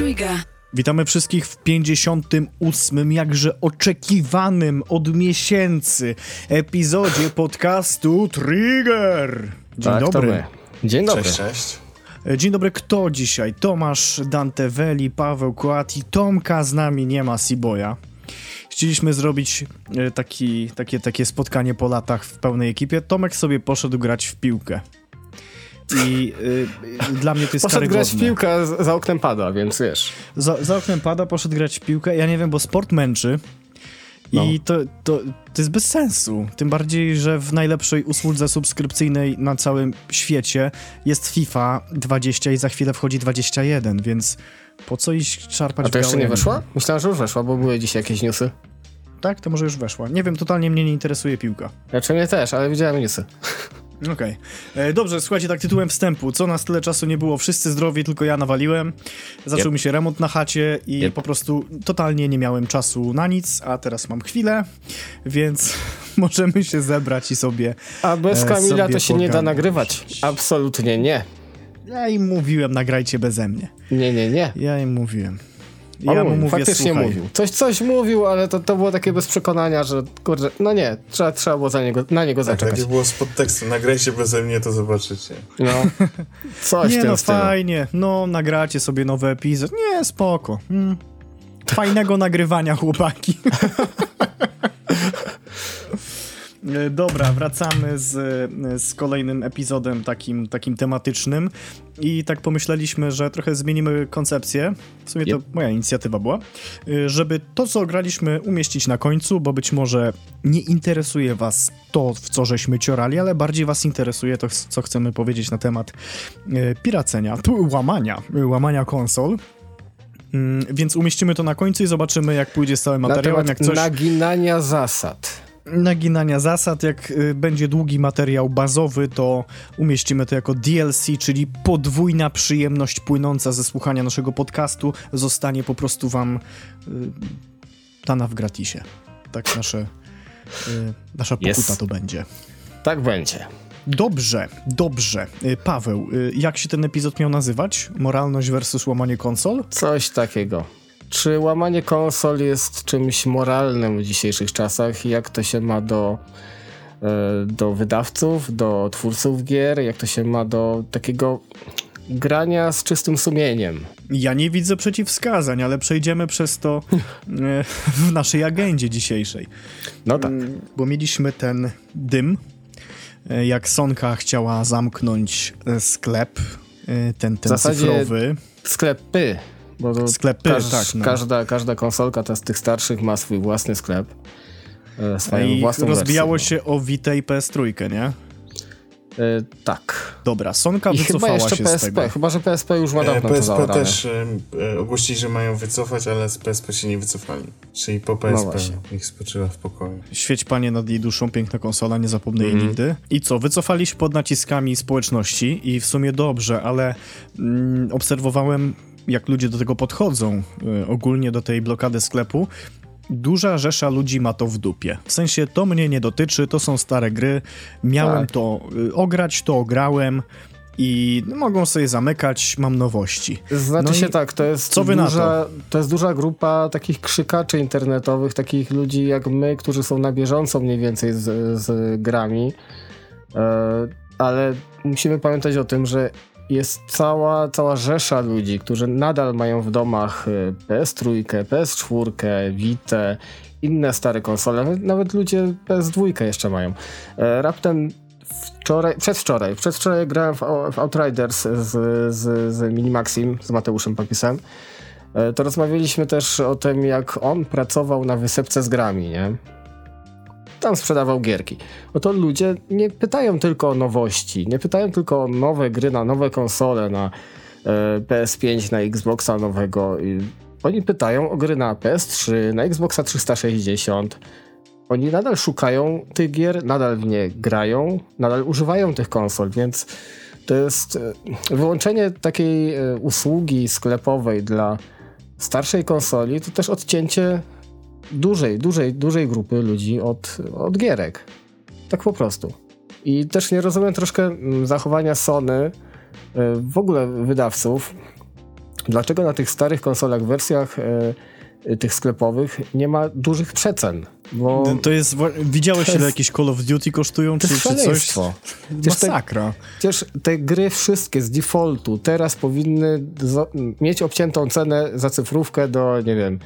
Trigger. Witamy wszystkich w 58. jakże oczekiwanym od miesięcy epizodzie podcastu Trigger. Dzień tak, dobry. Dzień dobry. Cześć, cześć. E, Dzień dobry, kto dzisiaj? Tomasz Danteweli, Paweł Kłati, Tomka z nami nie ma, Siboja. Chcieliśmy zrobić e, taki, takie, takie spotkanie po latach w pełnej ekipie. Tomek sobie poszedł grać w piłkę. I y, dla mnie to jest Poszedł grać w piłkę, za oknem pada, więc wiesz. Za, za oknem pada, poszedł grać w piłkę. Ja nie wiem, bo sport męczy. I No. to, to, to jest bez sensu. Tym bardziej, że w najlepszej usłudze subskrypcyjnej na całym świecie jest FIFA 20 i za chwilę wchodzi 21, więc po co iść czarpać A to jeszcze nie weszła? Myślałem, że już weszła, bo były dzisiaj jakieś newsy. Tak, to może już weszła. Nie wiem, totalnie mnie nie interesuje piłka. Znaczy mnie też, ale widziałem newsy. Okej. E, Dobrze, słuchajcie, tak tytułem wstępu. Co nas tyle czasu nie było? Wszyscy zdrowi, tylko ja nawaliłem. Zaczął Yep. mi się remont na chacie i Yep. po prostu totalnie nie miałem czasu na nic, a teraz mam chwilę, więc możemy się zebrać i sobie... A bez E, Kamila to się nie da nagrywać. Absolutnie nie. Ja im mówiłem, nagrajcie beze mnie. Nie, nie, nie. Ja im mówiłem. On Ja mu mówił, mówię, faktycznie słuchaj, mówił. Coś, coś mówił, ale to, to było takie bez przekonania, że kurde, no nie, trzeba, trzeba było za niego, na niego Tak, zaczekać. jakby było z podtekstem. Nagrajcie beze mnie, to zobaczycie. No. Coś Nie no, stylu. fajnie, no nagracie sobie nowy epizod. Nie, spoko. Mm. Fajnego nagrywania, chłopaki. E, Dobra, wracamy z, z kolejnym epizodem takim, takim tematycznym i tak pomyśleliśmy, że trochę zmienimy koncepcję, w sumie to Yep. moja inicjatywa była, y, żeby to, co graliśmy, umieścić na końcu, bo być może nie interesuje was to, w co żeśmy ciorali, ale bardziej was interesuje to, co chcemy powiedzieć na temat y, piracenia, tu łamania, łamania konsol. Mm, Więc umieścimy to na końcu i zobaczymy, jak pójdzie z całym Na materiałem. temat Jak coś naginania zasad. Naginania zasad. Jak y, będzie długi materiał bazowy, to umieścimy to jako DLC, czyli podwójna przyjemność płynąca ze słuchania naszego podcastu zostanie po prostu wam y, dana w gratisie. Tak nasze, y, nasza pokuta Yes. to będzie. Tak będzie. Dobrze, dobrze. Paweł, jak się ten epizod miał nazywać? Moralność versus łamanie konsol? Coś takiego. Czy łamanie konsol jest czymś moralnym w dzisiejszych czasach? Jak to się ma do, e, do wydawców, do twórców gier? Jak to się ma do takiego grania z czystym sumieniem? Ja nie widzę przeciwwskazań, ale przejdziemy przez to e, w naszej agendzie dzisiejszej. No tak. Mm, Bo mieliśmy ten dym, e, jak Sonka chciała zamknąć sklep, ten, ten cyfrowy. Sklepy. Bo to Sklepy, każ- tak, no. każda, każda konsolka ta z tych starszych ma swój własny sklep. e, Swoją I własną rozbijało wersję, się o Vita i PS3, nie? no. E, tak. Dobra, Sonka I chyba wycofała jeszcze się z PSP. tego. Chyba, że PSP już ma E, dawno to PSP też e, ogłosili, że mają wycofać, ale z PSP się nie wycofali. Czyli po PSP No właśnie. ich spoczywa w pokoju. Świeć panie nad jej duszą, piękna konsola, nie zapomnę jej Mhm. nigdy. I co, wycofali się pod naciskami społeczności i w sumie dobrze, ale mm, obserwowałem, jak ludzie do tego podchodzą, y, ogólnie do tej blokady sklepu. Duża rzesza ludzi ma to w dupie. W sensie to mnie nie dotyczy, to są stare gry, miałem Tak. to y, ograć, to ograłem i mogą sobie zamykać, mam nowości. Znaczy No się tak, to jest, co wy na duża, to jest duża grupa takich krzykaczy internetowych, takich ludzi jak my, którzy są na bieżąco mniej więcej z, z grami, e, ale musimy pamiętać o tym, że jest cała, cała rzesza ludzi, którzy nadal mają w domach e, PS3, PS4, Vita, inne stare konsole, nawet- ludzie PS2 jeszcze mają. E, Raptem wczoraj, przedwczoraj, przedwczoraj grałem w, w Outriders z, z, z Minimaxim, z Mateuszem Papisem. E, To rozmawialiśmy też o tym, jak on pracował na wysepce z grami, nie? Tam sprzedawał gierki. No to ludzie nie pytają tylko o nowości, nie pytają tylko o nowe gry na nowe konsole, na e, PS5, na Xboxa nowego. Oni pytają o gry na PS3, na Xboxa 360. Oni nadal szukają tych gier, nadal w nie grają, nadal używają tych konsol, więc to jest e, wyłączenie takiej e, usługi sklepowej dla starszej konsoli, to też odcięcie dużej, dużej, dużej grupy ludzi od, od gierek. Tak po prostu. I też nie rozumiem troszkę mm, zachowania Sony, e, w ogóle wydawców, Dlaczego na tych starych konsolach, wersjach e, tych sklepowych nie ma dużych przecen? Bo To jest, widziałeś To ile jest- jakieś Call of Duty kosztują, to czy, jest czy coś? szaleństwo. Przecież te, Masakra. przecież te gry wszystkie z defaultu teraz powinny mieć obciętą cenę za cyfrówkę do, nie wiem,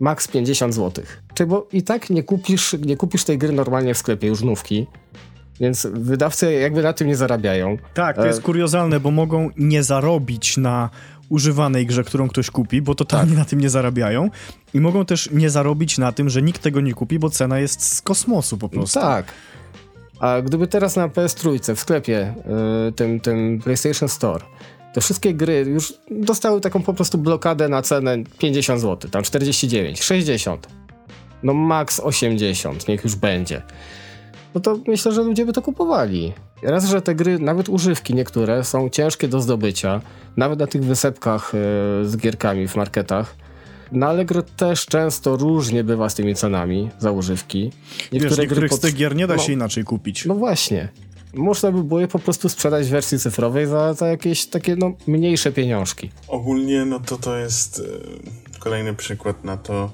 max 50 zł. Czy bo i tak nie kupisz, nie kupisz tej gry normalnie w sklepie, już nówki. Więc wydawcy jakby na tym nie zarabiają. Tak, to E, jest kuriozalne, bo mogą nie zarobić na używanej grze, którą ktoś kupi, bo totalnie Tak. na tym nie zarabiają. I mogą też nie zarobić na tym, że nikt tego nie kupi, bo cena jest z kosmosu po prostu. Tak. A gdyby teraz na PS3 w sklepie, y, tym, tym PlayStation Store, te wszystkie gry już dostały taką po prostu blokadę na cenę 50 zł, tam 49, 60, no max 80, niech już będzie. No to myślę, że ludzie by to kupowali. Raz, że te gry, nawet używki niektóre, są ciężkie do zdobycia, nawet na tych wysepkach y, z gierkami w marketach. Na Allegro też często różnie bywa z tymi cenami za używki. Wiesz, niektórych pot- z tych gier nie da no. się inaczej kupić. no właśnie. Można by było je po prostu sprzedać w wersji cyfrowej za, za jakieś takie no, mniejsze pieniążki. Ogólnie no to to jest e, kolejny przykład na to,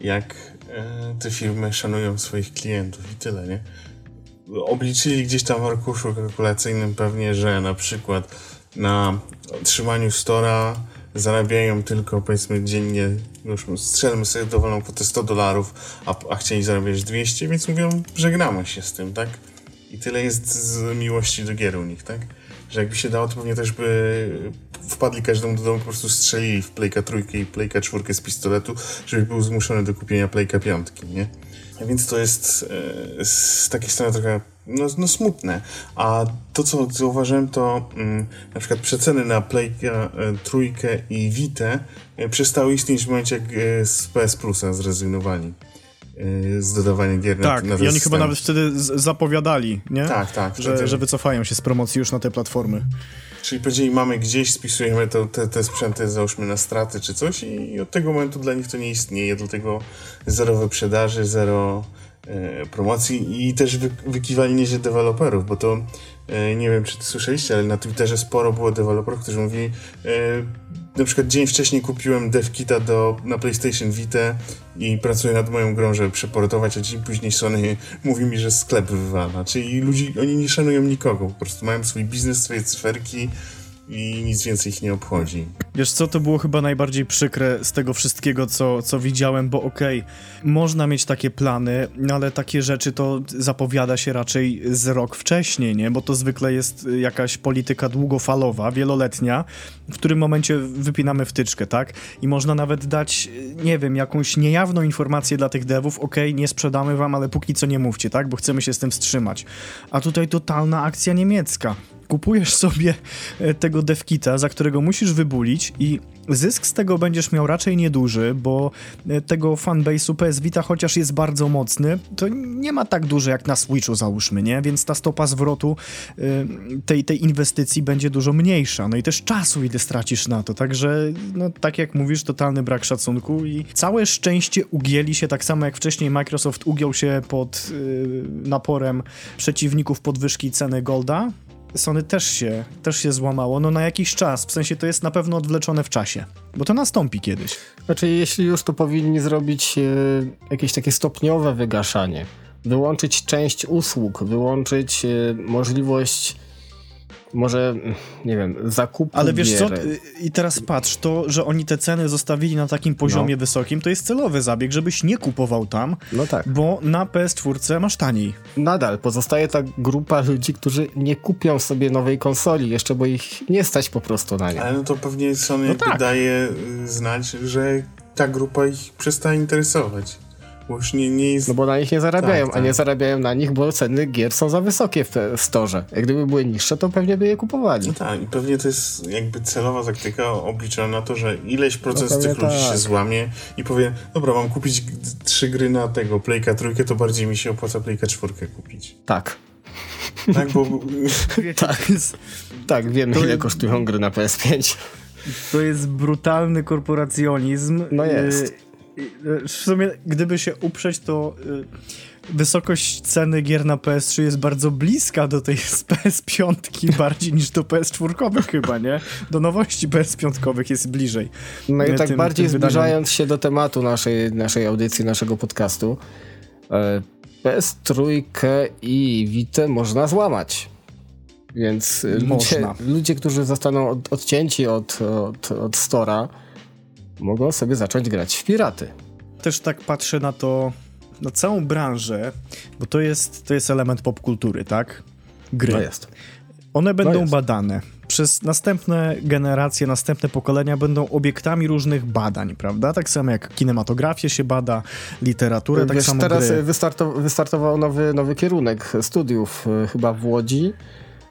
jak e, te firmy szanują swoich klientów i tyle, nie? Obliczyli gdzieś tam w arkuszu kalkulacyjnym pewnie, że na przykład na trzymaniu stora zarabiają tylko powiedzmy dziennie, już strzelmy sobie dowolną kwotę 100 dolarów, a, a chcieli zarabiać 200, więc mówią, żegnamy się z tym, tak? I tyle jest z miłości do gier u nich, tak? Że jakby się dało, to pewnie też by wpadli każdemu do domu, po prostu strzelili w Playka trójkę i Playka czwórkę z pistoletu, żeby był zmuszony do kupienia Playka piątki, nie? A więc to jest e, z takiej strony trochę no, no smutne. A to, co zauważyłem, to mm, na przykład przeceny na Playka e, trójkę i Vita e, przestały istnieć w momencie, jak e, z PS Plusa zrezygnowali z dodawania gier Tak, na, na i oni chyba nawet wtedy zapowiadali, nie? Tak, tak. Że, wtedy- że wycofają się z promocji już na te platformy. Czyli powiedzieli, mamy gdzieś, spisujemy to, te, te sprzęty, załóżmy na straty czy coś i od tego momentu dla nich to nie istnieje, dlatego zero wyprzedaży, zero e, promocji i też wy, wykiwali nieźle deweloperów, bo to e, nie wiem, czy ty słyszeliście, ale na Twitterze sporo było deweloperów, którzy mówili e, na przykład dzień wcześniej kupiłem devkita do, na PlayStation Vita i pracuję nad moją grą, żeby przeportować, a dzień później Sony mówi mi, że sklep wywala. Czyli ludzi, oni nie szanują nikogo, po prostu mają swój biznes, swoje cyferki i nic więcej ich nie obchodzi. Wiesz co, to było chyba najbardziej przykre z tego wszystkiego, co, co widziałem, bo okej, można mieć takie plany, no ale takie rzeczy to zapowiada się raczej z rok wcześniej, nie? Bo to zwykle jest jakaś polityka długofalowa, wieloletnia, w którym momencie wypinamy wtyczkę, tak? I można nawet dać, nie wiem, jakąś niejawną informację dla tych devów, okej, nie sprzedamy wam, ale póki co nie mówcie, tak? Bo chcemy się z tym wstrzymać. A tutaj totalna akcja niemiecka kupujesz sobie e, tego devkita, za którego musisz wybulić i zysk z tego będziesz miał raczej nieduży, bo e, tego fanbase'u PS Vita, chociaż jest bardzo mocny, to nie ma tak duży jak na Switchu załóżmy, nie? Więc ta stopa zwrotu e, tej, tej inwestycji będzie dużo mniejsza. No i też czasu ile stracisz na to, także no tak jak mówisz, totalny brak szacunku i całe szczęście ugięli się tak samo jak wcześniej Microsoft ugiął się pod naporem przeciwników podwyżki ceny Golda, Sony też się, też się złamało, no na jakiś czas, w sensie to jest na pewno odwleczone w czasie, bo to nastąpi kiedyś. Znaczy, jeśli już, to powinni zrobić e, jakieś takie stopniowe wygaszanie. Wyłączyć część usług, wyłączyć e, możliwość może, nie wiem, zakupu Ale wiesz co, y, i teraz patrz, to, że oni te ceny zostawili na takim poziomie No. wysokim, to jest celowy zabieg, żebyś nie kupował tam, No tak. bo na PS4 masz taniej. Nadal pozostaje ta grupa ludzi, którzy nie kupią sobie nowej konsoli, jeszcze bo ich nie stać po prostu na nie. Ale no to pewnie Sony No tak. daje y, znać, że ta grupa ich przestaje interesować. Bo już nie, nie jest... No bo na nich nie zarabiają, Tak, a nie tak. zarabiają na nich, bo ceny gier są za wysokie w, te, w storze. Jak gdyby były niższe, to pewnie by je kupowali. No tak, i pewnie to jest jakby celowa taktyka obliczona na to, że ileś procent z pewnie tych ludzi tak. się złamie i powie, dobra, mam kupić trzy gry na tego Playka trójkę, to bardziej mi się opłaca Playka czwórkę kupić. Tak. Tak, bo Tak. Tak, wiemy To ile jest- kosztują gry na PS5. to jest brutalny korporacjonizm. No jest. Y, y, W sumie, gdyby się uprzeć, to y, wysokość ceny gier na PS3 jest bardzo bliska do tej z PS5 bardziej niż do PS4 chyba, nie? Do nowości PS5 jest bliżej. No i tak tym, bardziej tym zbliżając się do tematu naszej, naszej audycji, naszego podcastu, e, PS3 i Vita można złamać. Więc ludzie, ludzie, którzy zostaną od, odcięci od, od, od Stora, mogą sobie zacząć grać w piraty. Też tak patrzę na to, na całą branżę, bo to jest, to jest element popkultury, tak? Gry. To jest. One będą jest. badane. Przez następne generacje, następne pokolenia będą obiektami różnych badań, prawda? Tak samo jak kinematografię się bada, literaturę, tak Wiesz, tak samo teraz gry. Wystartow wystartował nowy, nowy kierunek studiów, e, chyba w Łodzi,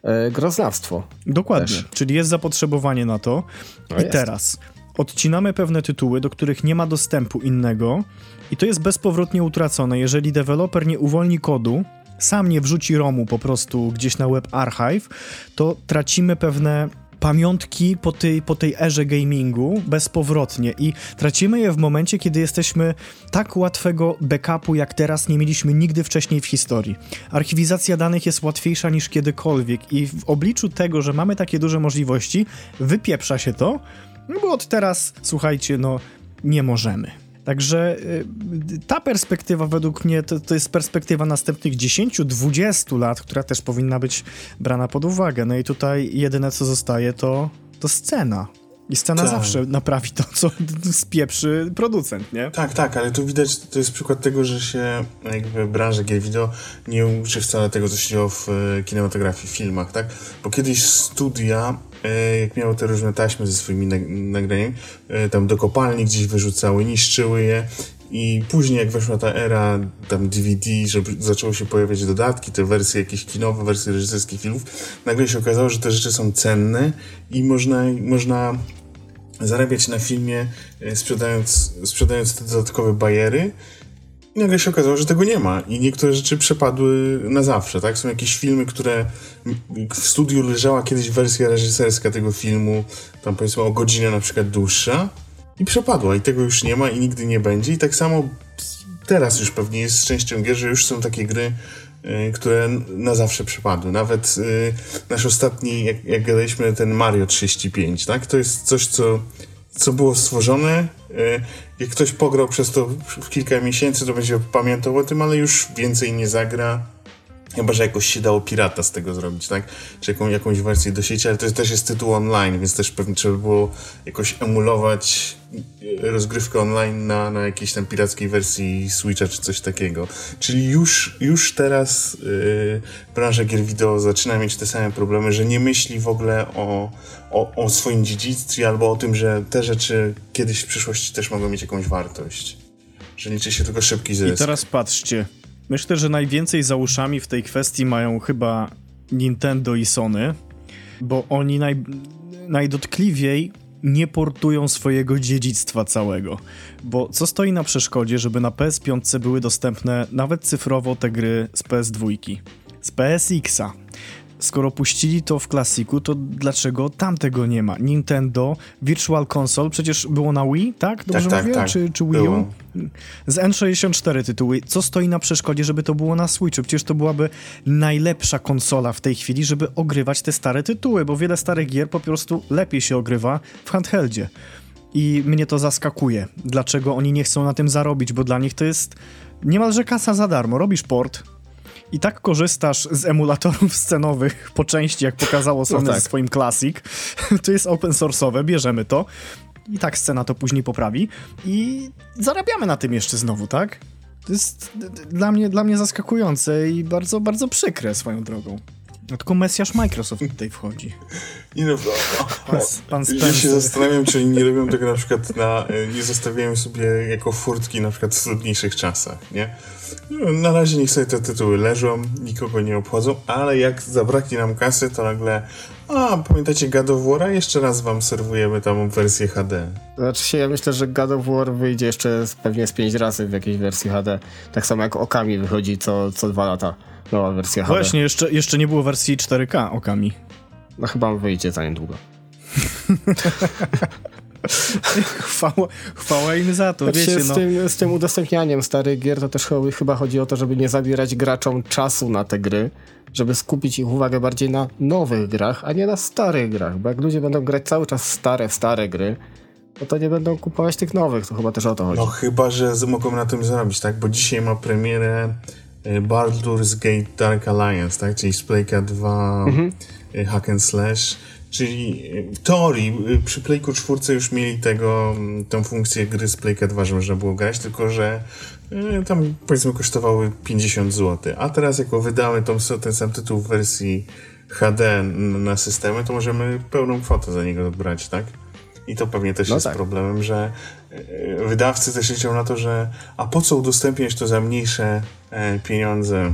e, groznawstwo. Dokładnie, Też. czyli jest zapotrzebowanie na to. No I jest. teraz odcinamy pewne tytuły, do których nie ma dostępu innego i to jest bezpowrotnie utracone. Jeżeli deweloper nie uwolni kodu, sam nie wrzuci ROMu po prostu gdzieś na Web Archive, to tracimy pewne pamiątki po tej, po tej erze gamingu bezpowrotnie i tracimy je w momencie, kiedy jesteśmy tak łatwego backupu, jak teraz nie mieliśmy nigdy wcześniej w historii. Archiwizacja danych jest łatwiejsza niż kiedykolwiek i w obliczu tego, że mamy takie duże możliwości, wypieprza się to, no bo od teraz, słuchajcie, no nie możemy. Także y, ta perspektywa według mnie to, to jest perspektywa następnych 10-20 lat, która też powinna być brana pod uwagę. No i tutaj jedyne co zostaje to, to scena. I scena tak. zawsze naprawi to, co spieprzy producent, nie? Tak, tak, ale tu widać, to jest przykład tego, że się jakby branża gier wideo nie uczy wcale tego, co się działo w e, kinematografii, w filmach, tak? Bo kiedyś studia jak miały te różne taśmy ze swoimi nagraniami, e, tam do kopalni gdzieś wyrzucały, niszczyły je i później jak weszła ta era tam DVD, że zaczęły się pojawiać dodatki, te wersje jakieś kinowe, wersje reżyserskich filmów, nagle się okazało, że te rzeczy są cenne i można, można zarabiać na filmie e, sprzedając, sprzedając te dodatkowe bajery nagle się okazało, że tego nie ma i niektóre rzeczy przepadły na zawsze, tak? Są jakieś filmy, które w studiu leżała kiedyś wersja reżyserska tego filmu, tam powiedzmy o godzinę na przykład dłuższa i przepadła i tego już nie ma i nigdy nie będzie i tak samo teraz już pewnie jest z częścią gier, że już są takie gry, y, które na zawsze przepadły. Nawet y, nasz ostatni, jak, jak gadaliśmy, ten Mario 35, tak? To jest coś, co co było stworzone. E, jak ktoś pograł przez to w kilka miesięcy, to będzie pamiętał o tym, ale już więcej nie zagra. Chyba, że jakoś się dało pirata z tego zrobić, tak? Czy jaką, jakąś wersję do sieci, ale to też jest tytuł online, więc też pewnie trzeba było jakoś emulować rozgrywkę online na, na jakiejś tam pirackiej wersji Switcha czy coś takiego. Czyli już, już teraz yy, branża gier wideo zaczyna mieć te same problemy, że nie myśli w ogóle o, o, o swoim dziedzictwie albo o tym, że te rzeczy kiedyś w przyszłości też mogą mieć jakąś wartość. Że liczy się tylko szybki zysk. I teraz patrzcie. Myślę, że najwięcej za uszami w tej kwestii mają chyba Nintendo i Sony, bo oni naj, najdotkliwiej nie portują swojego dziedzictwa całego. Bo co stoi na przeszkodzie, żeby na PS5 były dostępne nawet cyfrowo te gry z PS2, z PSX-a, skoro puścili to w klasiku, to dlaczego tam tego nie ma? Nintendo, Virtual Console, przecież było na Wii, tak? Dobrze tak, mówię? Tak, tak. Czy, czy Wii U? Z N64 tytuły. Co stoi na przeszkodzie, żeby to było na Switchu? Przecież to byłaby najlepsza konsola w tej chwili, żeby ogrywać te stare tytuły, bo wiele starych gier po prostu lepiej się ogrywa w handheldzie. I mnie to zaskakuje. Dlaczego oni nie chcą na tym zarobić, bo dla nich to jest niemalże kasa za darmo. Robisz port, i tak korzystasz z emulatorów scenowych po części, jak pokazało Sony no tak. ze swoim Classic, to jest open source'owe, bierzemy to i tak scena to później poprawi i zarabiamy na tym jeszcze znowu, tak? To jest dla mnie, dla mnie zaskakujące i bardzo, bardzo przykre swoją drogą. No tylko Mesjasz Microsoft tutaj wchodzi. Nie no, pan, pan Ja się zastanawiam, czy nie robią tego na przykład na... Nie zostawiają sobie jako furtki na przykład w trudniejszych czasach, nie? No, na razie niech sobie te tytuły leżą, nikogo nie obchodzą, ale jak zabraknie nam kasy, to nagle a, pamiętacie God of War'a? Jeszcze raz wam serwujemy tam wersję HD. Znaczy się, ja myślę, że God of War wyjdzie jeszcze pewnie z 5 razy w jakiejś wersji HD. Tak samo jak Okami wychodzi co, co dwa lata nowa wersja HD. Właśnie, jeszcze, jeszcze nie było wersji 4K Okami. No chyba wyjdzie za niedługo. chwała, chwała im za to, znaczy, wiecie, z, no. tym, z tym udostępnianiem starych gier to też chyba chodzi o to, żeby nie zabierać graczom czasu na te gry, żeby skupić ich uwagę bardziej na nowych grach, a nie na starych grach, bo jak ludzie będą grać cały czas stare, stare gry, no to nie będą kupować tych nowych, to chyba też o to chodzi. No chyba, że mogą na tym zarobić, tak? Bo dzisiaj ma premierę Baldur's Gate Dark Alliance, tak? Czyli z Playka 2 mhm. Hack and Slash. Czyli w teorii przy Playku 4 już mieli tego, tą funkcję gry z Playka 2, że można było grać, tylko że y, tam powiedzmy kosztowały 50 zł. A teraz jako wydały tą, ten sam tytuł w wersji HD na systemy, to możemy pełną kwotę za niego odbrać, tak? I to pewnie też no jest tak. problemem, że wydawcy też liczą na to, że a po co udostępniać to za mniejsze e, pieniądze?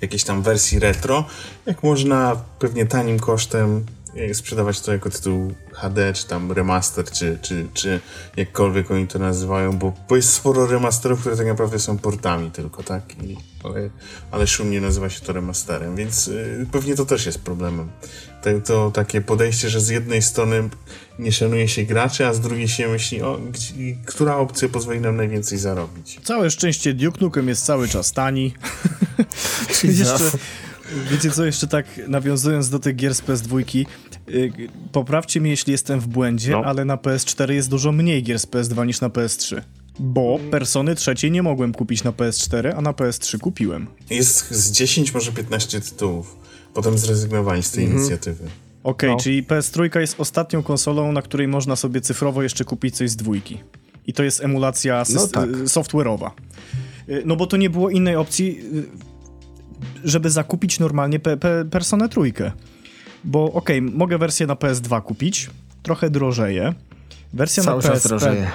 Jakiejś tam wersji retro, jak można pewnie tanim kosztem sprzedawać to jako tytuł HD, czy tam remaster, czy, czy, czy jakkolwiek oni to nazywają, bo, bo jest sporo remasterów, które tak naprawdę są portami tylko, tak? I, ale, ale szumnie nazywa się to remasterem, więc y, pewnie to też jest problemem. To, to takie podejście, że z jednej strony nie szanuje się graczy, a z drugiej się myśli, o, gdzie, która opcja pozwoli nam najwięcej zarobić. Całe szczęście Duke Nukem jest cały czas tani. jeszcze, wiecie co, jeszcze tak nawiązując do tych gier z PS2, yy, poprawcie mnie, jeśli jestem w błędzie, no. ale na PS4 jest dużo mniej gier z PS2 niż na PS3. Bo Persony trzeciej nie mogłem kupić na PS4, a na PS3 kupiłem. Jest z 10, może 15 tytułów. Potem zrezygnowali z tej mhm. inicjatywy. Okej, okay, no. czyli PS3 jest ostatnią konsolą, na której można sobie cyfrowo jeszcze kupić coś z dwójki. I to jest emulacja no tak. software'owa. Y, no bo to nie było innej opcji, y, żeby zakupić normalnie pe pe Personę trójkę. Bo okej, okay, mogę wersję na PS2 kupić, trochę drożeje. Wersja Cały na PSP drożeje.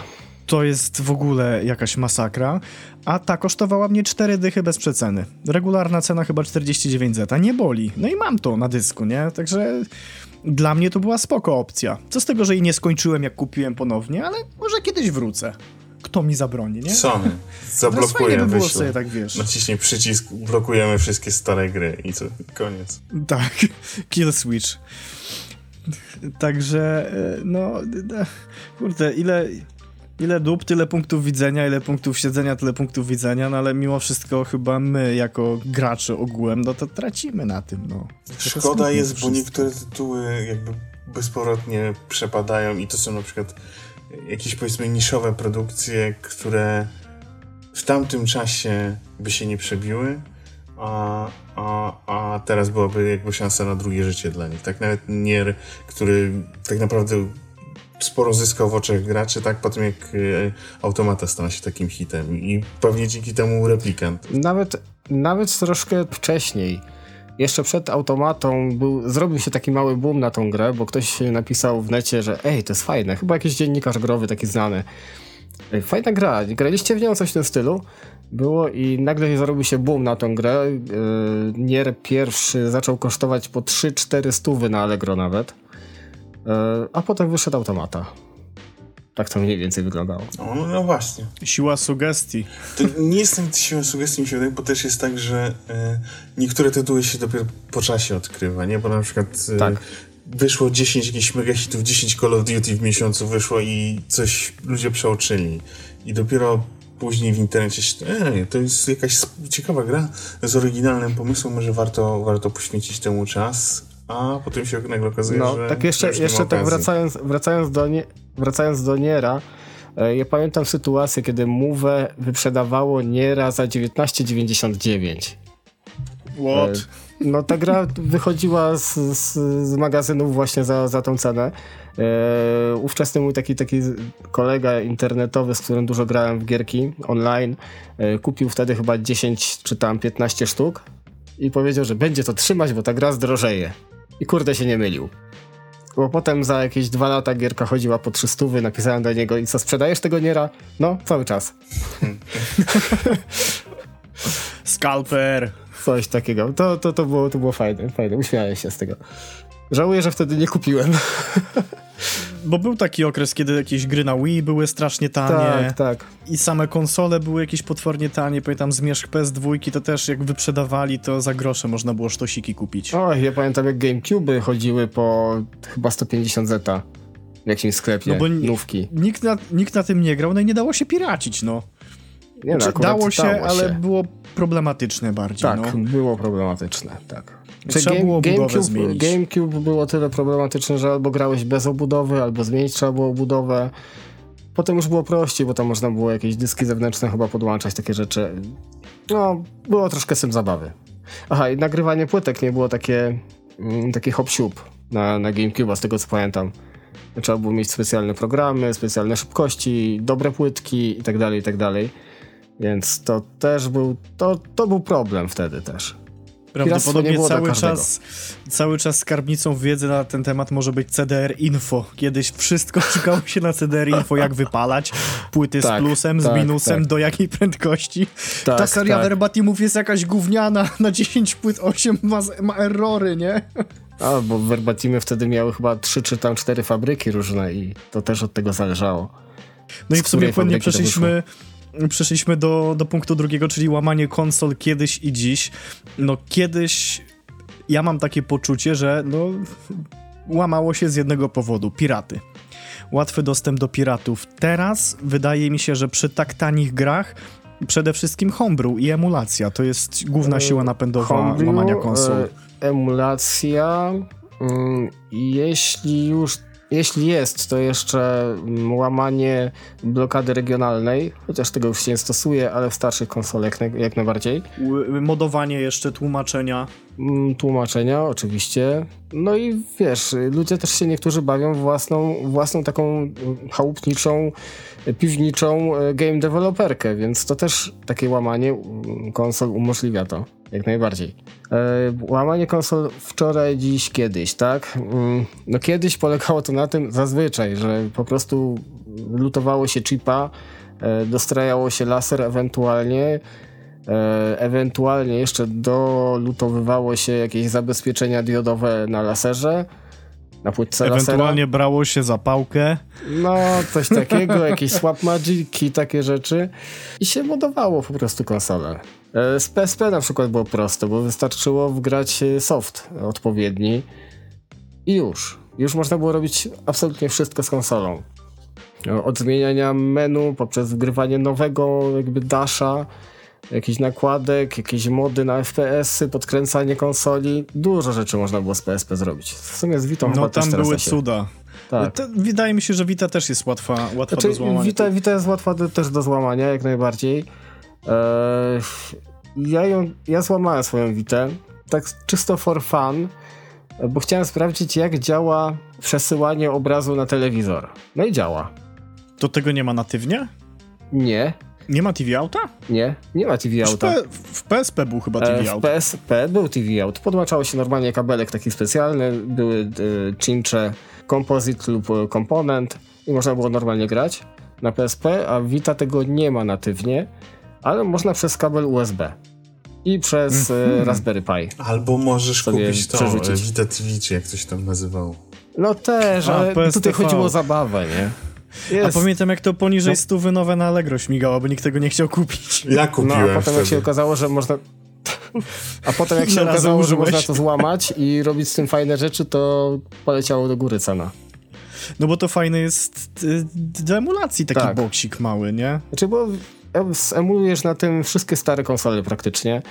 to jest w ogóle jakaś masakra, a ta kosztowała mnie 4 dychy bez przeceny. Regularna cena chyba 49 zeta, nie boli. No i mam to na dysku, nie? Także dla mnie to była spoko opcja. Co z tego, że jej nie skończyłem jak kupiłem ponownie, ale może kiedyś wrócę. Kto mi zabroni, nie? Sony. Zablokuje, by było sobie, tak wiesz. Naciśnij przycisk, blokujemy wszystkie stare gry i co, koniec. Tak, kill switch. Także, e, no, kurde, ile, ile dób, tyle punktów widzenia, ile punktów siedzenia, tyle punktów widzenia, no ale mimo wszystko chyba my, jako gracze ogółem, no to tracimy na tym, no. Szkoda jest, wszystko. bo niektóre tytuły jakby bezpowrotnie przepadają i to są na przykład jakieś powiedzmy niszowe produkcje, które w tamtym czasie by się nie przebiły, a, a, a teraz byłaby jakby szansa na drugie życie dla nich. Tak nawet Nier, który tak naprawdę sporo zyskał w oczach graczy, tak po tym jak e, Automata stał się takim hitem i pewnie dzięki temu replikant. Nawet, nawet troszkę wcześniej jeszcze przed automatą był, zrobił się taki mały boom na tą grę, bo ktoś napisał w necie, że ej, to jest fajne, chyba jakiś dziennikarz growy taki znany. Fajna gra, graliście w nią coś w tym stylu? Było i nagle zrobił się boom na tą grę. Yy, Nier pierwszy zaczął kosztować po 3-4 stówy na Allegro nawet. Yy, a potem wyszedł automata. Tak to mniej więcej wyglądało. No, no, no właśnie. Siła sugestii. To nie jest tak siła sugestii, mi się wydaje, bo też jest tak, że e, niektóre tytuły się dopiero po czasie odkrywa, nie? Bo na przykład e, tak. wyszło 10 jakichś mega hitów, 10 Call of Duty w miesiącu wyszło i coś ludzie przeoczyli. I dopiero później w internecie się, e, to jest jakaś ciekawa gra z oryginalnym pomysłem, może warto, warto poświęcić temu czas a potem się nagle okazuje, no, że. Tak jeszcze, jeszcze tak wracając, wracając, do nie, wracając do Niera. E, ja pamiętam sytuację, kiedy Move wyprzedawało Niera za 19,99. What? E, no ta gra wychodziła z, z, z magazynów właśnie za, za tą cenę. E, ówczesny mój taki, taki kolega internetowy, z którym dużo grałem w gierki online, kupił wtedy chyba 10 czy tam 15 sztuk i powiedział, że będzie to trzymać, bo ta gra zdrożeje. I kurde się nie mylił. Bo potem za jakieś dwa lata gierka chodziła po 300, napisałem do niego i co, sprzedajesz tego Niera? No, cały czas. Scalper. Coś takiego. To, to, to, było, to było fajne, fajne. Uśmiałem się z tego. Żałuję, że wtedy nie kupiłem. Bo był taki okres, kiedy jakieś gry na Wii były strasznie tanie. Tak, tak. I same konsole były jakieś potwornie tanie. Pamiętam zmierzch PS2 to też jak wyprzedawali, to za grosze można było sztosiki kupić. O, ja pamiętam jak GameCube chodziły po chyba 150 zeta. w jakimś sklepie, No bo nówki. Nikt na, nikt na tym nie grał, no i nie dało się piracić, no. Nie no, Znaczy, dało się, dało ale było problematyczne bardziej, Tak, no. było problematyczne, tak. Trzeba było obudowę zmienić. GameCube było tyle problematyczne, że albo grałeś bez obudowy, albo zmienić trzeba było obudowę. Potem już było prościej, bo tam można było jakieś dyski zewnętrzne chyba podłączać, takie rzeczy. No, było troszkę z tym zabawy. Aha, i nagrywanie płytek nie było takie, mm, taki hop na, na GameCube, z tego co pamiętam. Trzeba było mieć specjalne programy, specjalne szybkości, dobre płytki i tak dalej, i tak dalej. Więc to też był, to, to był problem wtedy też. Prawdopodobnie cały czas, cały czas skarbnicą wiedzy na ten temat może być CDR Info. Kiedyś wszystko szukało się na CDR Info, jak wypalać, płyty Tak, z plusem, z tak, minusem, tak. do jakiej prędkości. Tak, Ta seria tak. verbatimów jest jakaś gówniana, na 10 płyt 8 ma, ma errory, nie? A, bo verbatimy wtedy miały chyba trzy czy tam cztery fabryki różne i to też od tego zależało. No i Z w sumie płynnie przeszliśmy, przeszliśmy do, do punktu drugiego, czyli łamanie konsol kiedyś i dziś. No kiedyś ja mam takie poczucie, że no łamało się z jednego powodu, piraty. Łatwy dostęp do piratów. Teraz wydaje mi się, że przy tak tanich grach przede wszystkim homebrew i emulacja to jest główna siła napędowa Homebrew, łamania konsol. e, emulacja. mm, Jeśli już. Jeśli jest, to jeszcze łamanie blokady regionalnej, chociaż tego już się nie stosuje, ale w starszych konsolach jak, naj- jak najbardziej. Modowanie jeszcze, tłumaczenia. Mm, Tłumaczenia, oczywiście. No i wiesz, ludzie też się niektórzy bawią własną, własną taką chałupniczą, piwniczą e, game developerkę, więc to też takie łamanie mm, konsol umożliwia to, jak najbardziej. E, łamanie konsol wczoraj, dziś, kiedyś, tak? Mm, No kiedyś polegało to na tym zazwyczaj, że po prostu lutowało się chipa, e, dostrajało się laser ewentualnie, E, ewentualnie jeszcze dolutowywało się jakieś zabezpieczenia diodowe na laserze, na płytce Ewentualnie lasera. brało się zapałkę. No, coś takiego, jakieś swap magiki, takie rzeczy. I się modowało po prostu konsolę. E, Z PSP na przykład było proste, bo wystarczyło wgrać e, soft odpowiedni i już. Już można było robić absolutnie wszystko z konsolą. E, Od zmieniania menu poprzez wgrywanie nowego jakby dasha, jakiś nakładek, jakieś mody na FPS-y, podkręcanie konsoli. Dużo rzeczy można było z PSP zrobić. W sumie z Vita chyba No tam były się. cuda. Tak. To, wydaje mi się, że Vita też jest łatwa, łatwa do Znaczy, złamania. Vita, Vita jest łatwa do, też do złamania, jak najbardziej. Eee, ja, ją, ja złamałem swoją Vitę, tak czysto for fun, bo chciałem sprawdzić, jak działa przesyłanie obrazu na telewizor. No i działa. To tego nie ma natywnie? Nie, Nie ma TV Auta? nie, nie ma TV W, Auta. P- w PSP był chyba E, TV w Out. PSP był TV Out. Podłączało się normalnie kabelek taki specjalny, były e, cincze Composite lub e, Component i można było normalnie grać na PSP, a Vita tego nie ma natywnie, ale można przez kabel USB i przez Mhm. e, Raspberry Pi. Albo możesz kupić to, przerzucić. e, Vita TV, czy jak coś tam nazywało. No też, A, ale PSTV. tutaj chodziło o zabawę, nie? A Jest. pamiętam jak to poniżej No. stówy nowe na Allegro śmigało, bo nikt tego nie chciał kupić. Ja No kupiłem a potem jak się okazało, że można... A potem jak się okazało, że można to złamać i robić z tym fajne rzeczy, to poleciało do góry cena. No bo to fajne jest y, do emulacji taki Tak. boksik mały, nie? Znaczy, bo emulujesz na tym wszystkie stare konsole praktycznie.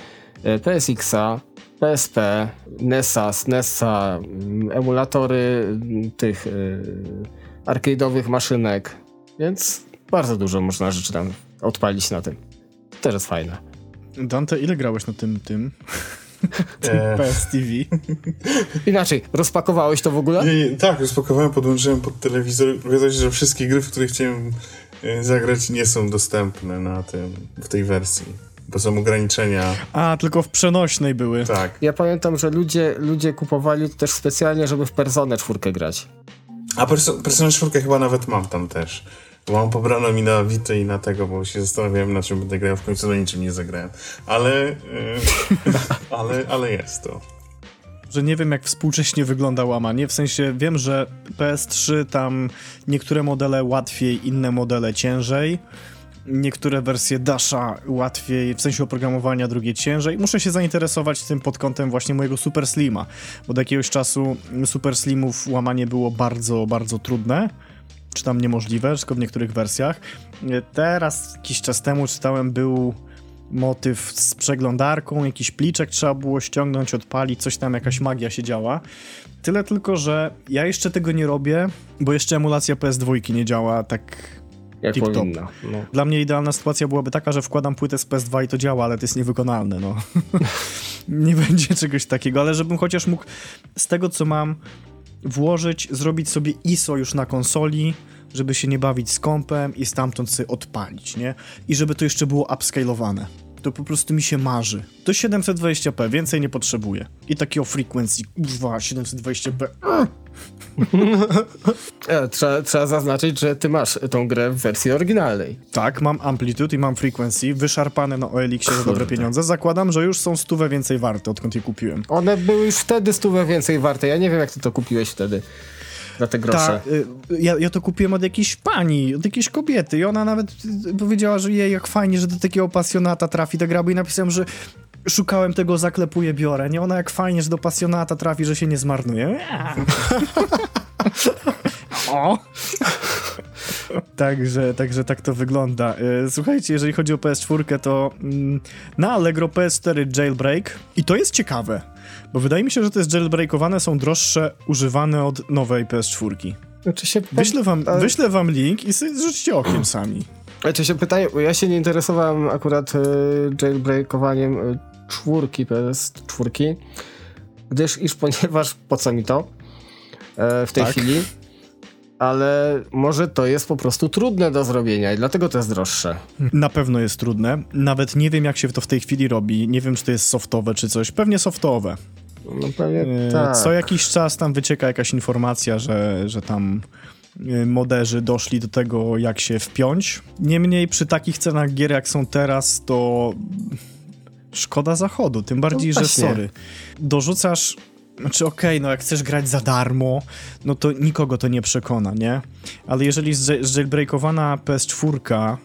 E, PSX-a, PSP, NES-a, SNES-a, mm, emulatory mm, tych y, arcade'owych maszynek, więc bardzo dużo można rzeczy tam odpalić na tym. To też jest fajne. Dante, ile grałeś na tym, tym? E, PS TV? Inaczej, rozpakowałeś to w ogóle? nie, nie, tak, rozpakowałem, podłączyłem pod telewizor. Okazało się, że wszystkie gry, w które chciałem e, zagrać, nie są dostępne na tym, w tej wersji. Bo są ograniczenia. A, tylko w przenośnej były. Tak. Ja pamiętam, że ludzie, ludzie kupowali to też specjalnie, żeby w Personę czwórkę grać. A Perso- Persona 4 chyba nawet mam tam też. Bo mam pobrano mi na Vita i na tego, bo się zastanawiałem na czym będę grał, w końcu na niczym nie zagrałem. Ale, e, ale, ale jest to. Że nie wiem jak współcześnie wygląda łamanie, w sensie wiem, że PS3 tam niektóre modele łatwiej, inne modele ciężej. niektóre wersje Dasha łatwiej, w sensie oprogramowania, drugie ciężej. Muszę się zainteresować tym pod kątem właśnie mojego Super Slima, bo do jakiegoś czasu Super Slimów łamanie było bardzo, bardzo trudne czy tam niemożliwe, tylko w niektórych wersjach. Teraz, jakiś czas temu czytałem, był motyw z przeglądarką, jakiś pliczek trzeba było ściągnąć, odpalić, coś tam, jakaś magia się działa. Tyle tylko, że ja jeszcze tego nie robię, bo jeszcze emulacja PS2 nie działa tak Jak powinna. No. Dla mnie idealna sytuacja byłaby taka, że wkładam płytę z PS2 i to działa, ale to jest niewykonalne, no. nie będzie czegoś takiego, ale żebym chociaż mógł z tego, co mam, włożyć, zrobić sobie ISO już na konsoli, żeby się nie bawić z kompem i stamtąd sobie odpalić, nie? I żeby to jeszcze było upscalowane. To po prostu mi się marzy. To 720p, więcej nie potrzebuję. I takiego frequency, kurwa, 720p. E, trzeba, trzeba zaznaczyć, że ty masz tą grę w wersji oryginalnej. Tak, mam amplitude i mam frequency, wyszarpane na OLX-ie za dobre pieniądze. Zakładam, że już są stówę więcej warte, odkąd je kupiłem. One były już wtedy stówę więcej warte. Ja nie wiem, jak ty to kupiłeś wtedy. Za te grosze. Tak, y, ja, ja to kupiłem od jakiejś pani, od jakiejś kobiety i ona nawet powiedziała, że jej, jak fajnie, że do takiego pasjonata trafi ta gra, bo i napisałem, że szukałem tego, zaklepuję, biorę, nie? Ona jak fajnie, że do pasjonata trafi, że się nie zmarnuje. o! Także, także tak to wygląda. Y, Słuchajcie, jeżeli chodzi o PS4, to mm, na Allegro PS4 jailbreak i to jest ciekawe, bo wydaje mi się, że to jest jailbreakowane, są droższe używane od nowej PS4. Znaczy się, Wyślę wam, ale- wyślę wam link i rzućcie okiem sami. Znaczy się pytanie, bo ja się nie interesowałem akurat e, jailbreakowaniem e, czwórki PS4, gdyż iż ponieważ po co mi to e, w tej Tak. chwili, ale może to jest po prostu trudne do zrobienia i dlatego to jest droższe. Na pewno jest trudne. Nawet nie wiem, jak się to w tej chwili robi. Nie wiem, czy to jest softowe, czy coś. Pewnie softowe. No pewnie E, tak. Co jakiś czas tam wycieka jakaś informacja, że, że tam e, moderzy doszli do tego, jak się wpiąć. Niemniej przy takich cenach gier, jak są teraz, to szkoda zachodu. Tym bardziej, No że sorry. Dorzucasz... Znaczy, okej, no jak chcesz grać za darmo, no to nikogo to nie przekona, nie? Ale jeżeli zjailbreakowana PS4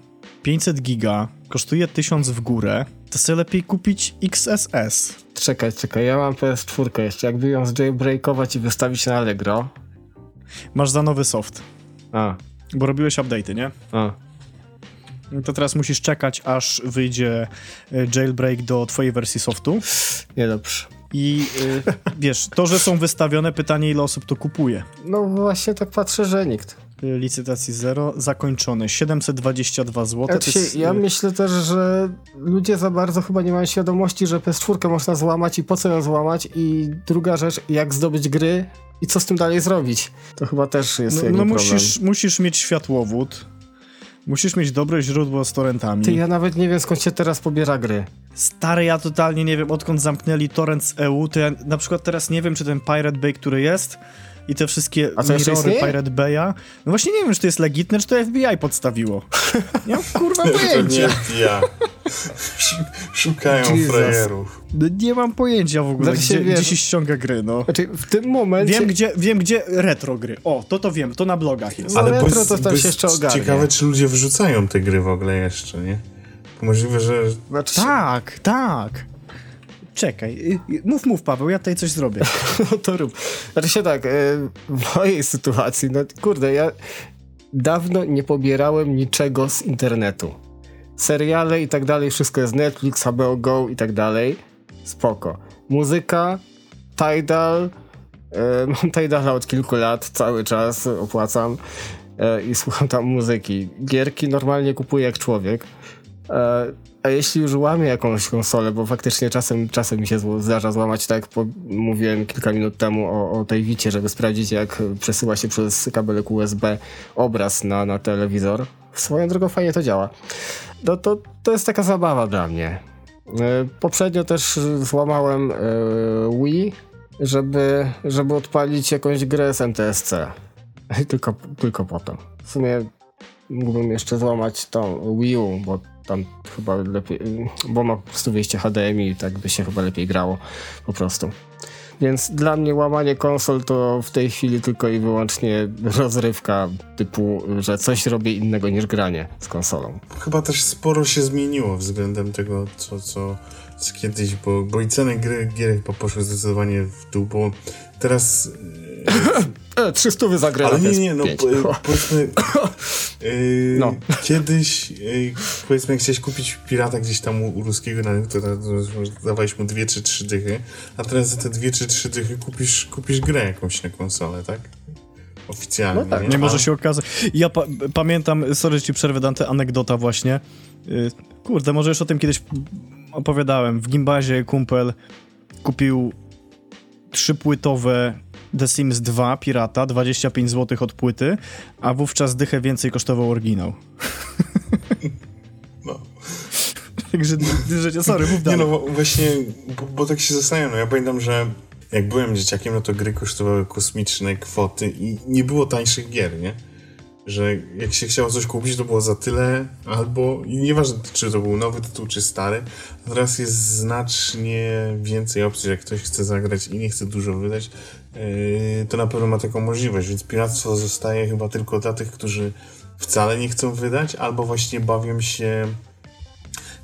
500 giga kosztuje 1000 w górę, to sobie lepiej kupić XSS. Czekaj, czekaj, ja mam PS4 jeszcze, jakby ją zjailbreakować i wystawić na Allegro. Masz za nowy soft. A, Bo robiłeś update'y, nie? a. No To teraz musisz czekać, aż wyjdzie e, jailbreak do twojej wersji softu. Niedobrze. I y, wiesz, to, że są wystawione, pytanie, ile osób to kupuje. No właśnie tak patrzę, że nikt. Licytacji 0, zakończone 722 zł. Ja, się, ja myślę też, że ludzie za bardzo chyba nie mają świadomości, że PS4 można złamać i po co ją złamać i druga rzecz, jak zdobyć gry i co z tym dalej zrobić. To chyba też jest No, no problem. musisz, musisz mieć światłowód, musisz mieć dobre źródło z torrentami. Ty, ja nawet nie wiem skąd się teraz pobiera gry. Stary, ja totalnie nie wiem, odkąd zamknęli torrent z EU, to ja na przykład teraz nie wiem, czy ten Pirate Bay, który jest i te wszystkie A co, jeszcze mirory? Pirate Bay'a, no właśnie nie wiem, czy to jest legitne, czy to FBI podstawiło. Nie mam kurwa To nie pojęcia. ja. Szukają Jesus. frajerów. No, nie mam pojęcia w ogóle, Znaczy gdzie, wiesz- gdzie się ściąga gry, no. Znaczy, w tym momencie... Wiem gdzie, wiem, gdzie retro gry. O, to to wiem, to na blogach jest. No, Ale retro bo jest, to tam się jest jeszcze ogarnie. ciekawe, czy ludzie wrzucają te gry w ogóle jeszcze, nie? Możliwe, że Znaczy, Tak, tak. Czekaj, y, y, mów, mów Paweł, ja tutaj coś zrobię. No to rób. Znaczy się tak, e, w mojej sytuacji, no kurde, ja dawno nie pobierałem niczego z internetu. Seriale i tak dalej, wszystko jest Netflix, HBO Go i tak dalej. Spoko. Muzyka, Tidal, mam Tidala od kilku lat, cały czas opłacam i słucham tam muzyki. Gierki normalnie kupuję jak człowiek. E, a jeśli już łamię jakąś konsolę, bo faktycznie czasem, czasem mi się zdarza złamać, tak po, mówiłem kilka minut temu o, o tej wicie, żeby sprawdzić jak przesyła się przez kabelek USB obraz na, na telewizor. Swoją drogą fajnie to działa. No to, to jest taka zabawa dla mnie. E, Poprzednio też złamałem e, Wii, żeby, żeby odpalić jakąś grę z. Tylko, tylko potem. W sumie mógłbym jeszcze złamać tą Wii U, bo tam chyba lepiej, bo ma po prostu wyjście HDMI i tak by się chyba lepiej grało po prostu. Więc dla mnie łamanie konsol to w tej chwili tylko i wyłącznie rozrywka typu, że coś robię innego niż granie z konsolą. Chyba też sporo się zmieniło względem tego, co, co, co kiedyś, bo, bo i ceny gry, gier poszły zdecydowanie w dół, bo teraz E, 300 za grę Ale nie, nie, no po, powiedzmy yy, no. kiedyś yy, powiedzmy jak chciałeś kupić pirata gdzieś tam u, u ruskiego na rynku, to, to, to dawałeś mu dwie czy trzy dychy, a teraz za te dwie czy trzy dychy kupisz, kupisz grę jakąś na konsolę, tak? Oficjalnie. No tak, nie, nie może się okazać. Ja pa pamiętam, sorry, ci przerwę Dante, anegdota właśnie. Yy, kurde, może już o tym kiedyś opowiadałem. W Gimbazie kumpel kupił trzypłytowe The Sims 2 Pirata, 25 zł od płyty, a wówczas dychę więcej kosztował oryginał. No. Także, że, sorry, mów dalej. Nie no, właśnie, bo, bo, tak się zastanawiam, no ja pamiętam, że jak byłem dzieciakiem, no to gry kosztowały kosmiczne kwoty i nie było tańszych gier, nie? że jak się chciało coś kupić, to było za tyle, albo i nieważne, czy to był nowy tytuł, czy stary, teraz jest znacznie więcej opcji, jak ktoś chce zagrać i nie chce dużo wydać, to na pewno ma taką możliwość, więc piractwo zostaje chyba tylko dla tych, którzy wcale nie chcą wydać, albo właśnie bawią się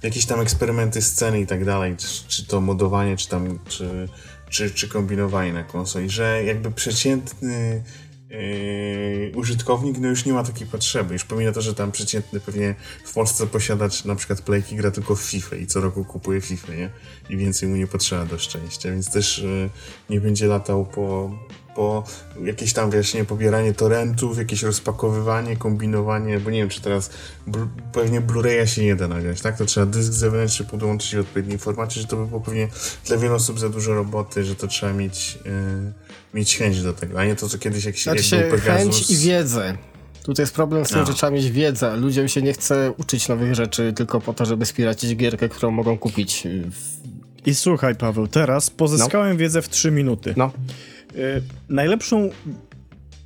jakieś tam eksperymenty sceny i tak dalej, czy, czy to modowanie, czy tam, czy, czy, czy kombinowanie na konsoli, że jakby przeciętny Yy, użytkownik no już nie ma takiej potrzeby. Już pomimo to, że tam przeciętny pewnie w Polsce posiadacz na przykład playki gra tylko w FIFA i co roku kupuje FIFA, nie? I więcej mu nie potrzeba do szczęścia, więc też yy, nie będzie latał po, po jakieś tam właśnie pobieranie torrentów, jakieś rozpakowywanie, kombinowanie, bo nie wiem, czy teraz bl pewnie Blu-raya się nie da nagrać, tak? To trzeba dysk zewnętrzny podłączyć w odpowiedniej formacie, że to by było pewnie dla wielu osób za dużo roboty, że to trzeba mieć, yy, mieć chęć do tego, a nie to, co kiedyś jak się, znaczy jak był Pegasus... chęć i wiedzę. Tutaj jest problem z tym, no. że trzeba mieć wiedzę. Ludziom się nie chce uczyć nowych rzeczy tylko po to, żeby spiracić gierkę, którą mogą kupić. I słuchaj, Paweł, teraz pozyskałem no. wiedzę w 3 minuty. No. Y, najlepszą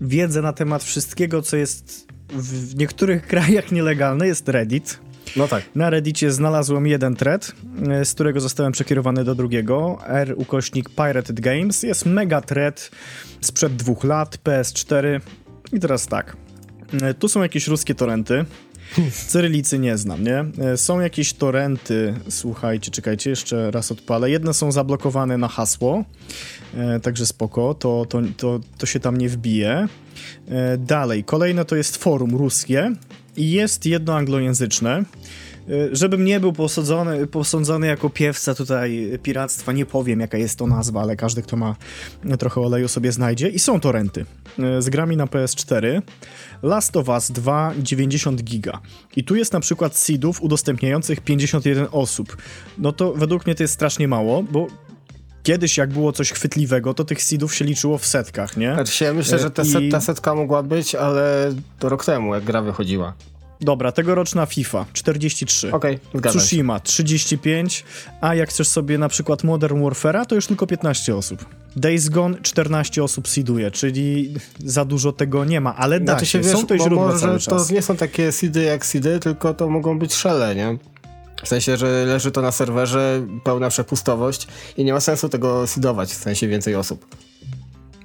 wiedzę na temat wszystkiego, co jest w niektórych krajach nielegalne, jest Reddit. No tak. Na Reddicie znalazłem jeden thread, y, z którego zostałem przekierowany do drugiego. R ukośnik Pirated Games. Jest mega thread sprzed dwóch lat, PS4. I teraz tak. Y, tu są jakieś ruskie torenty. Cyrylicy nie znam, nie? Są jakieś torenty, słuchajcie, czekajcie, jeszcze raz odpalę. Jedne są zablokowane na hasło, e, także spoko, to, to, to, to się tam nie wbije. E, dalej, kolejne to jest forum ruskie i jest jedno anglojęzyczne. E, żebym nie był posądzony, posądzony jako piewca tutaj piractwa, nie powiem jaka jest to nazwa, ale każdy, kto ma trochę oleju sobie znajdzie. I są torenty z grami na PS4. Last of Us 2 90 giga. I tu jest na przykład seedów udostępniających 51 osób. No to według mnie to jest strasznie mało, bo kiedyś jak było coś chwytliwego, to tych seedów się liczyło w setkach, nie? Znaczy, ja myślę, że te set, ta setka mogła być, ale to rok temu, jak gra wychodziła. Dobra, tegoroczna FIFA 43. Okej, okay, Tsushima 35, a jak chcesz sobie na przykład Modern Warfare'a, to już tylko 15 osób. Days Gone 14 osób seeduje, czyli za dużo tego nie ma, ale znaczy da się, wiesz, są to źródła może cały czas. To nie są takie seedy jak seedy, tylko to mogą być szele, nie? W sensie, że leży to na serwerze, pełna przepustowość i nie ma sensu tego seedować, w sensie więcej osób.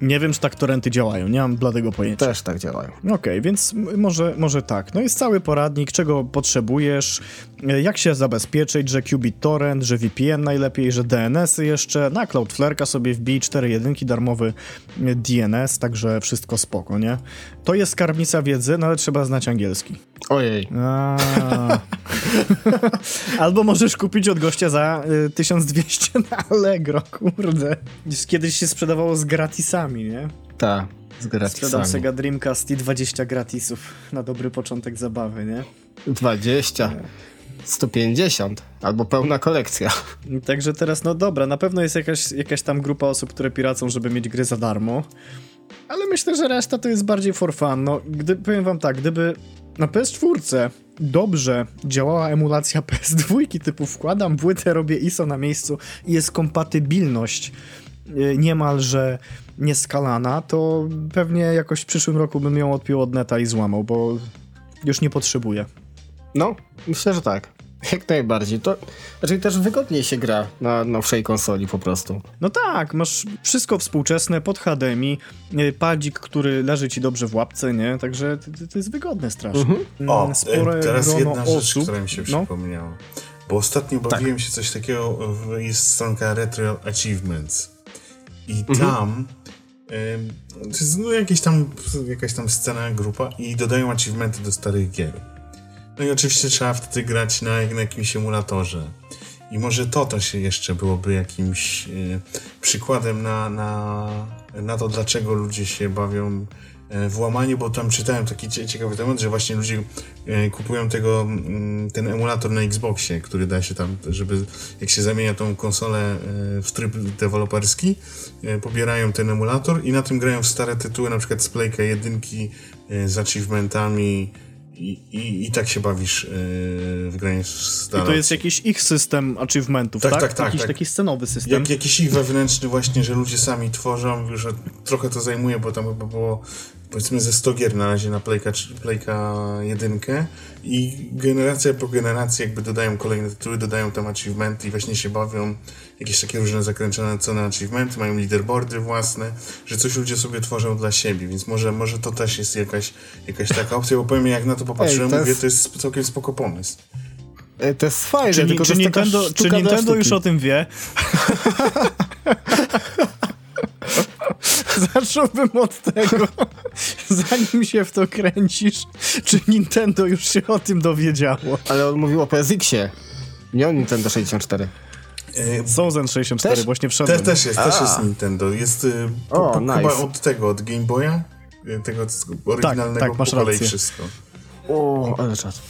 Nie wiem, czy tak torenty działają, nie mam bladego pojęcia. Też tak działają. Okej, okay, więc może, może tak. No jest cały poradnik, czego potrzebujesz, e, jak się zabezpieczyć, że Qubit Torrent, że VPN najlepiej, że DNS-y jeszcze, na Cloudflare'ka sobie wbij 4.1 darmowy e, DNS, także wszystko spoko, nie? To jest skarbnica wiedzy, no ale trzeba znać angielski. Ojej. Albo możesz kupić od gościa za y, 1200 na Allegro, kurde. Kiedyś się sprzedawało z gratisami, nie? Tak, z gratisami. Sprzedam Sega Dreamcast i 20 gratisów na dobry początek zabawy, nie? 20. 150 albo pełna kolekcja. Także teraz, no dobra, na pewno jest jakaś, jakaś tam grupa osób, które piracą, żeby mieć gry za darmo. Ale myślę, że reszta to jest bardziej for fun. No, gdy, powiem wam tak, gdyby na PS4 dobrze działała emulacja PS2, typu wkładam płytę, robię ISO na miejscu i jest kompatybilność niemalże nieskalana, to pewnie jakoś w przyszłym roku bym ją odpił od neta i złamał, bo już nie potrzebuję. No, myślę, że tak. Jak najbardziej. To znaczy też wygodniej się gra na nowszej konsoli po prostu. No tak, masz wszystko współczesne pod HDMI, e, padzik, który leży ci dobrze w łapce, nie? Także to, to jest wygodne strasznie. Mhm. O, Mm, Spore teraz jedna rzecz, osób. która mi się no, przypomniała. Bo ostatnio bawiłem się coś takiego, w- jest stronka Retro Achievements. I tam to jest no, jakieś tam, jakaś tam scena, grupa i dodają achievementy do starych gier. No i oczywiście trzeba wtedy grać na, na jakimś emulatorze. I może to też jeszcze byłoby jakimś e, przykładem na, na, na to, dlaczego ludzie się bawią e, w łamanie, bo tam czytałem taki cie- ciekawy temat, że właśnie ludzie e, kupują tego, mm, ten emulator na Xboxie, który da się tam, żeby jak się zamienia tą konsolę e, w tryb deweloperski, pobierają ten emulator i na tym grają w stare tytuły, na przykład z Playka jedynki z achievementami i, i, i tak się bawisz w granie w I to jest jakiś ich system achievementów, Tak, tak? tak, tak, Jakiś tak. taki scenowy system. Jak jakiś ich wewnętrzny właśnie, że ludzie sami tworzą, że trochę to zajmuje, bo tam chyba było powiedzmy ze 100 gier na razie na Playka, Playka 1 i generacja po generacji jakby dodają kolejne tytuły, dodają tam achievementy i właśnie się bawią jakieś takie różne zakręcone ceny achievementy, mają leaderboardy własne, że coś ludzie sobie tworzą dla siebie, więc może, może to też jest jakaś, jakaś taka opcja, bo powiem jak na to popatrzyłem, to mówię, jest- to jest całkiem spoko pomysł. E, To jest fajne, Czy, tylko czy, to jest taka Nintendo, czy Nintendo już o tym wie? Zacząłbym od tego, zanim się w to kręcisz, czy Nintendo już się o tym dowiedziało. Ale on mówił o PSX-ie, nie o Nintendo 64. E, Są Zen64, Też? właśnie wszedłem. Też, też jest, też A. jest Nintendo. Jest y, O, po, nice. chyba od tego, od Game Boya, y, tego oryginalnego tak, masz po kolei rację. wszystko. O, ale czas.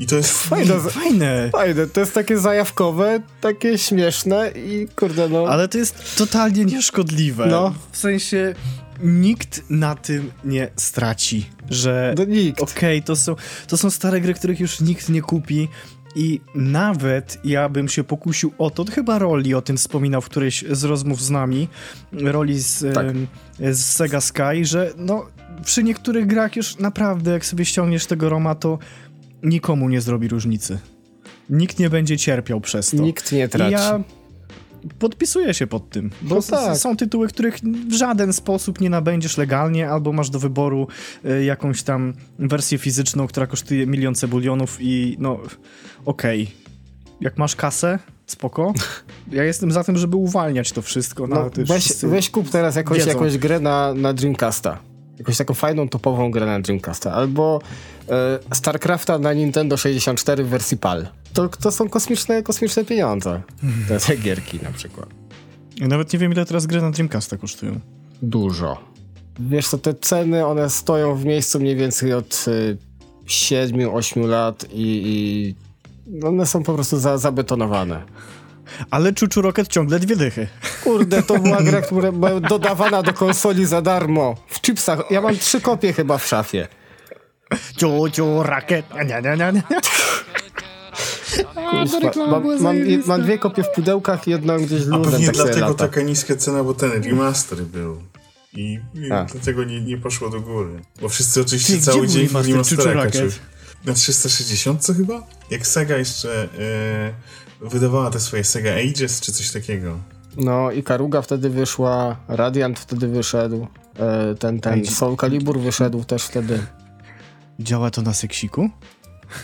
I to jest Fajne, Fajne. fajne, to jest takie zajawkowe, takie śmieszne i kurde no... Ale to jest totalnie nieszkodliwe. No. W sensie nikt na tym nie straci, że No nikt. okej, to, są, to są stare gry, których już nikt nie kupi i nawet ja bym się pokusił o to, chyba Roli o tym wspominał w którejś z rozmów z nami, Roli z, Tak. z Sega Sky, że no przy niektórych grach już naprawdę jak sobie ściągniesz tego Roma, to nikomu nie zrobi różnicy. Nikt nie będzie cierpiał przez to. Nikt nie traci. I ja podpisuję się pod tym, bo No tak. są tytuły, których w żaden sposób nie nabędziesz legalnie, albo masz do wyboru y, jakąś tam wersję fizyczną, która kosztuje milion cebulionów i no okej, jak masz kasę, spoko. Ja jestem za tym, żeby uwalniać to wszystko. No, No, weź, weź kup teraz jakąś, wiedzą. jakąś grę na, na Dreamcasta. Jakąś taką fajną, topową grę na Dreamcasta. Albo e, StarCrafta na Nintendo 64 w wersji PAL. To, to są kosmiczne, kosmiczne pieniądze. Te, te gierki na przykład. Ja nawet nie wiem, ile teraz gry na Dreamcasta kosztują. Dużo. Wiesz co, te ceny, one stoją w miejscu mniej więcej od y, 7-8 lat i, i one są po prostu za, zabetonowane. Ale Chuchu Rocket ciągle dwie dychy. Kurde, to była gra, która była dodawana do konsoli za darmo. W chipsach. Ja mam trzy kopie chyba w szafie. Chuchu Rocket. Nie, nie, nie, nie. Kuźwa, mam, mam, mam dwie kopie w pudełkach i jedną gdzieś A luzem pewnie tak dlatego lata. taka niska cena, bo ten remaster był. I, i A. dlatego nie, nie poszło do góry. Bo wszyscy oczywiście Ty, cały dzień w remaster Na 360 chyba? Jak Sega jeszcze e, wydawała te swoje Sega Ages czy coś takiego. No i Karuga wtedy wyszła, Radiant wtedy wyszedł, e, ten, ten Ej, Soul Calibur wyszedł też wtedy. Działa to na seksiku?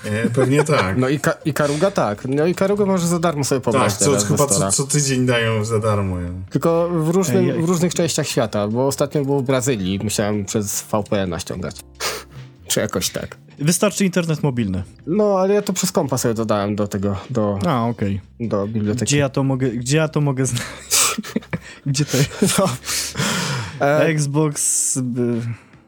E, pewnie tak. No i, ka i Karuga tak. No i Karuga może za darmo sobie tak, pobrać co, teraz chyba co, co tydzień dają za darmo. ją. Tylko w, różnym, Ej, ej. w różnych częściach świata, bo ostatnio było w Brazylii musiałem przez VPN ściągać. Czy jakoś tak. Wystarczy internet mobilny. No, ale ja to przez kompa sobie dodałem do tego, do, A, okej. do biblioteki. Gdzie ja to mogę, gdzie ja to mogę znaleźć? gdzie to jest? No. E, Xbox... by-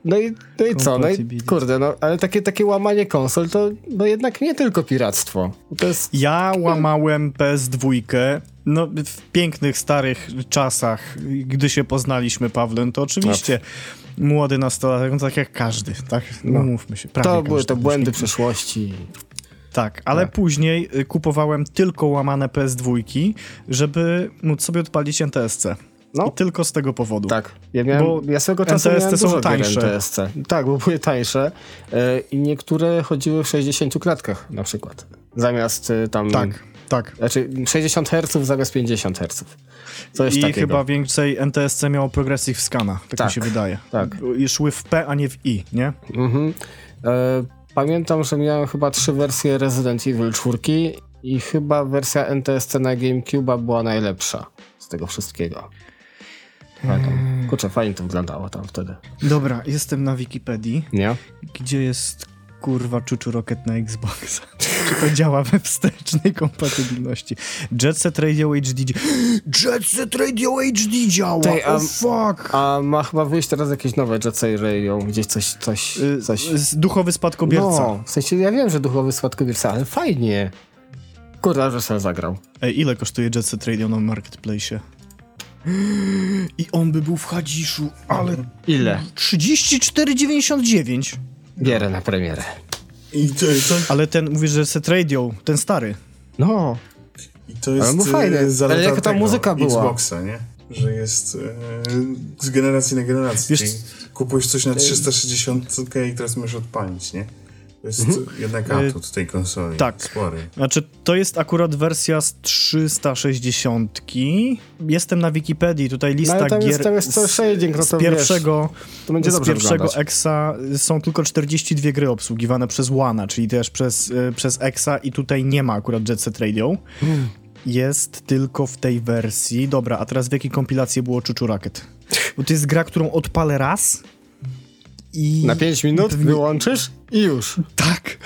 No i, no i co? No i kurde, no ale takie, takie łamanie konsol to no jednak nie tylko piractwo. To jest. Ja łamałem PS2, no w pięknych, starych czasach, gdy się poznaliśmy, Pawłem, to oczywiście młody nastolatek, no tak jak każdy, tak? No, mówmy się. To były te błędy przeszłości. Tak, ale Tak. później y, kupowałem tylko łamane PS2, żeby móc sobie odpalić NTSC. No. I tylko z tego powodu. Tak. Ja, miałem, Bo ja swego czasu NTSC są tańsze. NTSC. Tak, bo były tańsze e, i niektóre chodziły w 60 klatkach na przykład. zamiast y, tam... Tak, tak. Znaczy 60 Hz zamiast 50 Hz. Coś I takiego. chyba więcej NTSC miało progressive scana, tak, Tak, mi się wydaje. tak. I szły w P, a nie w I, nie? Mhm. E, pamiętam, że miałem chyba trzy wersje Resident Evil 4 i chyba wersja NTSC na GameCube była najlepsza z tego wszystkiego. Pamiętam. Kurczę, fajnie to wyglądało tam wtedy. Dobra, jestem na Wikipedii. Nie? Gdzie jest kurwa Chuchu Rocket na Xbox? Czy to działa we wstecznej kompatybilności? Jet Set Radio HD. Jet Set Radio HD działa! Tej, a- oh fuck! A ma chyba wyjść teraz jakieś nowe Jet Set Radio, gdzieś coś, coś, Y, coś... z- Duchowy spadkobierca. No, w sensie ja wiem, że duchowy spadkobierca, ale fajnie. Kurwa, że sam zagrał. Ej, ile kosztuje Jet Set Radio na Marketplace? I on by był w Hadziszu, ale Ile? 34,99. Bierę na premierę. I to, to, Ale ten, mówisz, że Set Radio, ten stary. No, i to jest Ale no fajne. e, zaleta Ale jaka ta muzyka była? Xboxa, nie? Że jest e, z generacji na generację. Wiesz- Czyli kupujesz coś na 360 i teraz możesz odpalić, nie? To jest jednak atut tej konsoli. Y, tak. Spory. Znaczy, to jest akurat wersja z 360. Jestem na Wikipedii, tutaj lista no ale tam gier jest, tam jest z, shading, no z to pierwszego, wiesz, to będzie z pierwszego. Exa są tylko 42 gry obsługiwane przez Łana, czyli też przez, y, przez Exa i tutaj nie ma akurat Jet Set Radio. Hmm. Jest tylko w tej wersji. Dobra, a teraz w jakiej kompilacji było Chuchu Rocket? Bo to jest gra, którą odpalę raz i... Na 5 minut Pewnie- wyłączysz i już. Tak.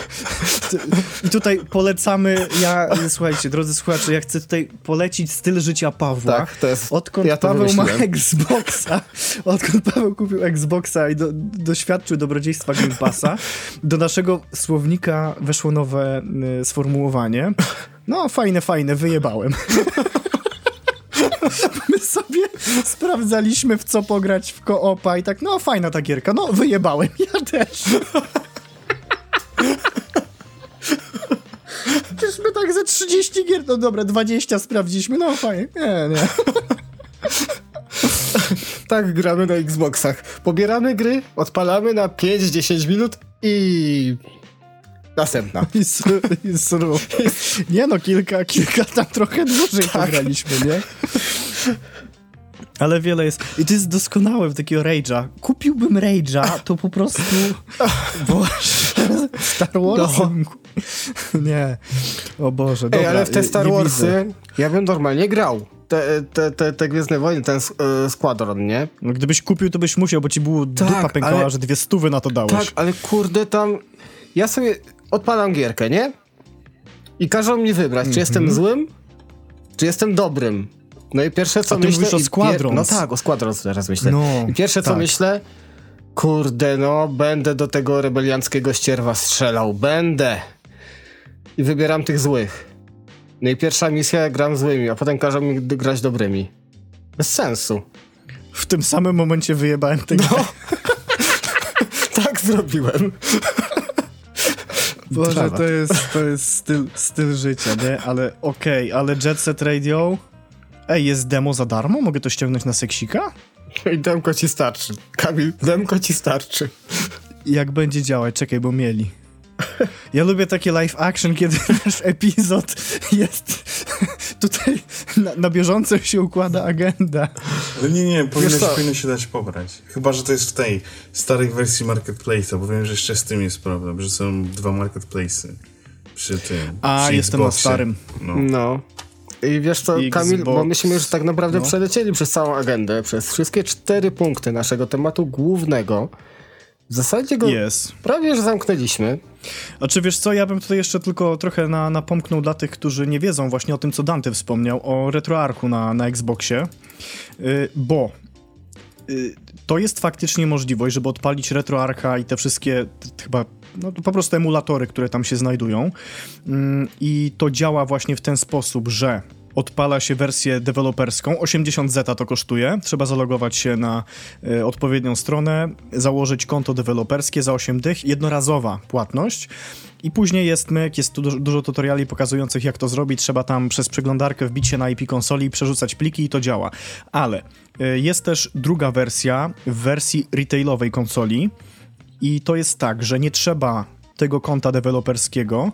I tutaj polecamy, ja, słuchajcie, drodzy słuchacze, ja chcę tutaj polecić styl życia Pawła. Tak, to jest- Odkąd ja Paweł ma wymyśliłem. Xboxa, odkąd Paweł kupił Xboxa i do, doświadczył dobrodziejstwa Game Passa, do naszego słownika weszło nowe y, sformułowanie. No, fajne, fajne, wyjebałem. My sobie sprawdzaliśmy, w co pograć w koopa i tak, no fajna ta gierka, no wyjebałem, ja też. Przecież my tak ze 30 gier, no dobra, 20 sprawdziliśmy, no fajnie, nie, nie. Tak gramy na Xboxach. Pobieramy gry, odpalamy na 5-10 minut i... Następna. I, s- i sru. Nie no, kilka, kilka tam trochę dłużej pograliśmy, nie? Ale wiele jest. I to jest doskonałe w takiego Rage'a. Kupiłbym Rage'a, to po prostu. Boże. Star Warsem. Nie. O Boże, dobra. Ej, ale w te Star Warsy ja bym normalnie grał. Te, te, te, te Gwiezdne Wojny, ten y, Squadron, nie? No, gdybyś kupił, to byś musiał, bo ci było dupa pękała, ale- że dwie stówy na to dałeś. Tak, ale kurde tam... Ja sobie odpalam gierkę, nie? I każą mi wybrać, czy jestem złym, czy jestem dobrym. No i pierwsze co Mhm. A ty myślę... mówisz o Squadrons. No tak, o Squadrons teraz myślę. No, I pierwsze co tak. myślę... Kurde, no, będę do tego rebelianckiego ścierwa strzelał. Będę. I wybieram tych złych. No i pierwsza misja gram złymi, a potem każą mi grać dobrymi. Bez sensu. W tym samym momencie wyjebałem tego. No. tak zrobiłem. Boże, to jest, to jest styl, styl życia, nie? Ale okej, ale Jet Set Radio... Ej, jest demo za darmo? Mogę to ściągnąć na seksika? I demko ci starczy. Kamil, demko ci starczy. Jak będzie działać? Czekaj, bo mieli. Ja lubię takie live action, kiedy nasz epizod jest tutaj na, na bieżąco się układa agenda. Ale nie, nie, powinno się, powinno się dać pobrać. Chyba, że to jest w tej starej wersji Marketplace'a, bo wiem, że jeszcze z tym jest problem, że są dwa Marketplace'y przy tym. A, przy jestem na starym. No. No. I wiesz co, Kamil, bo Xbox, myśmy już tak naprawdę no. przelecieli przez całą agendę, przez wszystkie cztery punkty naszego tematu głównego. W zasadzie go Jest. prawie że zamknęliśmy. A czy wiesz co, ja bym tutaj jeszcze tylko trochę na, napomknął dla tych, którzy nie wiedzą właśnie o tym, co Dante wspomniał, o RetroArchu na, na Xboxie, yy, bo yy, to jest faktycznie możliwość, żeby odpalić RetroArcha i te wszystkie chyba no, po prostu emulatory, które tam się znajdują Ym, i to działa właśnie w ten sposób, że odpala się wersję deweloperską, 80 zeta to kosztuje, trzeba zalogować się na y, odpowiednią stronę, założyć konto deweloperskie za 8 dych, jednorazowa płatność. I później jest myk, jest tu dużo, tutoriali pokazujących jak to zrobić, trzeba tam przez przeglądarkę wbić się na IP konsoli, przerzucać pliki i to działa. Ale y, jest też druga wersja w wersji retailowej konsoli. I to jest tak, że nie trzeba tego konta deweloperskiego,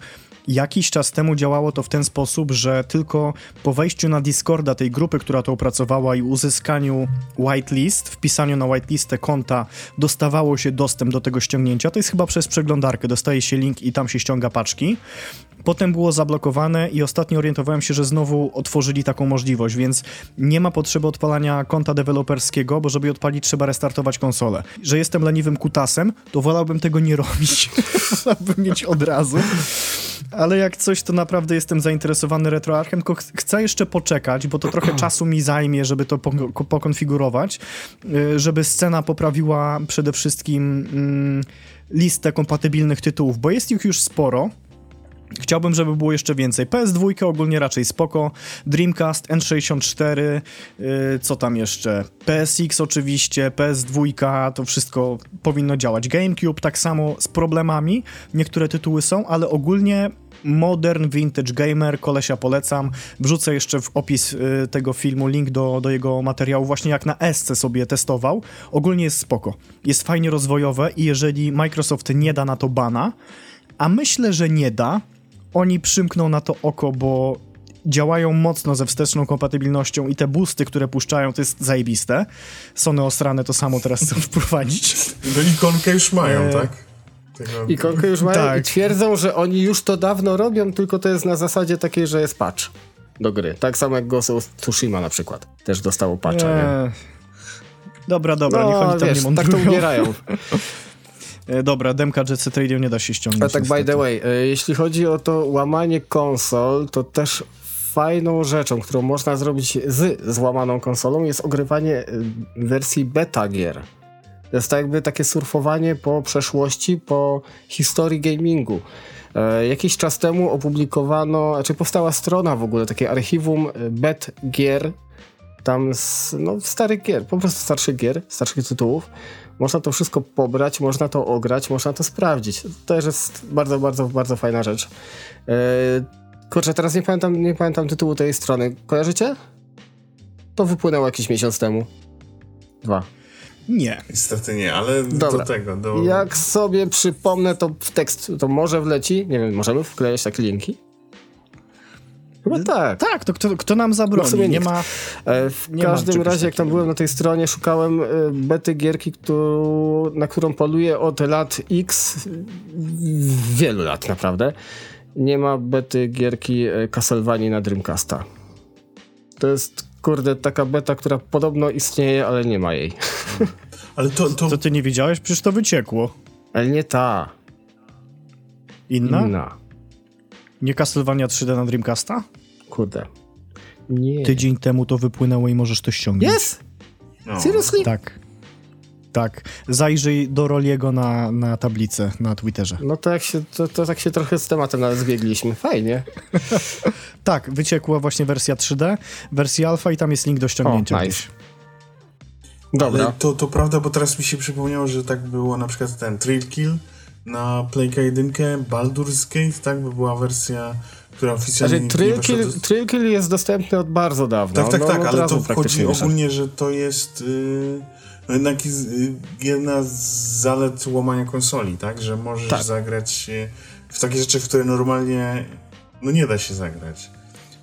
Jakiś czas temu działało to w ten sposób, że tylko po wejściu na Discorda tej grupy, która to opracowała i uzyskaniu whitelist, wpisaniu na whitelistę konta, dostawało się dostęp do tego ściągnięcia. To jest chyba przez przeglądarkę, dostaje się link i tam się ściąga paczki. Potem było zablokowane i ostatnio orientowałem się, że znowu otworzyli taką możliwość, więc nie ma potrzeby odpalania konta deweloperskiego, bo żeby odpalić trzeba restartować konsolę. Że jestem leniwym kutasem, to wolałbym tego nie robić. wolałbym mieć od razu. Ale jak coś, to naprawdę jestem zainteresowany RetroArchem, tylko ch chcę jeszcze poczekać, bo to trochę czasu mi zajmie, żeby to pokonfigurować, y, żeby scena poprawiła przede wszystkim mm, listę kompatybilnych tytułów, bo jest ich już sporo. Chciałbym, żeby było jeszcze więcej. PS2 ogólnie raczej spoko, Dreamcast, N64, yy, co tam jeszcze? PSX oczywiście, PS2, to wszystko powinno działać. GameCube tak samo z problemami, niektóre tytuły są, ale ogólnie Modern Vintage Gamer, kolesia polecam. Wrzucę jeszcze w opis y, tego filmu link do, do jego materiału, właśnie jak na SC sobie testował. Ogólnie jest spoko. Jest fajnie rozwojowe i jeżeli Microsoft nie da na to bana, a myślę, że nie da, oni przymkną na to oko, bo działają mocno ze wsteczną kompatybilnością i te boosty, które puszczają, to jest zajebiste. Sony Osrane to samo teraz chcą wprowadzić. No ikonkę już mają, e... tak? Tego... Ikonkę już mają tak. i twierdzą, że oni już to dawno robią, tylko to jest na zasadzie takiej, że jest patch do gry. Tak samo jak Ghost of Tsushima na przykład. Też dostało patcha, nie? nie? Dobra, dobra, no, niech oni tam wiesz, nie tak to ubierają. E, dobra, demka Jet Set Radio nie da się ściągnąć. A tak niestety. by the way, e, jeśli chodzi o to łamanie konsol, to też fajną rzeczą, którą można zrobić z złamaną konsolą jest ogrywanie e, wersji beta gier. To jest tak jakby takie surfowanie po przeszłości, po historii gamingu. E, jakiś czas temu opublikowano, znaczy powstała strona w ogóle, takie archiwum bet gier, tam z, no, starych gier, po prostu starszych gier, starszych tytułów. Można to wszystko pobrać, można to ograć, można to sprawdzić. To też jest bardzo, bardzo, bardzo fajna rzecz. Yy, kurczę, teraz nie pamiętam, nie pamiętam tytułu tej strony. Kojarzycie? To wypłynęło jakiś miesiąc temu. Dwa. Nie. Niestety nie, ale Dobra. do tego. Do... Jak sobie przypomnę, to w tekst to może wleci. Nie wiem, możemy wklejać takie linki? Chyba tak. Tak, to kto, kto nam zabroni? No nie ma. E, w nie każdym ma razie, jak tam byłem na tej stronie, szukałem e, bety gierki, którą, na którą poluję od lat X, wielu lat naprawdę. Nie ma bety gierki e, Castlevania na Dreamcasta. To jest, kurde, taka beta, która podobno istnieje, ale nie ma jej. Ale to, to... Co ty nie widziałeś? Przecież to wyciekło. Ale nie ta. Inna? Inna. Nie Castlevania 3D na Dreamcasta? Kurde. Nie. Tydzień temu to wypłynęło i możesz to ściągnąć. Jest? No. Seriously? Tak. Tak. Zajrzyj do Roliego na, na tablicę na Twitterze. No to, jak się, to, to tak się trochę z tematem nawet zbiegliśmy. Fajnie. tak, wyciekła właśnie wersja 3D, wersja alfa i tam jest link do ściągnięcia. O, nice. Dobra. Ale to, to prawda, bo teraz mi się przypomniało, że tak było na przykład ten Trill Kill na Playka 1 Baldur's Gate, tak? By była wersja, która oficjalnie znaczy, Trill, Kill, do... Trill Kill jest dostępny od bardzo dawna. Tak, tak, no, tak, ale to chodzi ogólnie, że to jest yy, no jednak jest, yy, jedna z zalet łamania konsoli, tak? Że możesz tak. zagrać yy, w takie rzeczy, w które normalnie no nie da się zagrać.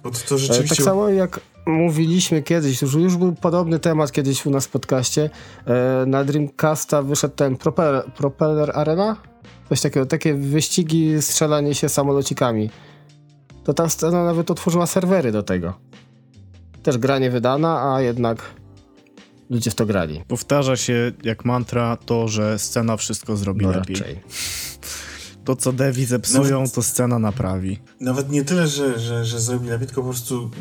Bo to, to rzeczywiście... Tak samo jak mówiliśmy kiedyś, już, już był podobny temat kiedyś u nas w podcaście. E, na Dreamcasta wyszedł ten Propeller, Propeller Arena? Coś takiego, takie wyścigi, strzelanie się samolocikami. To ta scena nawet otworzyła serwery do tego. Też gra nie wydana, a jednak ludzie w to grali. Powtarza się jak mantra to, że scena wszystko zrobi no lepiej. Raczej. To, co devi zepsują, nawet, to scena naprawi. Nawet nie tyle, że, że, że zrobi lepiej, tylko po prostu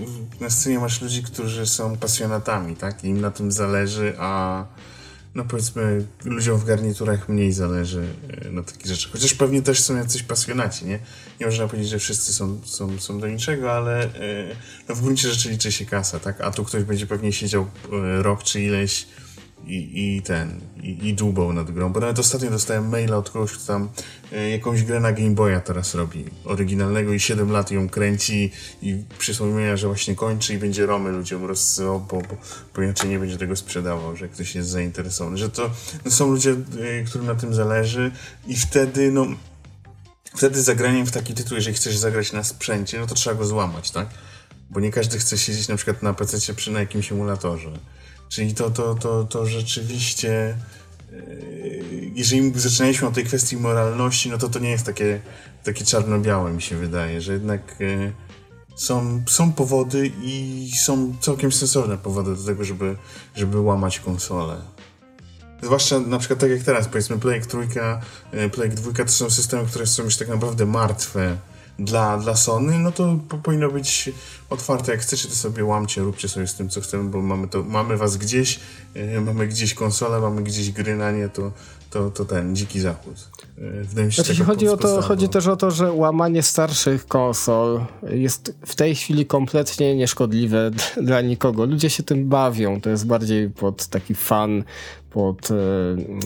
na scenie masz ludzi, którzy są pasjonatami, tak? Im na tym zależy, a no powiedzmy, ludziom w garniturach mniej zależy e, na takich rzeczach. Chociaż pewnie też są jacyś pasjonaci, nie? Nie można powiedzieć, że wszyscy są, są, są do niczego, ale e, no w gruncie rzeczy liczy się kasa, tak? A tu ktoś będzie pewnie siedział e, rok czy ileś i, i ten, i, i nad grą, bo nawet ostatnio dostałem maila od kogoś, kto tam e, jakąś grę na Game Boya teraz robi, oryginalnego i 7 lat ją kręci i przypomina, że właśnie kończy i będzie romy ludziom rozsyłał, bo, bo, bo inaczej nie będzie tego sprzedawał, że ktoś jest zainteresowany, że to no są ludzie, e, którym na tym zależy i wtedy, no wtedy zagraniem w taki tytuł, jeżeli chcesz zagrać na sprzęcie, no to trzeba go złamać, tak? Bo nie każdy chce siedzieć na przykład na PC przy na jakimś emulatorze. Czyli to, to, to, to rzeczywiście yy, jeżeli zaczynaliśmy od tej kwestii moralności, no to to nie jest takie, takie czarno-białe, mi się wydaje, że jednak yy, są, są powody i są całkiem sensowne powody do tego, żeby, żeby łamać konsolę. Zwłaszcza na przykład tak jak teraz, powiedzmy Plague trójka, e, Plague 2 to są systemy, które są już tak naprawdę martwe dla, dla Sony, no to po, powinno być otwarte. Jak chcecie, to sobie łamcie, róbcie sobie z tym, co chcemy, bo mamy, to, mamy was gdzieś, yy, mamy gdzieś konsolę, mamy gdzieś gry na nie, to, to, to ten dziki zachód. Yy, wydaje mi się, znaczy, chodzi, o to, chodzi też o to, że łamanie starszych konsol jest w tej chwili kompletnie nieszkodliwe dla nikogo. Ludzie się tym bawią, to jest bardziej pod taki fan, pod yy,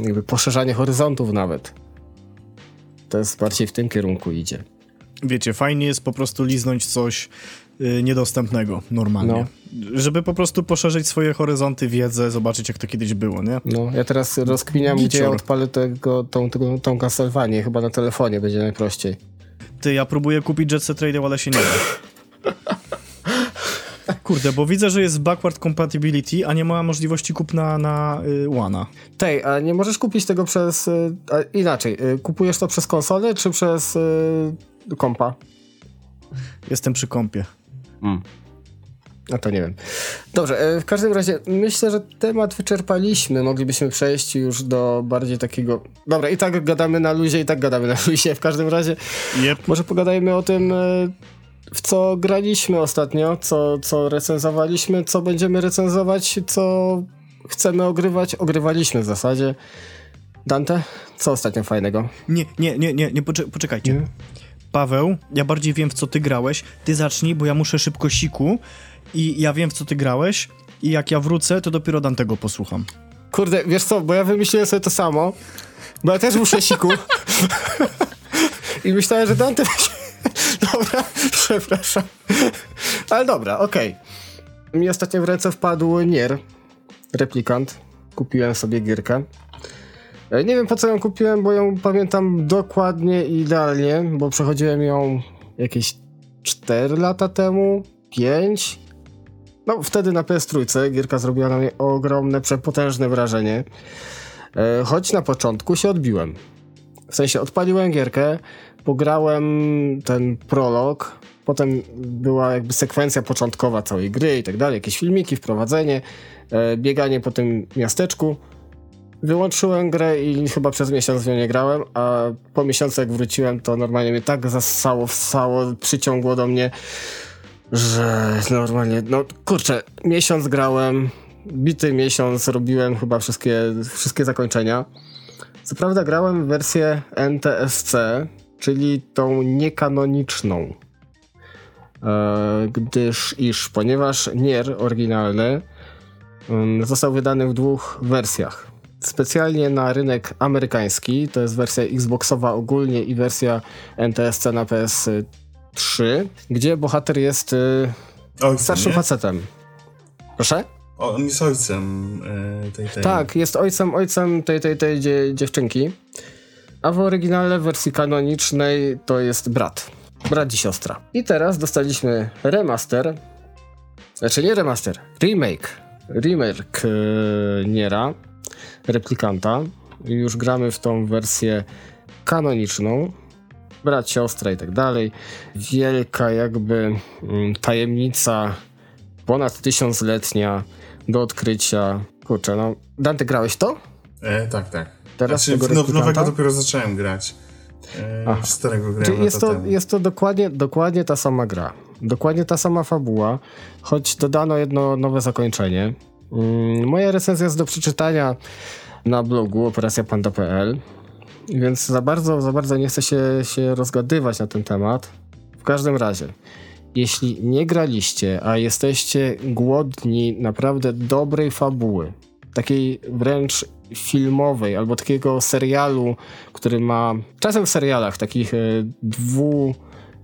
jakby poszerzanie horyzontów nawet. To jest bardziej w tym kierunku idzie wiecie, fajnie jest po prostu liznąć coś y, niedostępnego normalnie. No. Żeby po prostu poszerzyć swoje horyzonty, wiedzę, zobaczyć jak to kiedyś było, nie? No, ja teraz rozkminiam, Gicior. gdzie ja odpalę tego, tą, tą, tą Castlevanię, chyba na telefonie będzie najprościej. Ty, ja próbuję kupić Jet Set Radio, ale się nie da. Kurde, bo widzę, że jest backward compatibility, a nie ma możliwości kupna na y. Tej, a nie możesz kupić tego przez... Y, inaczej, y, kupujesz to przez konsolę, czy przez y, kompa? Jestem przy kompie. Mm. No to nie wiem. Dobrze, e, w każdym razie myślę, że temat wyczerpaliśmy. Moglibyśmy przejść już do bardziej takiego. Dobra, i tak gadamy na luzie, i tak gadamy na luzie. W każdym razie yep. może pogadajmy o tym, e, w co graliśmy ostatnio, co, co recenzowaliśmy, co będziemy recenzować, co chcemy ogrywać. Ogrywaliśmy w zasadzie. Dante, co ostatnio fajnego? Nie, nie, nie, nie, nie poczekajcie. Nie? Paweł, ja bardziej wiem, w co ty grałeś. Ty zacznij, bo ja muszę szybko siku i ja wiem, w co ty grałeś i jak ja wrócę, to dopiero Dantego posłucham. Kurde, wiesz co, bo ja wymyśliłem sobie to samo, bo ja też muszę siku. I myślałem, że Dante... dobra, przepraszam. Ale dobra, okej. Okay. Mi ostatnio w ręce wpadł Nier, replikant. Kupiłem sobie gierkę. E, nie wiem po co ją kupiłem, bo ją pamiętam dokładnie i idealnie, bo przechodziłem ją jakieś 4 lata temu, 5. No wtedy na PS3 gierka zrobiła na mnie ogromne, przepotężne wrażenie. E, choć na początku się odbiłem. W sensie odpaliłem gierkę, pograłem ten prolog, potem była jakby sekwencja początkowa całej gry i tak dalej, jakieś filmiki, wprowadzenie, e, bieganie po tym miasteczku. Wyłączyłem grę i chyba przez miesiąc w nią nie grałem, a po miesiącu jak wróciłem, to normalnie mnie tak zassało, wsało, przyciągło do mnie, że normalnie, no kurczę, miesiąc grałem, bity miesiąc robiłem chyba wszystkie, wszystkie zakończenia. Co prawda grałem w wersję NTSC, czyli tą niekanoniczną. E, gdyż iż, ponieważ Nier oryginalny um, został wydany w dwóch wersjach specjalnie na rynek amerykański, to jest wersja Xboxowa ogólnie i wersja NTSC na PS3, gdzie bohater jest y, ojcem, starszym nie? facetem. Proszę? O, on jest ojcem y, tej, tej... Tak, jest ojcem, ojcem tej, tej, tej dzie, dziewczynki. A w oryginale wersji kanonicznej to jest brat. Brat i siostra. I teraz dostaliśmy remaster, znaczy nie remaster, remake. Remake yy, Niera replikanta. Już gramy w tą wersję kanoniczną. Brat, siostra i tak dalej. Wielka jakby mm, tajemnica ponad tysiącletnia do odkrycia. Kurczę, no. Dante, grałeś to? E, tak, tak. Teraz znaczy, tego w nowego dopiero zacząłem grać. E, starego grałem jest to, jest to dokładnie, dokładnie ta sama gra. Dokładnie ta sama fabuła, choć dodano jedno nowe zakończenie. Mm, moja recenzja jest do przeczytania na blogu operacjapanda.pl, więc za bardzo, za bardzo nie chcę się, się rozgadywać na ten temat. W każdym razie, jeśli nie graliście, a jesteście głodni naprawdę dobrej fabuły, takiej wręcz filmowej albo takiego serialu, który ma czasem w serialach takich e, dwu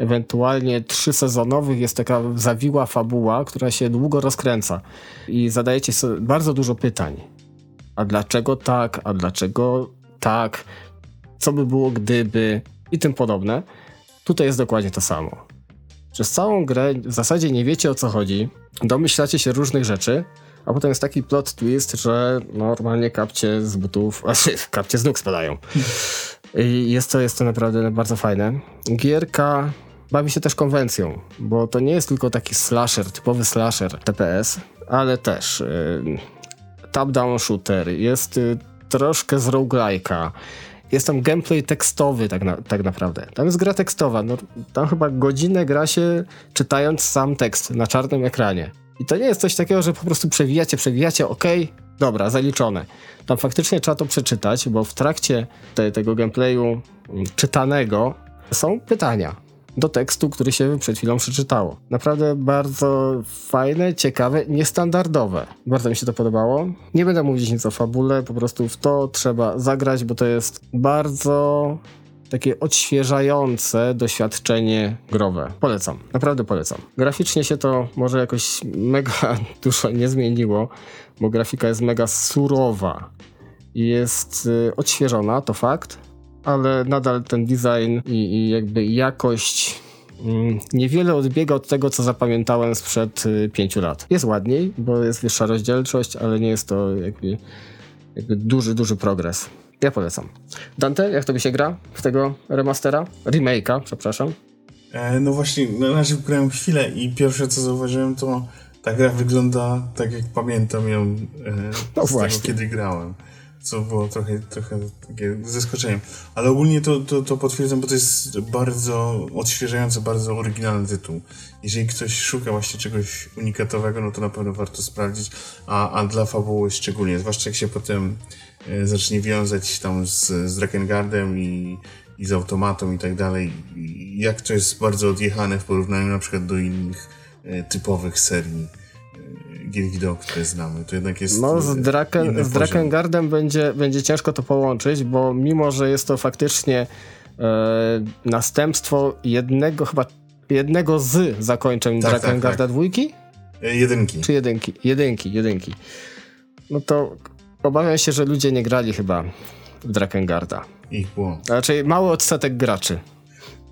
ewentualnie trzysezonowych jest taka zawiła fabuła, która się długo rozkręca i zadajecie sobie bardzo dużo pytań. A dlaczego tak? A dlaczego tak? Co by było gdyby? i tym podobne. Tutaj jest dokładnie to samo. Przez całą grę w zasadzie nie wiecie o co chodzi, domyślacie się różnych rzeczy, a potem jest taki plot twist, że normalnie kapcie z butów, a kapcie z nóg spadają. I jest to, jest to naprawdę bardzo fajne. Gierka bawi się też konwencją, bo to nie jest tylko taki slasher, typowy slasher TPS, ale też y, top-down shooter, jest y, troszkę z roguelike'a, jest tam gameplay tekstowy tak, na, tak naprawdę. Tam jest gra tekstowa, no, tam chyba godzinę gra się czytając sam tekst na czarnym ekranie. I to nie jest coś takiego, że po prostu przewijacie, przewijacie, ok, dobra, zaliczone. Tam faktycznie trzeba to przeczytać, bo w trakcie te, tego gameplayu mm, czytanego są pytania do tekstu, który się przed chwilą przeczytało. Naprawdę bardzo fajne, ciekawe, niestandardowe. Bardzo mi się to podobało. Nie będę mówić nic o fabule, po prostu w to trzeba zagrać, bo to jest bardzo takie odświeżające doświadczenie growe. Polecam, naprawdę polecam. Graficznie się to może jakoś mega dużo nie zmieniło, bo grafika jest mega surowa i jest y, odświeżona, to fakt, ale nadal ten design i, i jakby jakość mm, niewiele odbiega od tego, co zapamiętałem sprzed y, pięciu lat. Jest ładniej, bo jest wyższa rozdzielczość, ale nie jest to jakby, jakby duży, duży progres. Ja polecam. Dante, jak to by się gra w tego remastera? Remake'a, przepraszam. E, no właśnie, na razie grałem chwilę i pierwsze co zauważyłem to ta gra wygląda tak jak pamiętam ją e, no z właśnie. tego kiedy grałem co było trochę, trochę takie zaskoczeniem. Ale ogólnie to, to, to potwierdzam, bo to jest bardzo odświeżający, bardzo oryginalny tytuł. Jeżeli ktoś szuka właśnie czegoś unikatowego, no to na pewno warto sprawdzić, a, a dla fabuły szczególnie, zwłaszcza jak się potem e, zacznie wiązać tam z, z Drakengardem i, i z automatą i tak dalej. Jak to jest bardzo odjechane w porównaniu na przykład do innych e, typowych serii gier wideo, które znamy. To jednak jest. No, z, Draken, z Drakengardem będzie, będzie ciężko to połączyć, bo mimo, że jest to faktycznie e, następstwo jednego, chyba jednego z zakończeń tak, Drakengarda tak, tak. dwójki? E, jedynki. Czy jedynki? Jedynki, jedynki. No to obawiam się, że ludzie nie grali chyba w Drakengarda. Ich błąd. Raczej mały odsetek graczy.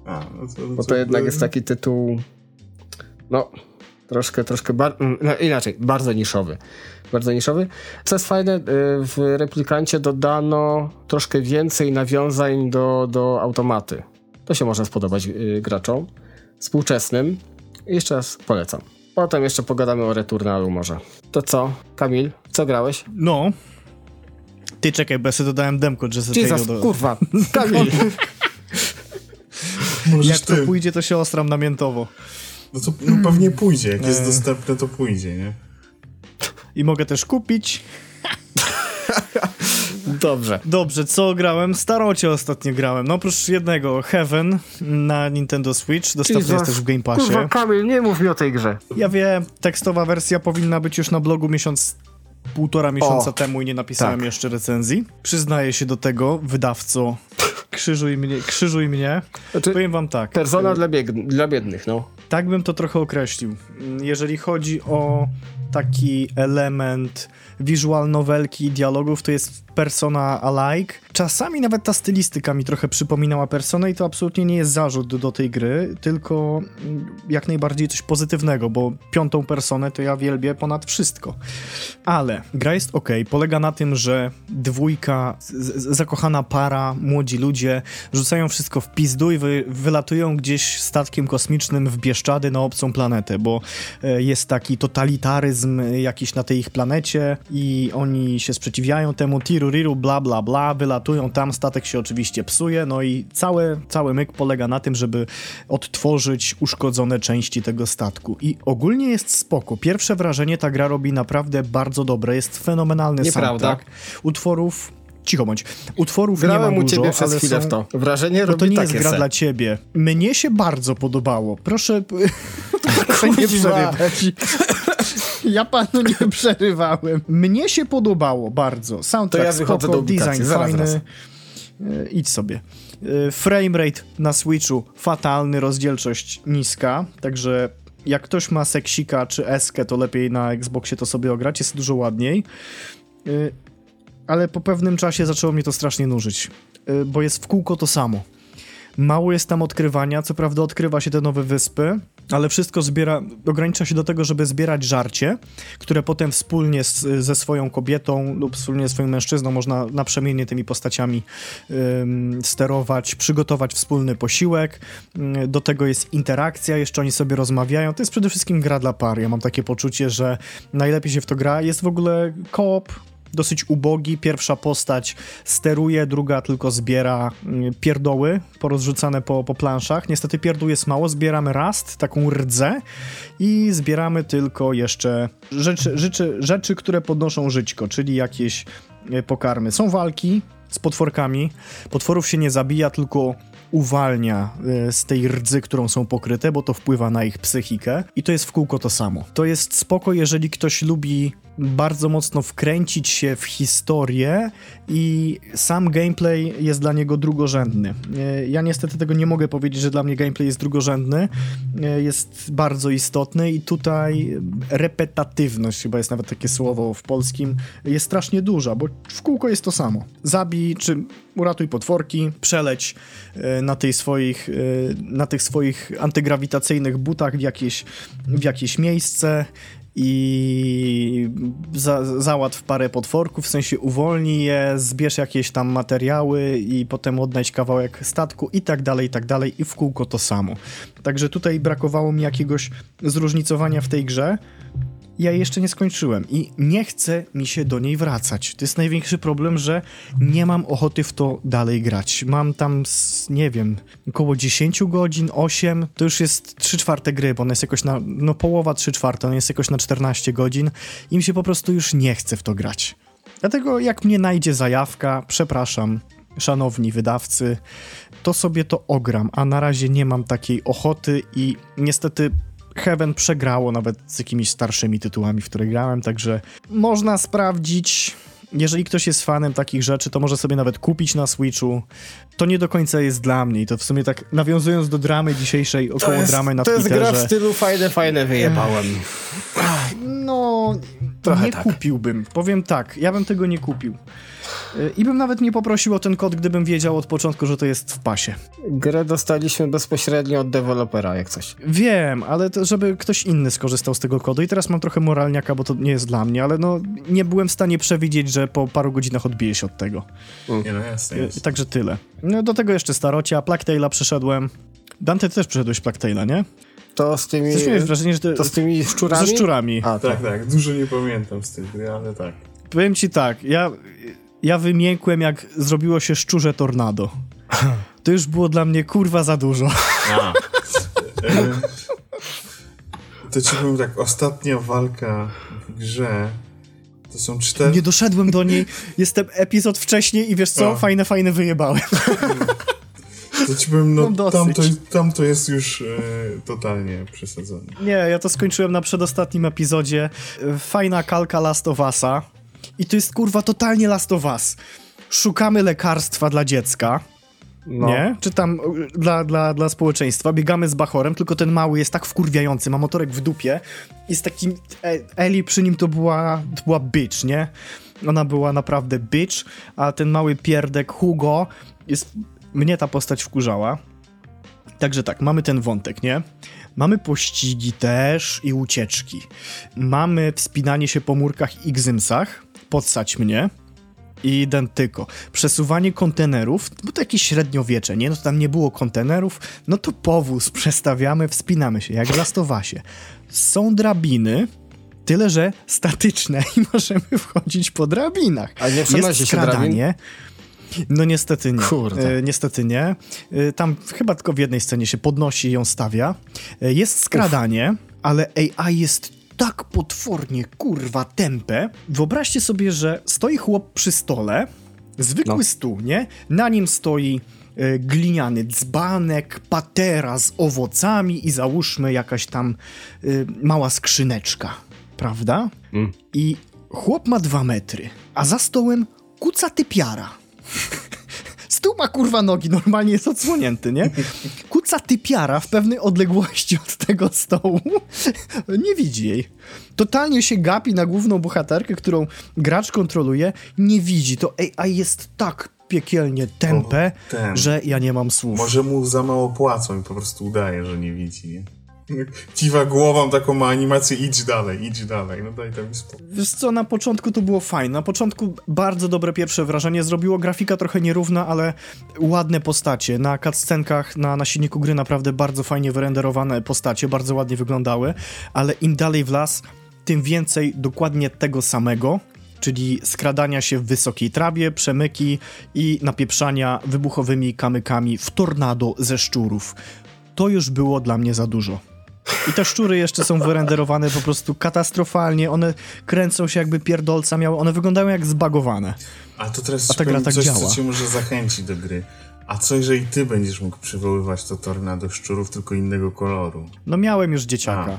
A, no to, to, bo to jednak jest taki tytuł. No, troszkę, troszkę, bar- mm, no, inaczej, bardzo niszowy. Bardzo niszowy. Co jest fajne, y, w replikancie dodano troszkę więcej nawiązań do, do automaty. To się może spodobać y, graczom współczesnym. Jeszcze raz polecam. Potem jeszcze pogadamy o Returnalu może. To co, Kamil, co grałeś? No. Ty czekaj, bo ja sobie dodałem demko Jesus, do... kurwa, Kamil. Jak to pójdzie, to się ostram namiętowo. No to no pewnie pójdzie, jak jest dostępne, to pójdzie, nie? I mogę też kupić. Dobrze. Dobrze, co grałem? Starocie ostatnio grałem. No oprócz jednego, Heaven na Nintendo Switch. Dostępny jest też w Game Passie. Kurwa, Kamil, nie mów mi o tej grze. Ja wiem, tekstowa wersja powinna być już na blogu miesiąc półtora miesiąca o, temu i nie napisałem tak. jeszcze recenzji. Przyznaję się do tego, wydawco. Krzyżuj mnie, krzyżuj mnie. Znaczy, Powiem wam tak. Persona dla, dla biednych, no. Tak bym to trochę określił. Jeżeli chodzi o taki element visual novelki i dialogów, to jest persona alike. Czasami nawet ta stylistyka mi trochę przypominała personę i to absolutnie nie jest zarzut do tej gry, tylko jak najbardziej coś pozytywnego, bo piątą personę to ja wielbię ponad wszystko. Ale gra jest ok, polega na tym, że dwójka, zakochana para, młodzi ludzie rzucają wszystko w pizdu i wy, wylatują gdzieś statkiem kosmicznym w Bieszczady na obcą planetę, bo e, jest taki totalitaryzm jakiś na tej ich planecie i oni się sprzeciwiają temu, tiru riru, bla bla bla, wylatują tam, statek się oczywiście psuje, no i cały, cały myk polega na tym, żeby odtworzyć uszkodzone części tego statku. I ogólnie jest spoko. Pierwsze wrażenie ta gra robi naprawdę bardzo dobre, jest fenomenalny Nieprawda. soundtrack. Utworów cicho bądź. Utworów Grałem nie ma u dużo, ciebie przez chwilę są... w to. Wrażenie no to nie jest gra se. dla ciebie. Mnie się bardzo podobało. Proszę, proszę nie przerywać. Ja panu nie przerywałem. Mnie się podobało bardzo. Soundtrack to ja spoko, do design zaraz, fajny. Zaraz. E, idź sobie. E, framerate na Switchu fatalny, rozdzielczość niska, także jak ktoś ma seksika czy eskę, to lepiej na Xboxie to sobie ograć, jest dużo ładniej. E, ale po pewnym czasie zaczęło mnie to strasznie nużyć, bo jest w kółko to samo Mało jest tam odkrywania, co prawda odkrywa się te nowe wyspy, ale wszystko zbiera, ogranicza się do tego, żeby zbierać żarcie, które potem wspólnie z, ze swoją kobietą lub wspólnie ze swoim mężczyzną można naprzemiennie tymi postaciami ym, sterować, przygotować wspólny posiłek. Do tego jest interakcja, jeszcze oni sobie rozmawiają. To jest przede wszystkim gra dla par. Ja mam takie poczucie, że najlepiej się w to gra. Jest w ogóle koop, dosyć ubogi. Pierwsza postać steruje, druga tylko zbiera mm, pierdoły porozrzucane po, po planszach. Niestety pierdół jest mało, zbieramy rast, taką rdzę i zbieramy tylko jeszcze rzeczy, rzeczy, rzeczy które podnoszą żyćko, czyli jakieś e, pokarmy. Są walki z potworkami. Potworów się nie zabija, tylko uwalnia e, z tej rdzy, którą są pokryte, bo to wpływa na ich psychikę i to jest w kółko to samo. To jest spoko, jeżeli ktoś lubi bardzo mocno wkręcić się w historię i sam gameplay jest dla niego drugorzędny. E, ja niestety tego nie mogę powiedzieć, że dla mnie gameplay jest drugorzędny. E, jest bardzo istotny i tutaj repetatywność, chyba jest nawet takie słowo w polskim, jest strasznie duża, bo w kółko jest to samo. Zabij, czy uratuj potworki, przeleć e, na, tej swoich, na tych swoich antygrawitacyjnych butach w jakieś, w jakieś miejsce, i za, załatw parę potworków, w sensie uwolnij je, zbierz jakieś tam materiały i potem odnajdź kawałek statku i tak dalej, i tak dalej i w kółko to samo. Także tutaj brakowało mi jakiegoś zróżnicowania w tej grze, ja jeszcze nie skończyłem i nie chce mi się do niej wracać. To jest największy problem, że nie mam ochoty w to dalej grać. Mam tam, nie wiem, około 10 godzin, 8, to już jest 3 czwarte gry, bo ona jest jakoś na, no połowa 3 czwarte, ona jest jakoś na 14 godzin i mi się po prostu już nie chce w to grać. Dlatego jak mnie najdzie zajawka, przepraszam, szanowni wydawcy, to sobie to ogram, a na razie nie mam takiej ochoty i niestety Heaven przegrało nawet z jakimiś starszymi tytułami, w które grałem, także można sprawdzić. Jeżeli ktoś jest fanem takich rzeczy, to może sobie nawet kupić na Switchu. To nie do końca jest dla mnie i to w sumie tak nawiązując do dramy dzisiejszej, około jest, dramy na to Twitterze. To jest gra w stylu fajne, fajne wyjebałem. No, Trochę nie tak. kupiłbym. Powiem tak, ja bym tego nie kupił. I bym nawet nie poprosił o ten kod, gdybym wiedział od początku, że to jest w pasie. Grę dostaliśmy bezpośrednio od dewelopera, jak coś. Wiem, ale to, żeby ktoś inny skorzystał z tego kodu. I teraz mam trochę moralniaka, bo to nie jest dla mnie, ale no nie byłem w stanie przewidzieć, że po paru godzinach odbije się od tego. Mm. Nie no, jasne, jasne. Także tyle. No do tego jeszcze starocia, Plague przeszedłem. Dante, ty też przeszedłeś Plague nie? To z tymi... Coś miałeś wrażenie, że... To z tymi szczurami? Ze szczurami. A, tak, tak. Dużo nie pamiętam z gry, ale tak. Powiem ci tak, ja ja wymiękłem jak zrobiło się szczurze tornado. To już było dla mnie kurwa za dużo. A. To ci powiem tak, ostatnia walka w grze to są cztery... Nie doszedłem do niej, jestem epizod wcześniej i wiesz co, A. fajne, fajne wyjebałem. To ci powiem, no, no tam, to, tam to jest już e, totalnie przesadzone. Nie, ja to skończyłem na przedostatnim epizodzie. Fajna kalka Last of Us'a i to jest kurwa totalnie Last of Us. Szukamy lekarstwa dla dziecka. No. Nie? Czy tam dla, dla, dla społeczeństwa. Biegamy z Bachorem, tylko ten mały jest tak wkurwiający, ma motorek w dupie. Jest takim... E, Eli przy nim to była, to była bitch, nie? Ona była naprawdę bitch, a ten mały pierdek Hugo jest... Mnie ta postać wkurzała. Także tak, mamy ten wątek, nie? Mamy pościgi też i ucieczki. Mamy wspinanie się po murkach i gzymsach podsać mnie i identyko. Przesuwanie kontenerów, bo to jakieś średniowiecze, nie? No to tam nie było kontenerów, no to powóz przestawiamy, wspinamy się, jak w Lastowasie. Są drabiny, tyle że statyczne i możemy wchodzić po drabinach. A nie przenosi się drabin? No niestety nie. Kurde. E, niestety nie. E, tam chyba tylko w jednej scenie się podnosi i ją stawia. E, jest skradanie, Uf. ale AI jest tak potwornie, kurwa, tempę. Wyobraźcie sobie, że stoi chłop przy stole, zwykły no. stół, nie? Na nim stoi e, gliniany dzbanek, patera z owocami i załóżmy jakaś tam e, mała skrzyneczka, prawda? Mm. I chłop ma dwa metry, a za stołem kuca typiara. Stół ma kurwa nogi, normalnie jest odsłonięty, nie? Kuca typiara w pewnej odległości od tego stołu. nie widzi jej. Totalnie się gapi na główną bohaterkę, którą gracz kontroluje. Nie widzi. To AI jest tak piekielnie tępe, ten. że ja nie mam słów. Może mu za mało płacą i po prostu udaje, że nie widzi, nie? Kiwa głową, taką ma animację, idź dalej, idź dalej, no daj tam spokój. Wiesz co, na początku to było fajne. Na początku bardzo dobre pierwsze wrażenie zrobiło. Grafika trochę nierówna, ale ładne postacie. Na cutscenkach, na, na silniku gry naprawdę bardzo fajnie wyrenderowane postacie, bardzo ładnie wyglądały, ale im dalej w las, tym więcej dokładnie tego samego, czyli skradania się w wysokiej trawie, przemyki i napieprzania wybuchowymi kamykami w tornado ze szczurów. To już było dla mnie za dużo. I te szczury jeszcze są wyrenderowane po prostu katastrofalnie, one kręcą się jakby pierdolca miały, one wyglądają jak zbagowane. A to teraz A ta gra tak coś, działa. co cię może zachęcić do gry. A co jeżeli ty będziesz mógł przywoływać to tornado szczurów tylko innego koloru? No miałem już dzieciaka.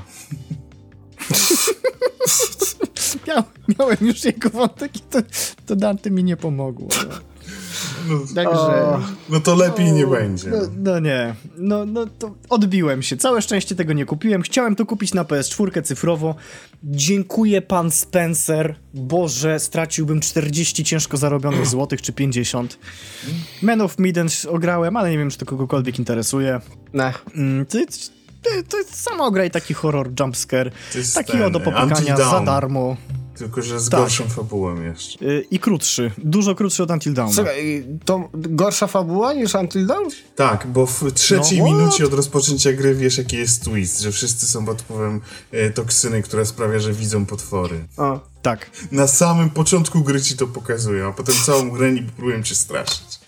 Miał, miałem już jego wątek i to, to Dante mi nie pomogło. No. Także... No to lepiej nie będzie. No, no nie, no, no to odbiłem się. Całe szczęście tego nie kupiłem. Chciałem to kupić na PS4 cyfrowo. Dziękuję pan Spencer. Boże, straciłbym 40 ciężko zarobionych złotych czy 50. Man of Medan ograłem, ale nie wiem, czy to kogokolwiek interesuje. Ne. Mm, jest sama gra i taki horror jumpscare. Taki ten, o do popykania za darmo. Tylko, że z Tak. gorszą fabułą jeszcze. Y, I krótszy. Dużo krótszy od Until Dawn. Słuchaj, to gorsza fabuła niż Until Dawn? Tak, bo w trzeciej No minucie od rozpoczęcia gry wiesz jaki jest twist, że wszyscy są pod wpływem e, toksyny, która sprawia, że widzą potwory. O. Tak. Na samym początku gry ci to pokazują, a potem całą grę nie próbują cię straszyć.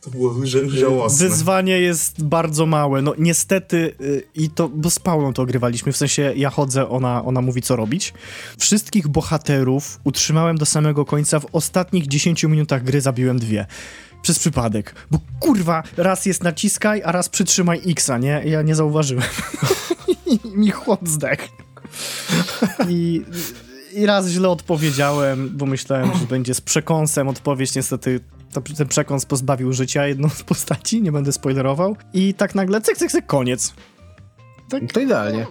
To było ża- żałosne. Wyzwanie jest bardzo małe. No niestety y, i to, bo z Paulą to ogrywaliśmy, w sensie ja chodzę, ona, ona mówi co robić. Wszystkich bohaterów utrzymałem do samego końca. W ostatnich 10 minutach gry zabiłem dwie. Przez przypadek. Bo kurwa, raz jest naciskaj, a raz przytrzymaj X-a, nie? Ja nie zauważyłem. Mi chłop zdechł. I, I raz źle odpowiedziałem, bo myślałem, że będzie z przekąsem odpowiedź. Niestety ten przekąs pozbawił życia jedną z postaci, nie będę spoilerował. I tak nagle cyk, cyk, cyk, koniec. To idealnie.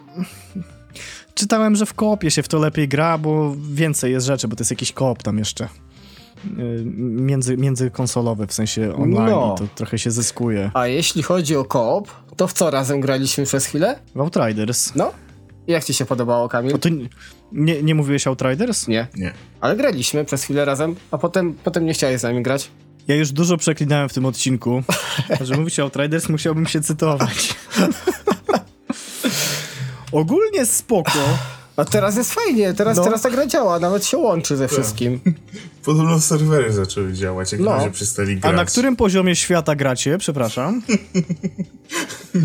Czytałem, że w koopie się w to lepiej gra, bo więcej jest rzeczy, bo to jest jakiś koop tam jeszcze. Yy, Między, międzykonsolowy, w sensie online No. i to trochę się zyskuje. A jeśli chodzi o koop, to w co razem graliśmy przez chwilę? W Outriders. No? Jak ci się podobało, Kamil? O, ty nie- nie, nie mówiłeś Outriders? Nie. Nie. Ale graliśmy przez chwilę razem, a potem, potem nie chciałeś z nami grać. Ja już dużo przeklinałem w tym odcinku. Żeby mówić o Outriders, musiałbym się cytować. Ogólnie spoko. A teraz jest fajnie, teraz, No. teraz ta gra działa, nawet się łączy ze wszystkim. Podobno serwery zaczęły działać, jak No. ludzie przestali A grać. na którym poziomie świata gracie? Przepraszam.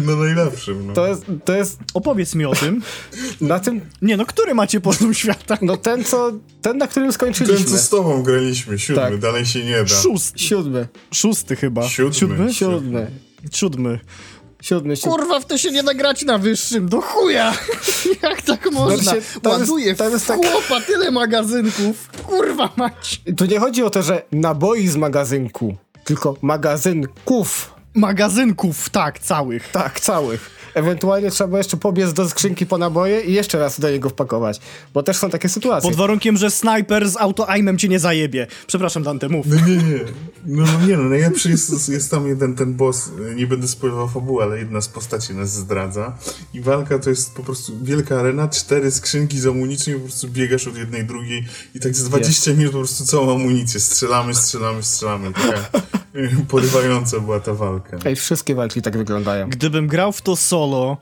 No najlepszym, no. To jest, to jest Opowiedz mi o tym. na tym, Nie no, który macie poziom świata? no ten co, ten na którym Ten, skończyliśmy. co z tobą graliśmy, siódmy, Tak. dalej się nie da. Szósty. Siódmy, Szósty chyba. Siódmy. Siódmy? siódmy, Siódmy. Kurwa, w to się nie da grać na wyższym, do chuja! Jak tak można? się- tam jest- Ładuję tam jest tak- chłopa tyle magazynków. Kurwa mać. Tu nie chodzi o to, że naboi z magazynku, tylko magazynków. Magazynków, tak, całych. Tak, całych. Ewentualnie trzeba jeszcze pobiec do skrzynki po naboje i jeszcze raz do niego wpakować. Bo też są takie sytuacje. Pod warunkiem, że snajper z auto-aimem cię nie zajebie. Przepraszam, Dante, mów. No nie, nie. No, no nie no, najlepszy jest, jest tam jeden ten boss, nie będę spoilował fabuły, ale jedna z postaci nas zdradza. I walka to jest po prostu wielka arena, cztery skrzynki z amunicją i po prostu biegasz od jednej drugiej i tak z 20 minut po prostu całą amunicję strzelamy, strzelamy, strzelamy. Taka porywająca była ta walka. Ej, wszystkie walki tak wyglądają. Gdybym grał w to solo,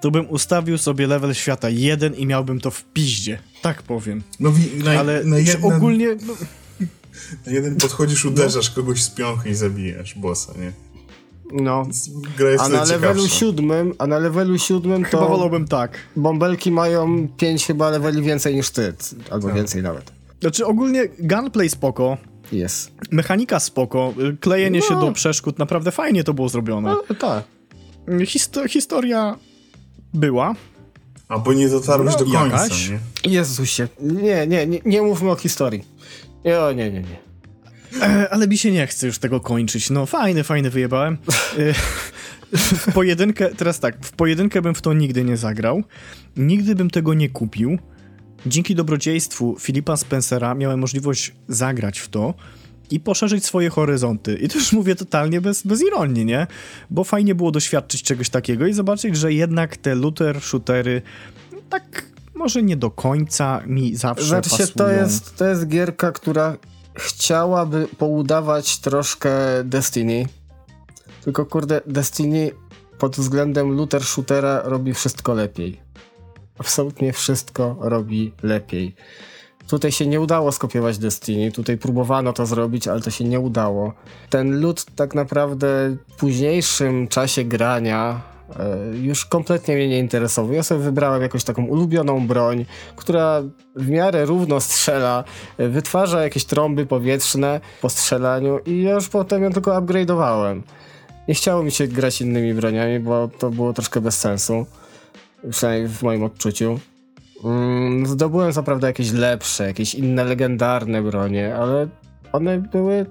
to bym ustawił sobie level świata jeden i miałbym to w piździe. Tak powiem. No wi- na, Ale na, jedna, ogólnie... No, na jeden podchodzisz, uderzasz kogoś z piąchy i zabijasz bossa, nie? No. Gra jest A na levelu siódmym, a na levelu siódmym chyba to wolałbym tak. bąbelki mają pięć chyba leveli więcej niż ty. Albo Tak. więcej nawet. Znaczy ogólnie gunplay spoko, Jest. mechanika spoko, klejenie się No. do przeszkód, naprawdę fajnie to było zrobione. No, tak. Histo- historia była, A bo nie dotarłeś No, do końca, jakaś. nie? Jezusie. Nie, nie, nie, nie mówmy o historii. O, nie, nie, nie. e, ale mi się nie chce już tego kończyć. No fajny, fajny wyjebałem. E, w pojedynkę, teraz tak, w pojedynkę bym w to nigdy nie zagrał, nigdy bym tego nie kupił. Dzięki dobrodziejstwu Filipa Spencera miałem możliwość zagrać w to i poszerzyć swoje horyzonty. I to już mówię totalnie bez, bez ironii, nie? Bo fajnie było doświadczyć czegoś takiego i zobaczyć, że jednak te looter, shootery tak może nie do końca mi zawsze Znaczy się, pasują. to jest, to jest gierka, która chciałaby poudawać troszkę Destiny. Tylko kurde, Destiny pod względem looter shootera robi wszystko lepiej. Absolutnie wszystko robi lepiej. Tutaj się nie udało skopiować Destiny, tutaj próbowano to zrobić, ale to się nie udało. Ten loot tak naprawdę w późniejszym czasie grania e, już kompletnie mnie nie interesował. Ja sobie wybrałem jakąś taką ulubioną broń, która w miarę równo strzela, e, wytwarza jakieś trąby powietrzne po strzelaniu i ja już potem ją tylko upgrade'owałem. Nie chciało mi się grać innymi broniami, bo to było troszkę bez sensu. Przynajmniej w moim odczuciu. Mm, zdobyłem co prawda jakieś lepsze, jakieś inne legendarne bronie, ale one były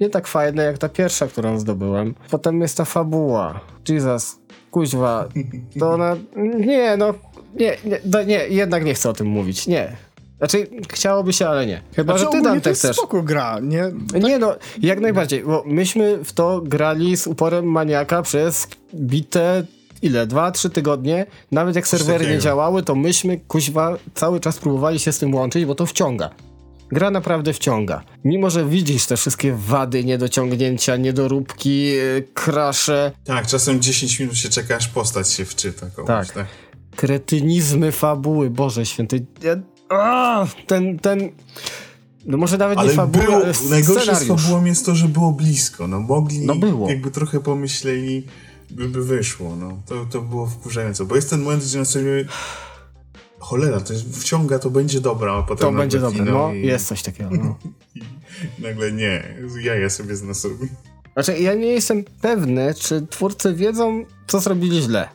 nie tak fajne jak ta pierwsza, którą zdobyłem. Potem jest ta fabuła. Jesus, kuźwa, to ona... Nie, no, nie, nie, nie, jednak nie chcę o tym mówić, nie. Znaczy, chciałoby się, ale nie. Chyba, Znaczy, że ty to jest chcesz. spoko gra, nie? Nie no, jak najbardziej, bo myśmy w to grali z uporem maniaka przez bite ile? Dwa, trzy tygodnie. Nawet jak serwery nie działały, to myśmy kuźwa cały czas próbowali się z tym łączyć, bo to wciąga. Gra naprawdę wciąga. Mimo, że widzisz te wszystkie wady, niedociągnięcia, niedoróbki, yy, krasze, Tak, czasem 10 minut się czeka, aż postać się wczyta komuś, Tak. tak? kretynizmy fabuły, Boże święty. A, ten, ten... No może nawet Ale nie fabuła, było, ale najgorsze z fabułą jest to, że było blisko. No mogli, No było. jakby trochę pomyśleli, by, by wyszło. No. To, to było wkurzające. Bo jest ten moment, gdzie na sobie cholera, to jest, wciąga, to będzie dobra, a potem To będzie dobre, no i jest coś takiego. No. nagle nie, jaja sobie z nas robi. Znaczy, ja nie jestem pewny, czy twórcy wiedzą, co zrobili źle.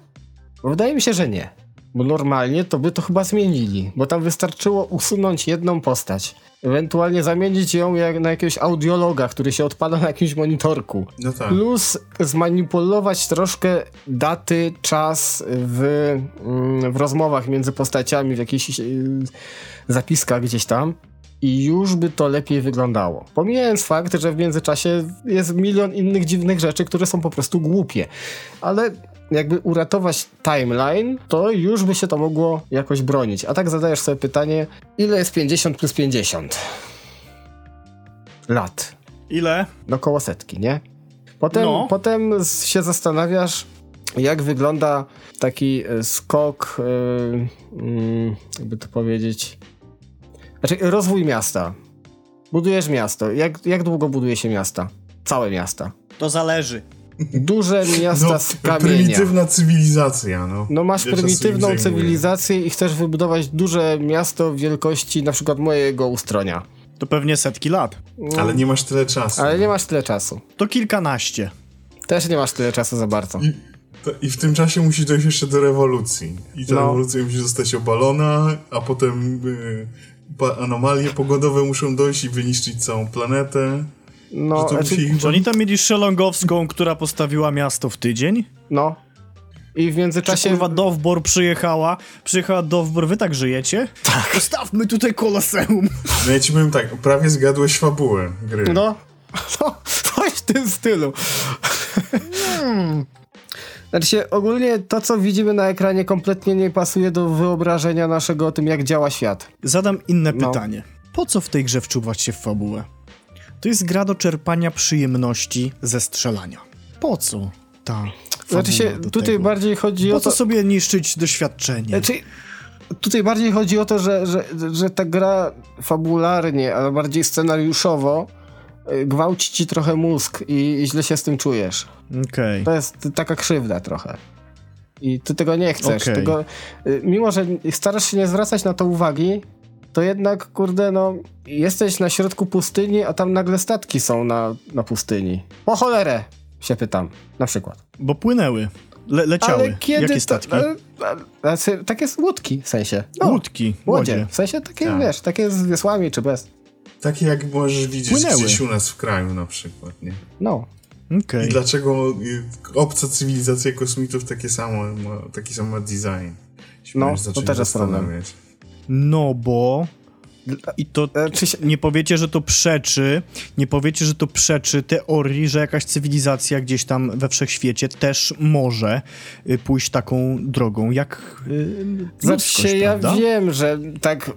Bo wydaje mi się, że nie. Bo normalnie to by to chyba zmienili, bo tam wystarczyło usunąć jedną postać. Ewentualnie zamienić ją jak na jakiegoś audiologa, który się odpala na jakimś monitorku. No tak. Plus zmanipulować troszkę daty, czas w, mm, w rozmowach między postaciami, w jakichś yy, zapiskach gdzieś tam. I już by to lepiej wyglądało. Pomijając fakt, że w międzyczasie jest milion innych dziwnych rzeczy, które są po prostu głupie. Ale jakby uratować timeline, to już by się to mogło jakoś bronić. A tak zadajesz sobie pytanie, ile jest 50 plus 50? Lat Ile? no koło setki, nie? Potem, No. potem się zastanawiasz, jak wygląda taki e, skok, e, mm, jakby to powiedzieć, znaczy rozwój miasta. Budujesz miasto. Jak, jak długo buduje się miasta? Całe miasta. To zależy. Duże miasta No, z kamienia. prymitywna cywilizacja, no. No masz czasem prymitywną cywilizację i chcesz wybudować duże miasto wielkości na przykład mojego ustronia. To pewnie setki lat. Ale nie masz tyle czasu. Ale nie masz tyle czasu. To kilkanaście. Też nie masz tyle czasu za bardzo. I, to, I w tym czasie musi dojść jeszcze do rewolucji. I ta No. rewolucja musi zostać obalona, a potem y, anomalie pogodowe muszą dojść i wyniszczyć całą planetę. No, to znaczy, musi Czy oni tam mieli szelongowską, która postawiła miasto w tydzień? no. I w Czy międzyczasie... kurwa Dowbor przyjechała? Przyjechała Dowbor, wy tak żyjecie? Tak. Postawmy tutaj koloseum. No ja ci powiem tak, prawie zgadłeś fabułę gry. No, no, coś w tym stylu. Znaczy się, ogólnie to, co widzimy na ekranie kompletnie nie pasuje do wyobrażenia naszego o tym, jak działa świat. Zadam inne No. pytanie. Po co w tej grze wczuwać się w fabułę? To jest gra do czerpania przyjemności ze strzelania. Po co ta Znaczy się, tutaj tego? bardziej chodzi Po o co to... sobie niszczyć doświadczenie? Znaczy, tutaj bardziej chodzi o to, że, że, że ta gra fabularnie, ale bardziej scenariuszowo y, gwałci ci trochę mózg i, i źle się z tym czujesz. Okej. To jest taka krzywda trochę. I ty tego nie chcesz. Okej. Tego, y, mimo, że starasz się nie zwracać na to uwagi, to jednak, kurde, no, jesteś na środku pustyni, a tam nagle statki są na, na pustyni. Po cholerę, się pytam, na przykład. Bo płynęły. Le leciały. Ale kiedy Jakie statki? takie z łódki, w sensie. No, Łódki. Łodzie. Łodzie. W sensie takie, Tak. wiesz, takie z wiosłami czy bez. Takie jak możesz widzieć Płynęły. gdzieś u nas w kraju na przykład, nie? No. Okej. I dlaczego obca cywilizacja kosmitów takie samo, ma, taki sam ma design? Się No, to też jest problem. zastanawiać. No bo I to e, nie powiecie, że to przeczy, nie powiecie, że to przeczy teorii, że jakaś cywilizacja gdzieś tam we wszechświecie też może y, pójść taką drogą, jak yy, Znaczy ja wiem, że tak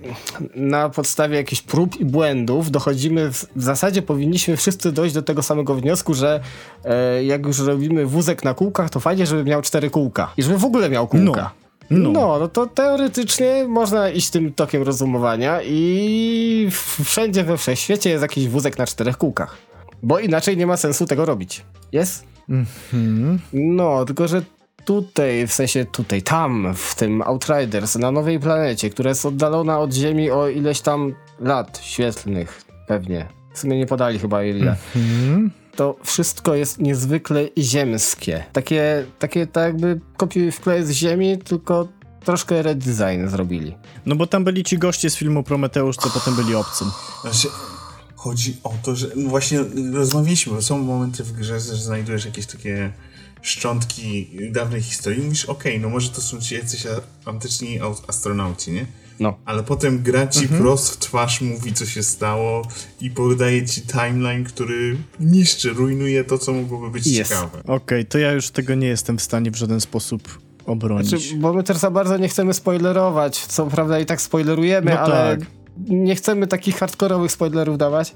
na podstawie jakichś prób i błędów dochodzimy, w, w zasadzie powinniśmy wszyscy dojść do tego samego wniosku, że e, jak już robimy wózek na kółkach, to fajnie, żeby miał cztery kółka i żeby w ogóle miał kółka. No. No. no. no, to teoretycznie można iść tym tokiem rozumowania i wszędzie we wszechświecie jest jakiś wózek na czterech kółkach. Bo inaczej nie ma sensu tego robić. Jest? Mhm. No, tylko że tutaj, w sensie tutaj, tam, w tym Outriders, na nowej planecie, która jest oddalona od Ziemi o ileś tam lat świetlnych, pewnie. W sumie nie podali chyba ile. Mhm to wszystko jest niezwykle ziemskie. Takie, takie tak jakby kopiuj wklej z ziemi, tylko troszkę redesign zrobili. No bo tam byli ci goście z filmu Prometeusz, co potem byli obcym. Znaczy, chodzi o to, że no właśnie rozmawialiśmy, bo są momenty w grze, że znajdujesz jakieś takie szczątki dawnej historii i mówisz, okej, okay, no może to są ci jacyś antyczni astronauci, nie? No. Ale potem gra ci mhm. prost w twarz, mówi co się stało i podaje ci timeline, który niszczy, rujnuje to, co mogłoby być yes. ciekawe. Okej, okay, to ja już tego nie jestem w stanie w żaden sposób obronić. Znaczy, bo my też za bardzo nie chcemy spoilerować, co prawda i tak spoilerujemy, no ale tak. nie chcemy takich hardkorowych spoilerów dawać,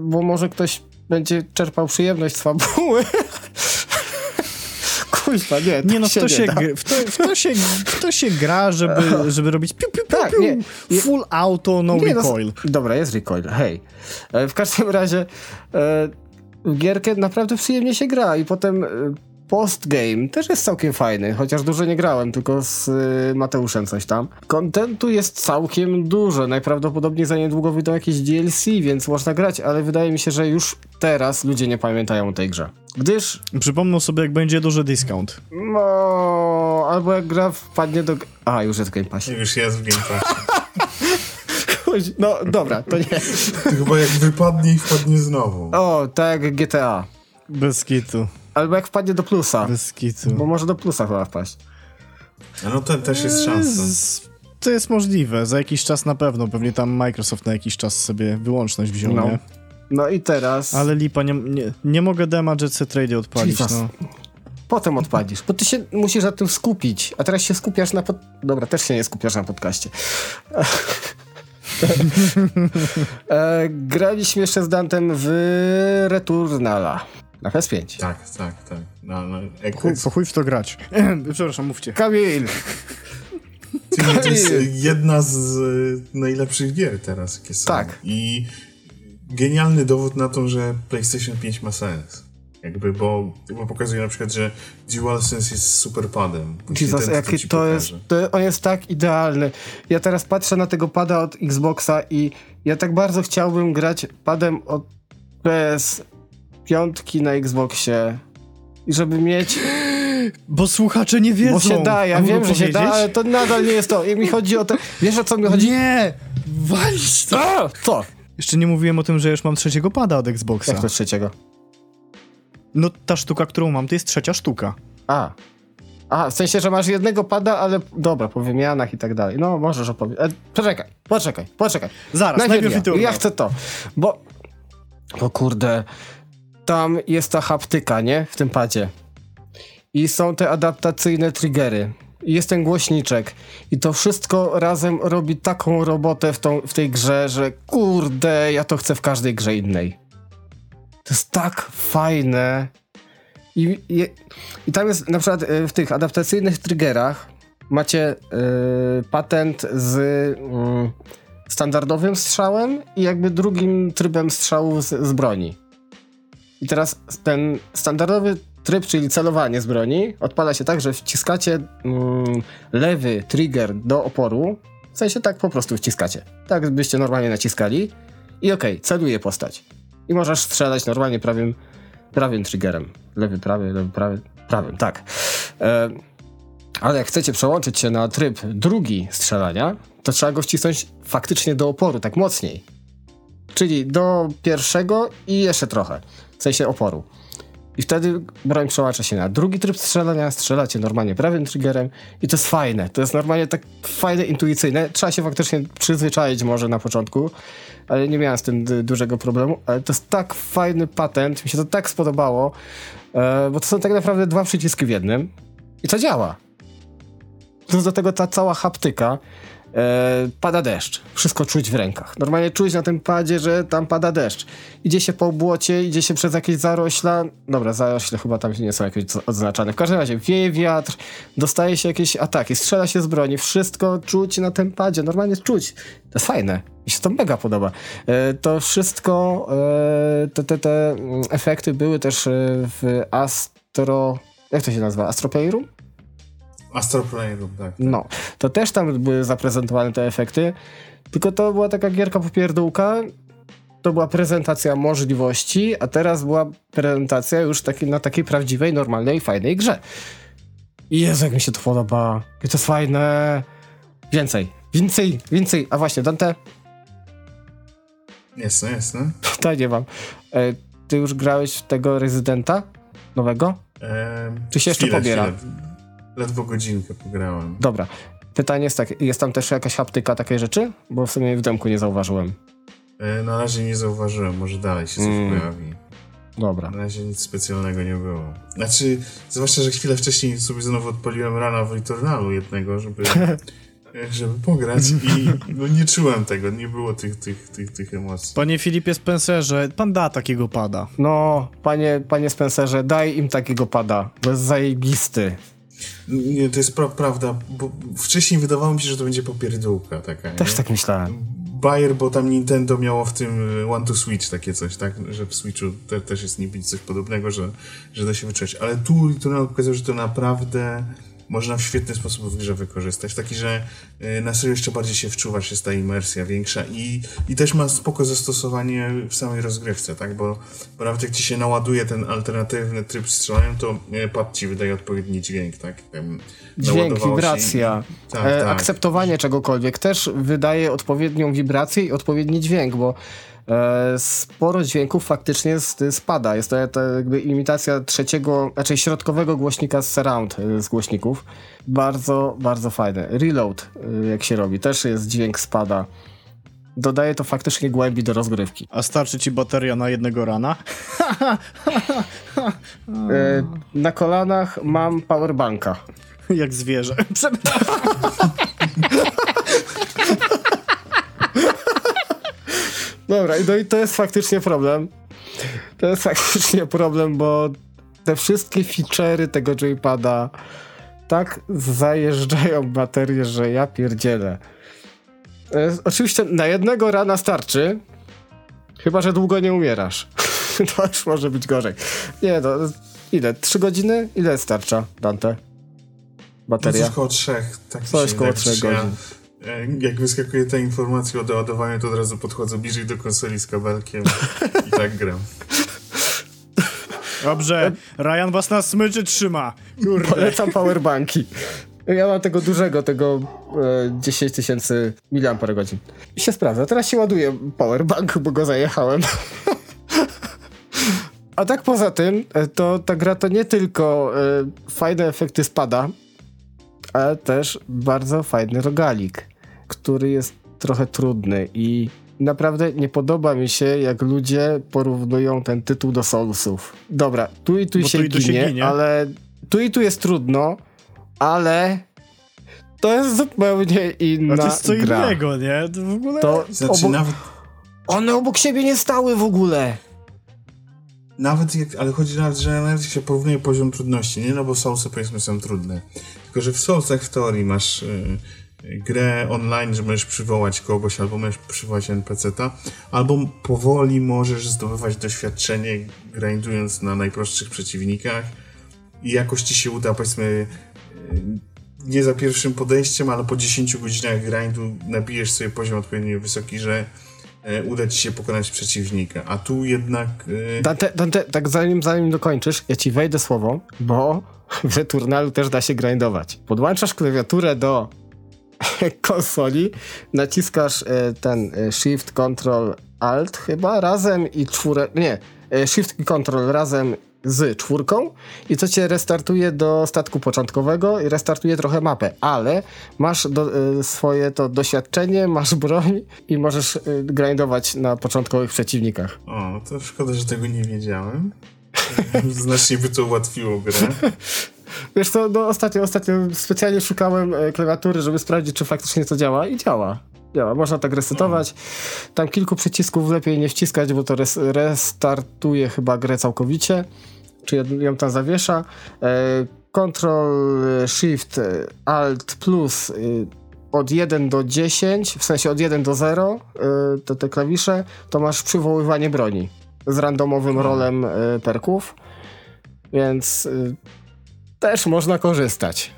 bo może ktoś będzie czerpał przyjemność z fabuły. Kuźwa, nie, nie no, w to, się, w, to, w, to się, w to się gra, żeby, żeby robić piu, piu, piu, tak, piu. Nie, full auto, no nie, no, recoil. No, dobra, jest recoil, hej. E, w każdym razie e, gierkę naprawdę przyjemnie się gra i potem e, postgame też jest całkiem fajny, chociaż dużo nie grałem, tylko z y, Mateuszem coś tam. Kontentu jest całkiem dużo, najprawdopodobniej za niedługo wyjdą jakieś DLC, więc można grać, ale wydaje mi się, że już teraz ludzie nie pamiętają o tej grze. Gdyż... Przypomną sobie, jak będzie duży discount. No, albo jak gra wpadnie do... A, już jest w Game Passie. Już jest w Game Passie. No, dobra, to nie. To chyba jak wypadnie i wpadnie znowu. O, tak jak GTA. Bez kitu. Albo jak wpadnie do plusa. Bez kitu. Bo może do plusa chyba wpaść. No to też jest szansa. To jest możliwe. Za jakiś czas na pewno. Pewnie tam Microsoft na jakiś czas sobie wyłączność wziął, no. nie? No i teraz... Ale lipa, nie, nie, nie mogę dema Jet Set Radio odpalić, no. Potem odpalisz, bo ty się musisz na tym skupić, a teraz się skupiasz na... Pod... Dobra, też się nie skupiasz na podcaście. e, graliśmy jeszcze z Dantem w Returnala. Na PS5. Tak, tak, tak. No, no, jak chuj, po chuj w to grać. Przepraszam, mówcie. Kamil! To jest jedna z najlepszych gier teraz, jakie są. Tak. I genialny dowód na to, że PlayStation 5 ma sens. Jakby, bo, bo pokazuje na przykład, że DualSense jest super padem. Jesus, jaki to jest, to on jest tak idealny. Ja teraz patrzę na tego pada od Xboxa i ja tak bardzo chciałbym grać padem od PS piątki na Xboxie i żeby mieć... Bo słuchacze nie wiedzą. Bo się da, ja wiem, że się da, ale to nadal nie jest to. I mi chodzi o to... Wiesz o co mi chodzi? Nie! Walić to! Co? Jeszcze nie mówiłem o tym, że już mam trzeciego pada od Xboxa. Jak to trzeciego? No ta sztuka, którą mam, to jest trzecia sztuka. A. A, w sensie, że masz jednego pada, ale dobra, po wymianach i tak dalej. No, możesz opowiedzieć. E, poczekaj, poczekaj, poczekaj. Zaraz, najpierw, najpierw ja. ja chcę to, bo... Bo kurde, tam jest ta haptyka, nie? W tym padzie. I są te adaptacyjne triggery. I jest ten głośniczek. I to wszystko razem robi taką robotę w, tą, w tej grze, że kurde, ja to chcę w każdej grze innej. To jest tak fajne. I, i, i tam jest na przykład y, w tych adaptacyjnych triggerach macie yy, patent z yy, standardowym strzałem i jakby drugim trybem strzału z, z broni. I teraz ten standardowy tryb, czyli celowanie z broni, odpala się tak, że wciskacie mm, lewy trigger do oporu, w sensie tak po prostu wciskacie. Tak byście normalnie naciskali i okej, okay, celuje postać. I możesz strzelać normalnie prawym, prawym triggerem. Lewy, prawy, lewy, prawy, prawym, tak. E, ale jak chcecie przełączyć się na tryb drugi strzelania, to trzeba go wcisnąć faktycznie do oporu, tak mocniej. Czyli do pierwszego i jeszcze trochę w sensie oporu. I wtedy broń przełącza się na drugi tryb strzelania, strzelacie normalnie prawym triggerem i to jest fajne. To jest normalnie tak fajne, intuicyjne. Trzeba się faktycznie przyzwyczaić może na początku, ale nie miałem z tym dużego problemu. Ale to jest tak fajny patent, mi się to tak spodobało, e, bo to są tak naprawdę dwa przyciski w jednym i to działa. Plus do tego ta cała haptyka, E, pada deszcz. Wszystko czuć w rękach. Normalnie czuć na tym padzie, że tam pada deszcz. Idzie się po błocie, idzie się przez jakieś zarośla. Dobra, zarośle chyba tam nie są jakieś odznaczane. W każdym razie wieje wiatr, dostaje się jakieś ataki, strzela się z broni. Wszystko czuć na tym padzie. Normalnie czuć. To jest fajne. Mi się to mega podoba. E, to wszystko, e, te, te, te mm, efekty były też e, w Astro... Jak to się nazywa? Astro Playroom? Astro Playroom, tak, tak. No, to też tam były zaprezentowane te efekty, tylko to była taka gierka popierdółka, to była prezentacja możliwości, a teraz była prezentacja już taki, na takiej prawdziwej, normalnej, fajnej grze. I Jezu, jak mi się to podoba. I to jest fajne. Więcej, więcej, więcej. A właśnie, Dante? Jasne, jasne. To nie mam. E, ty już grałeś w tego rezydenta nowego? Eee, Czy się jeszcze pobiera? Chwilę. Ledwo godzinkę pograłem. Dobra. Pytanie jest takie, jest tam też jakaś haptyka takiej rzeczy? Bo w sumie w demku nie zauważyłem. E, na razie nie zauważyłem, może dalej się coś mm. pojawi. Dobra. Na razie nic specjalnego nie było. Znaczy, zwłaszcza, że chwilę wcześniej sobie znowu odpaliłem rana w Returnalu jednego, żeby, żeby pograć i no, nie czułem tego, nie było tych, tych, tych, tych emocji. Panie Filipie Spencerze, pan da takiego pada. No, panie, panie Spencerze, daj im takiego pada, bo jest zajebisty. Nie, to jest pra prawda, bo wcześniej wydawało mi się, że to będzie popierdółka taka. Też nie? tak myślałem. Bayer, bo tam Nintendo miało w tym y, One to Switch takie coś, tak? Że w Switchu te, też jest niby coś podobnego, że, że da się wyczuć. Ale tu to nam pokazał, że to naprawdę można w świetny sposób w grze wykorzystać. Taki, że y, na serio jeszcze bardziej się wczuwa, jest ta imersja większa i, i też ma spoko zastosowanie w samej rozgrywce, tak? Bo, bo nawet jak ci się naładuje ten alternatywny tryb strzelania, to y, pad ci wydaje odpowiedni dźwięk, tak? Dźwięk, wibracja, i, tak, e, tak. akceptowanie czegokolwiek też wydaje odpowiednią wibrację i odpowiedni dźwięk, bo sporo dźwięków faktycznie spada. Jest to, jakby imitacja trzeciego, znaczy środkowego głośnika z surround e, z głośników. Bardzo, bardzo fajne. Reload, e, jak się robi, też jest dźwięk spada. Dodaje to faktycznie głębi do rozgrywki. A starczy ci bateria na jednego rana? na kolanach mam powerbanka. Jak zwierzę. Dobra, no i to jest faktycznie problem. To jest faktycznie problem, bo te wszystkie feature'y tego joypada tak zajeżdżają baterię, że ja pierdzielę. E, oczywiście na jednego rana starczy, chyba, że długo nie umierasz. to już może być gorzej. Nie, no, ile? Trzy godziny? Ile starcza, Dante? Bateria? No coś koło trzech. Tak coś koło trzech godzin. E, jak wyskakuje ta informacja o doładowaniu, to od razu podchodzę bliżej do konsoli z kabelkiem i tak gram. Dobrze, Ryan was na smyczy trzyma. Kurde. Polecam powerbanki. Ja mam tego dużego, tego e, 10 tysięcy mAh. I się sprawdza. Teraz się ładuje powerbank, bo go zajechałem. A tak poza tym, e, to ta gra to nie tylko e, fajne efekty spada, ale też bardzo fajny rogalik który jest trochę trudny i naprawdę nie podoba mi się, jak ludzie porównują ten tytuł do Soulsów. Dobra, tu i tu, się, tu i tu ginie, się ginie, ale tu i tu jest trudno, ale to jest zupełnie inna gra. To jest co gra. innego, nie? To w ogóle... To znaczy, obok... nawet... One obok siebie nie stały w ogóle. Nawet jak, ale chodzi nawet, że nawet się porównuje poziom trudności, nie? No bo Soulsy powiedzmy są trudne. Tylko, że w Soulsach w teorii masz... Yy grę online, że możesz przywołać kogoś, albo możesz przywołać NPC-ta, albo powoli możesz zdobywać doświadczenie grindując na najprostszych przeciwnikach i jakoś ci się uda, powiedzmy, nie za pierwszym podejściem, ale po 10 godzinach grindu nabijesz sobie poziom odpowiednio wysoki, że e, uda ci się pokonać przeciwnika, a tu jednak... E, Dante, Dante tak zanim, zanim dokończysz, ja ci wejdę słowo, bo w Returnalu też da się grindować. Podłączasz klawiaturę do konsoli, naciskasz e, ten e, Shift, Control, Alt chyba razem i czwórę, nie, e, Shift i Control razem z czwórką i co cię restartuje do statku początkowego i restartuje trochę mapę, ale masz do, y, swoje to doświadczenie, masz broń i możesz y, grindować na początkowych przeciwnikach. O, to szkoda, że tego nie wiedziałem. Znacznie by to ułatwiło grę. Wiesz co, no ostatnio, ostatnio specjalnie szukałem e, klawiatury, żeby sprawdzić, czy faktycznie to działa i działa. Działa, można tak resetować. Tam kilku przycisków lepiej nie wciskać, bo to res, restartuje chyba grę całkowicie. Czy ją- tam zawiesza. E, Ctrl, e, Shift, Alt, plus od 1 do 10, w sensie od 1 do 0, e, to te klawisze, to masz przywoływanie broni z randomowym rolem e, perków. Więc też można korzystać.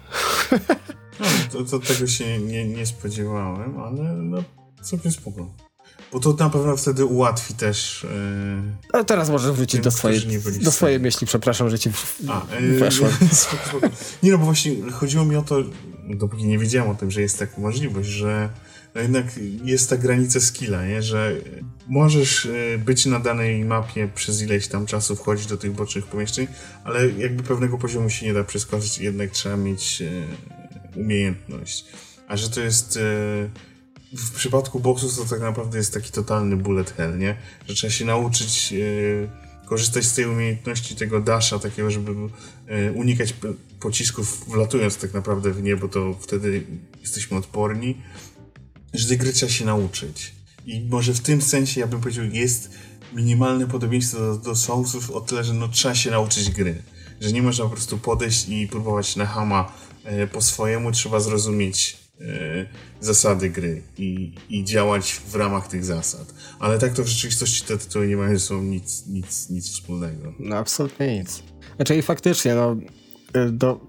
No, to, to tego się nie, nie spodziewałem, ale no, całkiem spoko. Bo to na pewno wtedy ułatwi też... Yy... A teraz możesz wrócić do swojej, do swojej myśli. Przepraszam, że ci w... A, yy, weszłem. Nie no, bo właśnie chodziło mi o to, dopóki nie wiedziałem o tym, że jest taka możliwość, że no jednak jest ta granica skilla, nie? że możesz yy, być na danej mapie przez ileś tam czasu, wchodzić do tych bocznych pomieszczeń, ale jakby pewnego poziomu się nie da przeskoczyć, jednak trzeba mieć yy, umiejętność. A że to jest... Yy, w przypadku boksów to tak naprawdę jest taki totalny bullet hell, nie? Że trzeba się nauczyć korzystać z tej umiejętności tego dasha, takiego, żeby unikać pocisków wlatując tak naprawdę w niebo, to wtedy jesteśmy odporni. Że tej gry trzeba się nauczyć. I może w tym sensie, ja bym powiedział, jest minimalne podobieństwo do, do Soulsów o tyle, że no, trzeba się nauczyć gry. Że nie można po prostu podejść i próbować na hama e, po swojemu, trzeba zrozumieć e, zasady gry i, i działać w ramach tych zasad. Ale tak to w rzeczywistości te tytuły nie mają ze sobą nic, nic, nic wspólnego. No absolutnie nic. Znaczy i faktycznie, no y, do,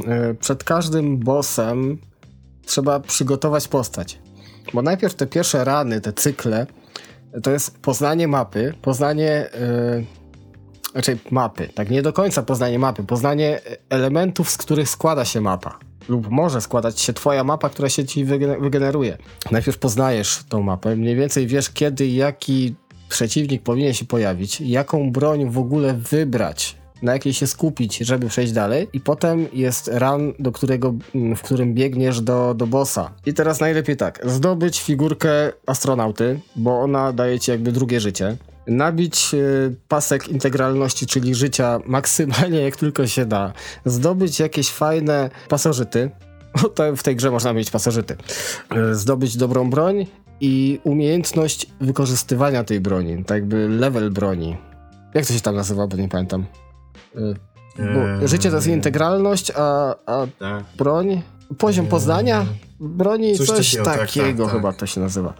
y, przed każdym bossem trzeba przygotować postać. Bo najpierw te pierwsze rany, te cykle, to jest poznanie mapy, poznanie... y, Znaczy mapy, tak nie do końca poznanie mapy, poznanie elementów, z których składa się mapa. Lub może składać się twoja mapa, która się ci wygener- wygeneruje. Najpierw poznajesz tą mapę, mniej więcej wiesz kiedy jaki przeciwnik powinien się pojawić, jaką broń w ogóle wybrać, na jakiej się skupić, żeby przejść dalej i potem jest run, do którego, mm, w którym biegniesz do, do bossa. I teraz najlepiej tak, zdobyć figurkę astronauty, bo ona daje ci jakby drugie życie. Nabić y, pasek integralności, czyli życia maksymalnie jak tylko się da. Zdobyć jakieś fajne pasożyty, bo to w tej grze można mieć pasożyty. Y, Zdobyć dobrą broń i umiejętność wykorzystywania tej broni, tak jakby level broni. Jak to się tam nazywa, bo nie pamiętam. Bo Eee, życie to jest integralność, a, a Tak. broń, poziom Eee, poznania broni, coś, coś takiego, takiego, tak, tak, tak. chyba to się nazywa.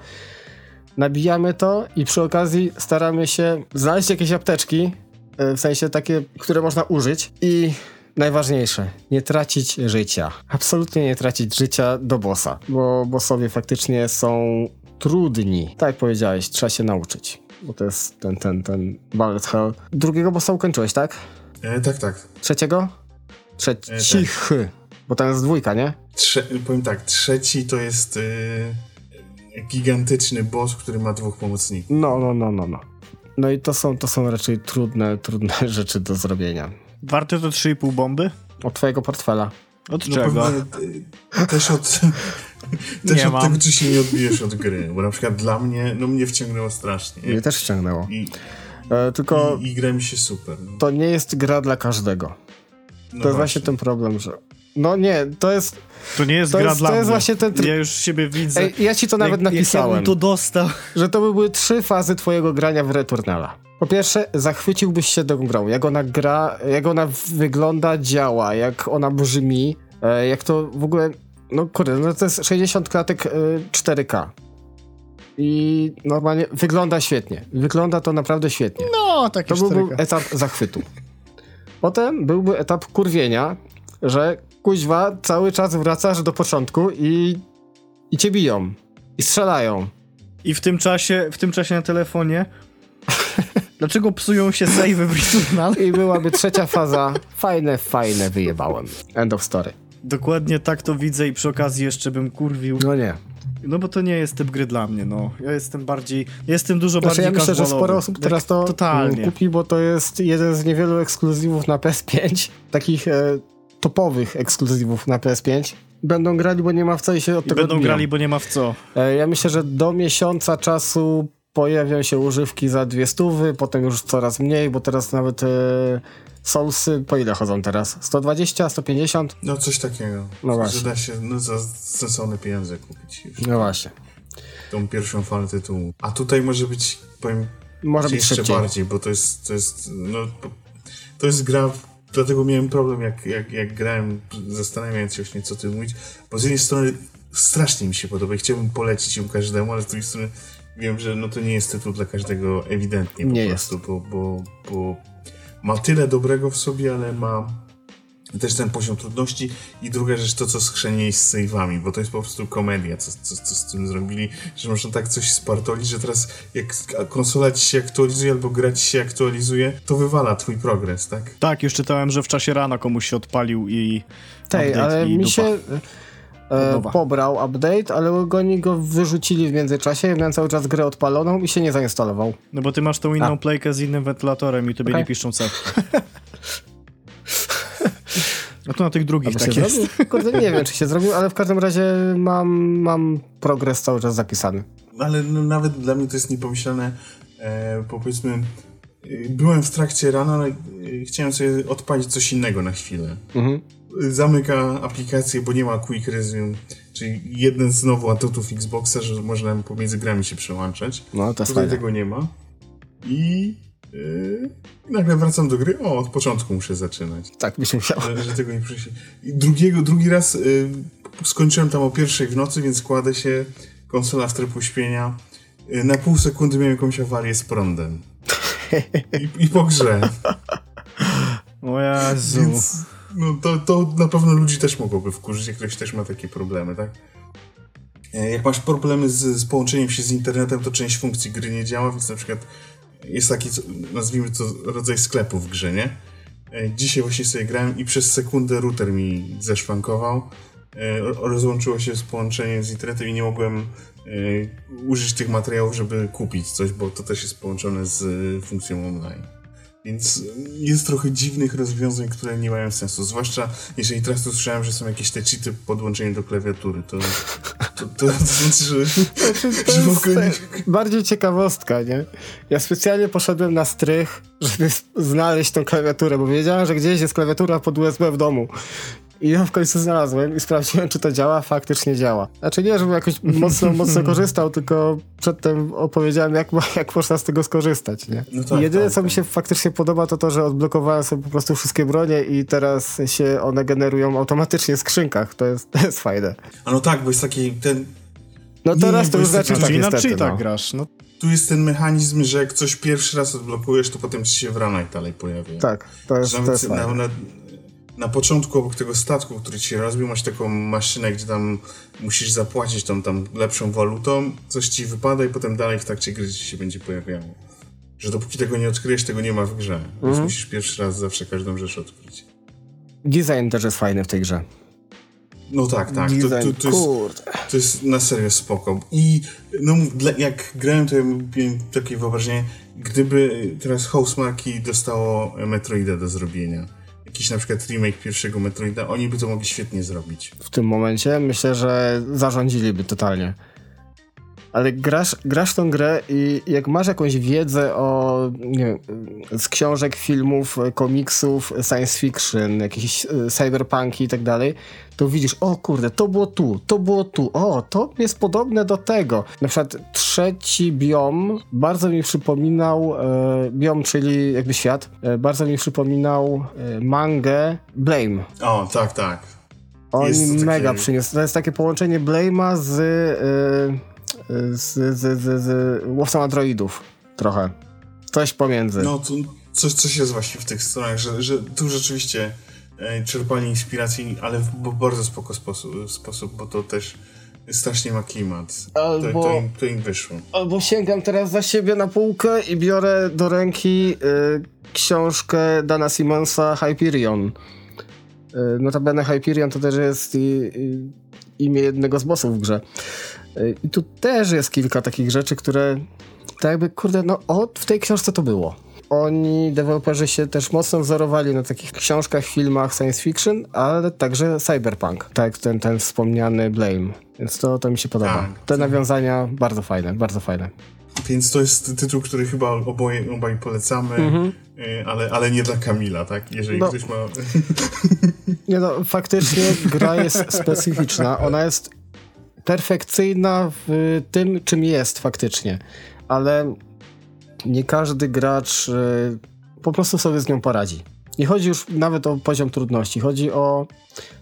Nabijamy to i przy okazji staramy się znaleźć jakieś apteczki, y, w sensie takie, które można użyć i najważniejsze, nie tracić życia. Absolutnie nie tracić życia do bossa, bo bossowie faktycznie są trudni. Tak jak powiedziałeś, trzeba się nauczyć. Bo to jest ten, ten, ten bullet hell. Drugiego bossa ukończyłeś, tak? E, tak, tak. Trzeciego? Trzecich. Bo tam jest dwójka, nie? Trze- powiem tak, trzeci to jest e, gigantyczny boss, który ma dwóch pomocników. No, no, no, no, no. No i to są, to są raczej trudne, trudne rzeczy do zrobienia. Warte to 3,5 bomby? Od twojego portfela. Od No czego? pewnie, e, też od, też Nie od mam. tego, czy się nie odbijesz od gry. Bo na przykład dla mnie, no mnie wciągnęło strasznie. Mnie też ściągnęło. I, E, tylko i, i gra mi się super. No, to nie jest gra dla każdego. no To jest właśnie ten problem, że... No nie, to jest... To nie jest To gra jest- dla to jest mnie. właśnie ten tryb- Ja już siebie widzę. Ej, ja ci to nawet jak, Jak ja napisałem, bym to dostał. że to by były trzy fazy twojego grania w Returnala. Po pierwsze, zachwyciłbyś się tą grą, jak ona gra, jak ona wygląda, działa, jak ona brzmi, e, jak to w ogóle... No kurde, no to jest 60 klatek e, 4K. I normalnie wygląda świetnie. Wygląda to naprawdę świetnie. No, takie To byłby 4K. etap zachwytu. Potem byłby etap kurwienia, że kuźwa cały czas wracasz do początku i, i cię biją. I strzelają. I w tym czasie, w tym czasie na telefonie Dlaczego psują się save w Returnal? I byłaby trzecia faza. Fajne, fajne wyjebałem. End of story. Dokładnie tak to widzę i przy okazji jeszcze bym kurwił. No nie. No bo to nie jest typ gry dla mnie, no. Ja jestem bardziej, jestem dużo Znaczy, bardziej ja myślę, że sporo osób teraz to Totalnie. kupi, bo to jest jeden z niewielu ekskluzywów na PS5, takich e, topowych ekskluzywów na PS5. Będą grali, bo nie ma w co i się od I tego będą odbiją. grali, bo nie ma w co. E, Ja myślę, że do miesiąca czasu pojawią się używki za dwie stówy, potem już coraz mniej, bo teraz nawet e, Soulsy po ile chodzą teraz? 120, 150? No coś takiego. No że właśnie. da się no, za sensowne pieniądze kupić już. No właśnie. Tą pierwszą falę tytułu. A tutaj może być, powiem, Może być jeszcze szybciej. bardziej, bo to jest, to jest, no, to jest gra, dlatego miałem problem, jak, jak, jak grałem, zastanawiając się właśnie, co ty mówić, bo z jednej strony strasznie mi się podoba i chciałbym polecić ją każdemu, ale z drugiej strony wiem, że no to nie jest tytuł dla każdego ewidentnie po Nie prostu, bo, bo, bo ma tyle dobrego w sobie, ale ma też ten poziom trudności i druga rzecz to, co schrzenie z save'ami, bo to jest po prostu komedia, co, co, co z tym zrobili, że można tak coś spartolić, że teraz jak konsola ci się aktualizuje albo gra ci się aktualizuje, to wywala twój progres, tak? Tak, już czytałem, że w czasie rana komuś się odpalił i Tej, ale i mi dupa. się e, pobrał update, ale oni go wyrzucili w międzyczasie. Ja miałem cały czas grę odpaloną i się nie zainstalował. No bo ty masz tą inną A. playkę z innym wentylatorem i tobie Okej. nie piszczą C. No to na tych drugich tak jest. zrobił? Kurde, nie wiem, czy się zrobił, ale w każdym razie mam, mam progres cały czas zapisany. Ale no, nawet dla mnie to jest niepomyślane, e, powiedzmy, e, byłem w trakcie rana, ale e, chciałem sobie odpalić coś innego na chwilę. Mhm. Zamyka aplikację, bo nie ma Quick Resume, czyli jeden znowu atutów Xboxa, że można pomiędzy grami się przełączać. No, to Tutaj tego nie ma. I yy, nagle wracam do gry. O, od początku muszę zaczynać. Tak, mi się musiało. Że, że tego nie przyszli. Drugiego, drugi raz yy, skończyłem tam o pierwszej w nocy, więc kładę się, konsola w tryb uśpienia. Yy, na pół sekundy miałem jakąś awarię z prądem. I, i po grze. O Jezu. Więc no to, to na pewno ludzi też mogłoby wkurzyć, jak ktoś też ma takie problemy, tak? E, Jak masz problemy z, z połączeniem się z internetem, to część funkcji gry nie działa, więc na przykład jest taki, nazwijmy to rodzaj sklepu w grze, nie? E, Dzisiaj właśnie sobie grałem i przez sekundę router mi zeszwankował. E, ro- Rozłączyło się z połączeniem z internetem i nie mogłem użyć tych materiałów, żeby kupić coś, bo to też jest połączone z funkcją online. Więc jest trochę dziwnych rozwiązań, które nie mają sensu. Zwłaszcza jeżeli teraz tu słyszałem, że są jakieś te cheaty podłączenie do klawiatury. To, to, to, to znaczy, że, To że w jest ogóle nie, bardziej ciekawostka, nie? Ja specjalnie poszedłem na strych, żeby znaleźć tą klawiaturę, bo wiedziałem, że gdzieś jest klawiatura pod USB w domu. I ja w końcu znalazłem i sprawdziłem, czy to działa. Faktycznie działa. Znaczy nie, żebym jakoś mocno, mocno korzystał, tylko przedtem opowiedziałem, jak, jak można z tego skorzystać, nie? No tak, Jedyne, tak, co mi tak. się faktycznie podoba, to to, że odblokowałem sobie po prostu wszystkie bronie i teraz się one generują automatycznie w skrzynkach. To jest, to jest fajne. A no tak, bo jest taki ten. No Nie, teraz bo to już znaczy taka- tak cheatach no. grasz. No, Tu jest ten mechanizm, że jak coś pierwszy raz odblokujesz, to potem ci się w ranach dalej pojawia. Tak, to jest, to nawet jest na, fajne. Na, początku obok tego statku, który ci rozbił, masz taką maszynę, gdzie tam musisz zapłacić tą tam lepszą walutą, coś ci wypada i potem dalej w trakcie gry ci się będzie pojawiało. Że dopóki tego nie odkryjesz, tego nie ma w grze. Więc Mhm. musisz pierwszy raz zawsze każdą rzecz odkryć. Design też jest fajny w tej grze. No tak, tak. To, to, to, jest, to jest na serio spoko. I no, jak grałem, to ja miałem takie wyobrażenie, gdyby teraz Housemarque dostało Metroida do zrobienia, jakiś na przykład remake pierwszego Metroida, oni by to mogli świetnie zrobić. w tym momencie. Myślę, że zarządziliby totalnie. Ale grasz, grasz w tą grę i jak masz jakąś wiedzę o, nie wiem, z książek, filmów, komiksów, science fiction, jakieś y, cyberpunki i tak dalej, to widzisz, o kurde, to było tu, to było tu, o, to jest podobne do tego. Na przykład trzeci biom bardzo mi przypominał, e, biom, czyli jakby świat, e, bardzo mi przypominał e, mangę Blame. O, tak, tak. On to takie- mega przyniósł. To jest takie połączenie Blame'a z, y, z, z, z, z łowcą androidów. Trochę. Coś pomiędzy. No, to coś, coś jest właśnie w tych stronach, że, że tu rzeczywiście e, czerpali inspiracji, ale w bardzo spoko sposób, sposób, bo to też strasznie ma klimat. Albo- To, to, im, to im wyszło. Albo sięgam teraz za siebie na półkę i biorę do ręki y, książkę Dana Simonsa Hyperion. Y, notabene Hyperion to też jest i, i, imię jednego z bossów w grze. I tu też jest kilka takich rzeczy, które tak jakby, kurde, no o, w tej książce to było. Oni, deweloperzy się też mocno wzorowali na takich książkach, filmach science fiction, ale także cyberpunk, tak ten, ten wspomniany Blame. Więc to, to mi się podoba. Tak. Te nawiązania bardzo fajne, bardzo fajne. Więc to jest tytuł, który chyba oboje, obaj polecamy, y, ale, ale nie dla Kamila, tak? Jeżeli No. ktoś ma... Nie no, faktycznie gra jest specyficzna. Ona jest perfekcyjna w tym, czym jest faktycznie. Ale nie każdy gracz y, po prostu sobie z nią poradzi. Nie chodzi już nawet o poziom trudności, chodzi o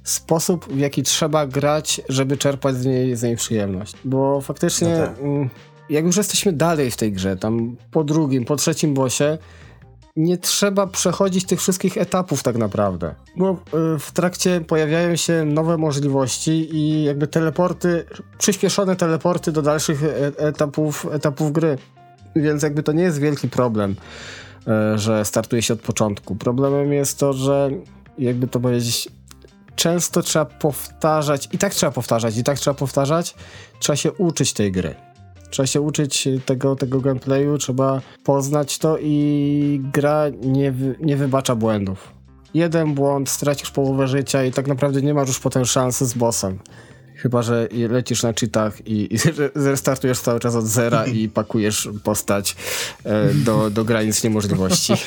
sposób, w jaki trzeba grać, żeby czerpać z niej, z niej przyjemność. Bo faktycznie, No tak. mm, jak już jesteśmy dalej w tej grze, tam po drugim, po trzecim bossie, nie trzeba przechodzić tych wszystkich etapów tak naprawdę. Bo y, w trakcie pojawiają się nowe możliwości i jakby teleporty, przyspieszone teleporty do dalszych e- etapów, etapów gry. Więc jakby to nie jest wielki problem, e, że startuje się od początku. Problemem jest to, że jakby to powiedzieć, często trzeba powtarzać, i tak trzeba powtarzać, i tak trzeba powtarzać, trzeba się uczyć tej gry. Trzeba się uczyć tego, tego gameplayu, trzeba poznać to i gra nie, nie wybacza błędów. Jeden błąd, stracisz połowę życia i tak naprawdę nie masz już potem szansy z bossem. Chyba, że lecisz na cheatach i, i restartujesz cały czas od zera i pakujesz postać e, do, do granic niemożliwości.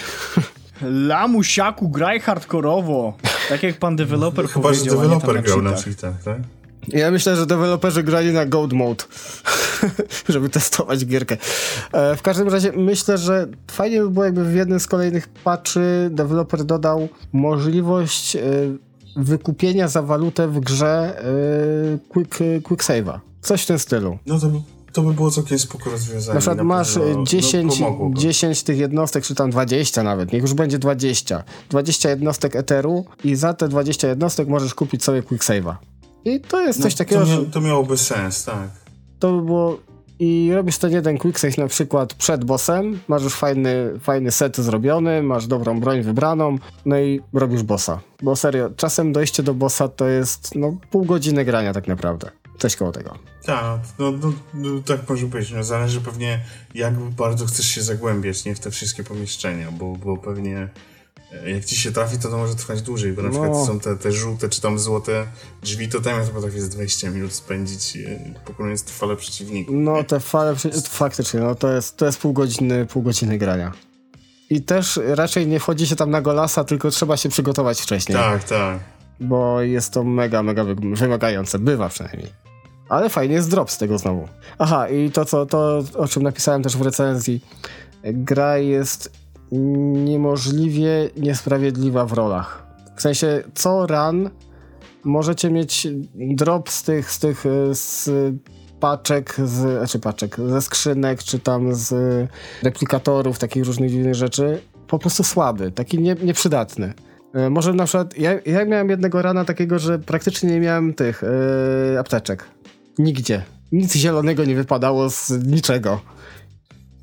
Lamusiaku, graj hardkorowo. Tak jak pan deweloper Chyba, że powiedział, a nie tam deweloper grał na cheatach, tak? Ja myślę, że deweloperzy grali na Gold Mode, żeby testować gierkę. E, w każdym razie myślę, że fajnie by było, jakby w jednym z kolejnych patchy deweloper dodał możliwość e, wykupienia za walutę w grze e, quick, quick save'a. Coś w tym stylu. No to, by- to by było całkiem spoko rozwiązanie. Na przykład masz pewno, e, 10, no, pomogłoby. 10 tych jednostek, czy tam 20 nawet, niech już będzie 20. 20 jednostek Eteru i za te 20 jednostek możesz kupić sobie quick save'a. I to jest coś no, takiego, to, mia- to miałoby sens, tak. to by było i robisz ten jeden quicksave na przykład przed bossem, masz już fajny, fajny set zrobiony, masz dobrą broń wybraną, no i robisz bossa. Bo serio, czasem dojście do bossa to jest no pół godziny grania tak naprawdę. Coś koło tego. Tak, no, no, no tak może być. No, zależy pewnie jak bardzo chcesz się zagłębiać nie, w te wszystkie pomieszczenia, bo, bo pewnie jak ci się trafi, to to może trwać dłużej, bo na No. przykład są te, te żółte czy tam złote drzwi, to tam ja potrafię z 20 minut spędzić e, pokonując fale przeciwników. No te fale, faktycznie, no to jest, to jest pół godziny, pół godziny grania. I też raczej nie wchodzi się tam na golasa, tylko trzeba się przygotować wcześniej. Tak, tak. bo jest to mega, mega wy- wymagające. Bywa przynajmniej. Ale fajnie jest drop z tego znowu. Aha, i to, co, to o czym napisałem też w recenzji. Gra jest niemożliwie niesprawiedliwa w rolach. W sensie, co run możecie mieć drop z tych, z tych, e, z paczek, z, znaczy paczek, ze skrzynek, czy tam z replikatorów, takich różnych dziwnych rzeczy, po prostu słaby, taki nie, nieprzydatny. E, Może na przykład, ja, ja miałem jednego rana takiego, że praktycznie nie miałem tych e, apteczek. Nigdzie. Nic zielonego nie wypadało z niczego.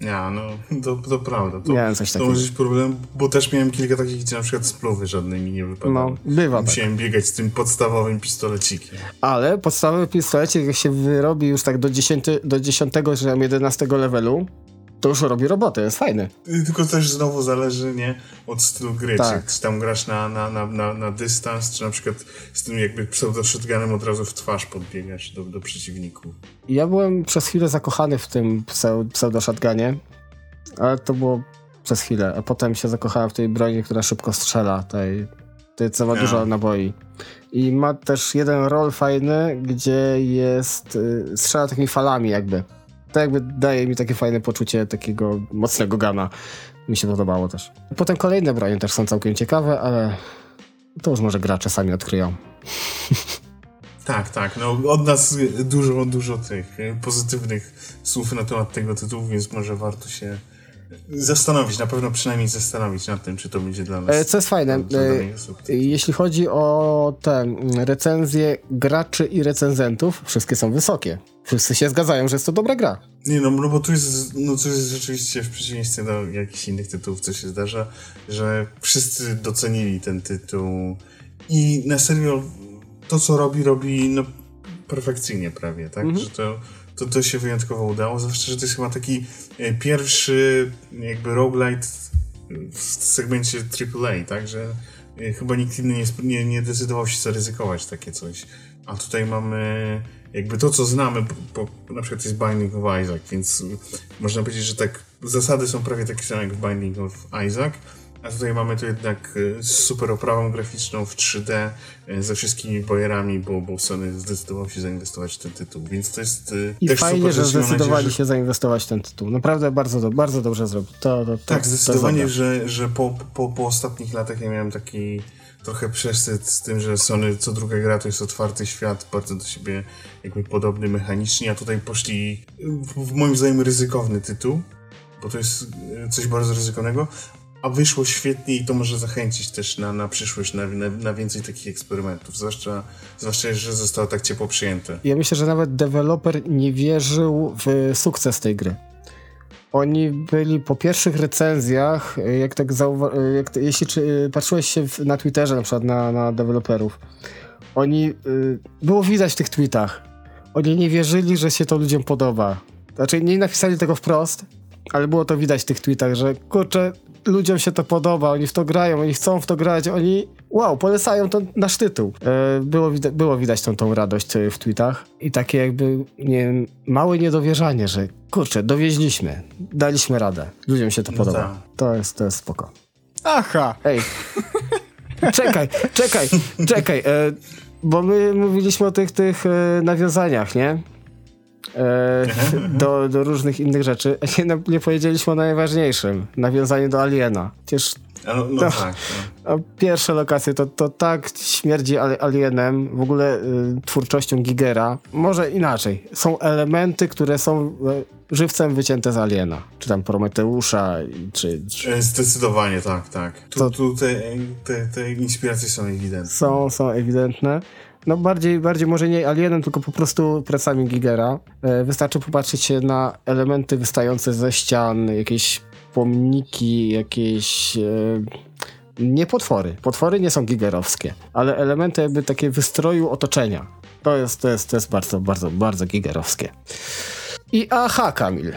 Ja, no, to, to prawda. To, Miałem coś to takiego. może być problem, bo też miałem kilka takich, gdzie na przykład spluwy żadnej mi nie wypadały. No, bywa tak. Musiałem biegać z tym podstawowym pistolecikiem. Ale podstawowy pistolecik, jak się wyrobi już tak do 10, do 10 czy tam 11 levelu, to już robi robotę, jest fajny. Tylko też znowu zależy, nie, od stylu gry. Tak. Czy, tam grasz na, na, na, na, na dystans, czy na przykład z tym jakby pseudo-shotgunem od razu w twarz podbiegasz do, do przeciwników. Ja byłem przez chwilę zakochany w tym pseu- pseudo-shotgunie, ale to było przez chwilę, a potem się zakochałem w tej broni, która szybko strzela, tej, tej co ma Ja. dużo naboi. I ma też jeden roll fajny, gdzie jest, y, strzela takimi falami jakby. To jakby daje mi takie fajne poczucie takiego mocnego gana. Mi się podobało też. Potem kolejne bronie też są całkiem ciekawe, ale to już może gracze sami odkryją. Tak, tak. No, od nas dużo, dużo tych y, pozytywnych słów na temat tego tytułu, więc może warto się zastanowić, na pewno przynajmniej zastanowić nad tym, czy to będzie dla nas. E, Co jest fajne, e, jeśli chodzi o te recenzje graczy i recenzentów, wszystkie są wysokie. Wszyscy się zgadzają, że jest to dobra gra. Nie no, no bo tu jest, no tu jest rzeczywiście w przeciwieństwie do jakichś innych tytułów, co się zdarza, że wszyscy docenili ten tytuł i na serio to, co robi, robi no perfekcyjnie prawie, tak? Że to, to to to się wyjątkowo udało, zwłaszcza, że to jest chyba taki e, pierwszy jakby roguelite w segmencie AAA, tak, że e, chyba nikt inny nie, nie, nie decydował się zaryzykować takie coś. A tutaj mamy jakby to, co znamy, bo, bo na przykład jest Binding of Isaac, więc można powiedzieć, że tak zasady są prawie takie same jak w Binding of Isaac, a tutaj mamy to jednak e, super oprawą graficzną w 3D e, ze wszystkimi bojerami, bo, bo Sony zdecydował się zainwestować w ten tytuł, więc to jest e, I też fajnie, super, że zdecydowali nadzieję, że... się zainwestować w ten tytuł. Naprawdę bardzo, bardzo dobrze zrobił. To, to, to, tak, zdecydowanie, że, że po, po, po ostatnich latach ja miałem taki trochę przesyt z tym, że Sony co druga gra to jest otwarty świat, bardzo do siebie jakby podobny mechanicznie, a tutaj poszli w, w moim zdaniem ryzykowny tytuł, bo to jest coś bardzo ryzykownego, a wyszło świetnie i to może zachęcić też na, na przyszłość, na, na, na, więcej takich eksperymentów, zwłaszcza, zwłaszcza, że zostało tak ciepło przyjęte. Ja myślę, że nawet deweloper nie wierzył w sukces tej gry. Oni byli po pierwszych recenzjach, jak tak zauwa- jak, jeśli czy, patrzyłeś się w, na Twitterze na przykład na, na deweloperów, oni, y, było widać w tych tweetach, oni nie wierzyli, że się to ludziom podoba. Znaczy nie napisali tego wprost, ale było to widać w tych tweetach, że kurczę, ludziom się to podoba, oni w to grają, oni chcą w to grać, oni wow, polecają to nasz tytuł. E, było, widać, było widać tą, tą radość w tweetach i takie jakby nie, małe niedowierzanie, że kurczę, dowieźliśmy, daliśmy radę, ludziom się to podoba. No to jest, to jest spoko. Aha! Ej, czekaj, czekaj, czekaj, e, bo my mówiliśmy o tych, tych e, nawiązaniach, nie? E, do, do różnych innych rzeczy. Nie, nie powiedzieliśmy o najważniejszym. Nawiązanie do Aliena. Przecież no, no tak. No. Pierwsze lokacje to, to tak śmierdzi Alienem, w ogóle y, twórczością Gigera. Może inaczej. Są elementy, które są y, żywcem wycięte z Aliena. Czy tam Prometeusza, czy... czy... Zdecydowanie tak, tak. Tu, to... tu te, te, te inspiracje są ewidentne. Są, są ewidentne. No bardziej, bardziej może nie alienem, tylko po prostu pracami Gigera. E, wystarczy popatrzeć się na elementy wystające ze ścian, jakieś pomniki, jakieś... E, nie potwory. Potwory nie są gigerowskie, ale elementy jakby takie wystroju otoczenia. To jest, to jest, to jest bardzo, bardzo, bardzo gigerowskie. I aha, Kamil.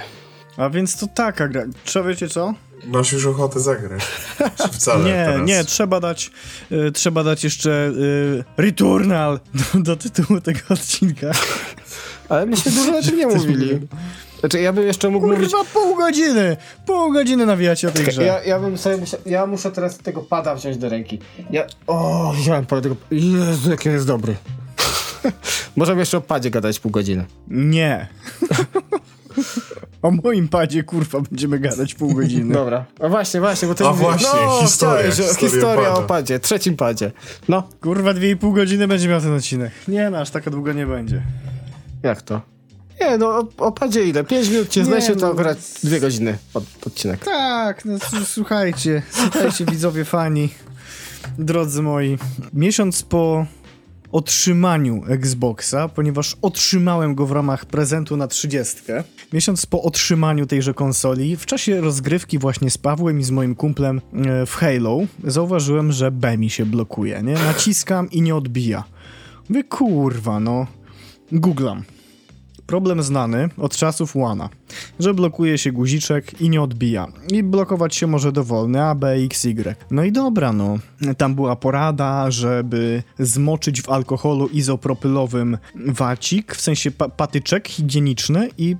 A więc to taka gra. Trzeba wiecie co? Masz już ochotę zagrać. Czy wcale nie, teraz? nie, trzeba dać, y, trzeba dać jeszcze y, Returnal do, do, tytułu tego odcinka. Ale myśmy dużo o tym nie mówili. Znaczy, ja bym jeszcze mógł Kurwa, mówić... pół godziny! Pół godziny nawijacie o tej grze. Ja, ja bym sobie musiał... Ja muszę teraz tego pada wziąć do ręki. Ja... O, wziąłem pada tego... Jezu, jaki jest dobry. Możemy jeszcze o padzie gadać pół godziny. Nie. O moim padzie, kurwa, będziemy gadać pół godziny. Dobra. A właśnie, właśnie, bo to A właśnie, no, historia, historia, historia historia pada. o padzie, trzecim padzie. No. Kurwa, dwie i pół godziny będzie miał ten odcinek. Nie, no, aż tak długo nie będzie. Jak to? Nie, no o, o padzie ile? Pięć minut cię zlesie, to no. akurat dwie godziny pod, odcinek. Tak, no słuchajcie, słuchajcie widzowie fani, drodzy moi. Miesiąc po otrzymaniu Xboxa, ponieważ otrzymałem go w ramach prezentu na 30. Miesiąc po otrzymaniu tejże konsoli, w czasie rozgrywki właśnie z Pawłem i z moim kumplem e, w Halo, zauważyłem, że B mi się blokuje, nie? Naciskam i nie odbija. Mówię, kurwa, no. Googlam. Problem znany od czasów Łana, że blokuje się guziczek i nie odbija. I blokować się może dowolny A, B, X, Y. No i dobra, no. Tam była porada, żeby zmoczyć w alkoholu izopropylowym wacik, w sensie pa patyczek higieniczny i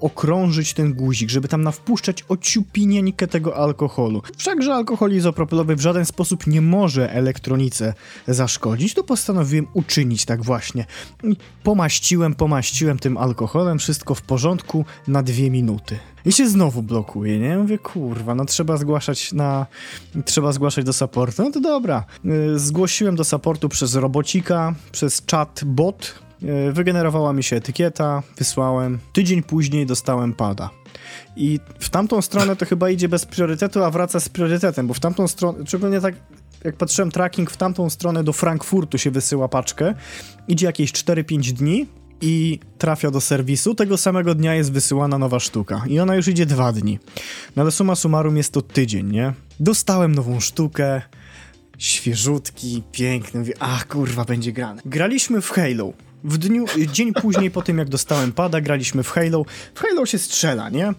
okrążyć ten guzik, żeby tam nawpuszczać ociupinieńkę tego alkoholu. Wszakże alkohol izopropylowy w żaden sposób nie może elektronice zaszkodzić, to postanowiłem uczynić tak właśnie. Pomaściłem, pomaściłem tym alkoholem, wszystko w porządku na dwie minuty. I się znowu blokuje, nie? Mówię, kurwa, no trzeba zgłaszać na... trzeba zgłaszać do supportu. No to dobra. Yy, Zgłosiłem do supportu przez robocika, przez chat bot, Wygenerowała mi się etykieta, wysłałem. Tydzień później dostałem pada. I w tamtą stronę to chyba idzie bez priorytetu, a wraca z priorytetem, bo w tamtą stronę, szczególnie tak jak patrzyłem tracking, w tamtą stronę do Frankfurtu się wysyła paczkę. Idzie jakieś 4-5 dni i trafia do serwisu. Tego samego dnia jest wysyłana nowa sztuka. I ona już idzie dwa dni. No ale summa summarum jest to tydzień, nie? Dostałem nową sztukę, świeżutki, piękny. Mówię, ach kurwa, będzie grane. Graliśmy w Halo. W dniu, dzień później po tym jak dostałem pada, graliśmy w Halo. W Halo się strzela, nie?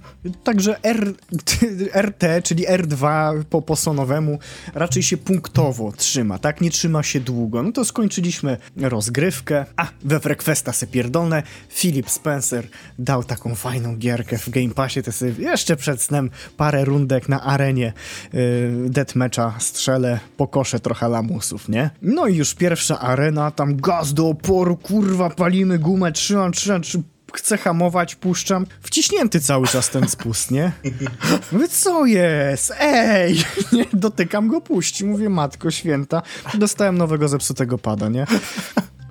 Także R, RT, czyli R2 po, po sonowemu raczej się punktowo trzyma, tak? Nie trzyma się długo. No to skończyliśmy rozgrywkę. A, we Frequesta se pierdolne. Philip Spencer dał taką fajną gierkę w Game Passie, to sobie jeszcze przed snem parę rundek na arenie yy, deathmatcha strzelę, pokoszę trochę lamusów, nie? No i już pierwsza arena, tam gaz do oporu, kurwa, palimy gumę, trzymam, trzymam, trzymam chcę hamować, puszczam. Wciśnięty cały czas ten spust, nie? Mówię, co jest? Ej! Nie, dotykam go, puści. Mówię, matko święta. Dostałem nowego zepsutego pada, nie?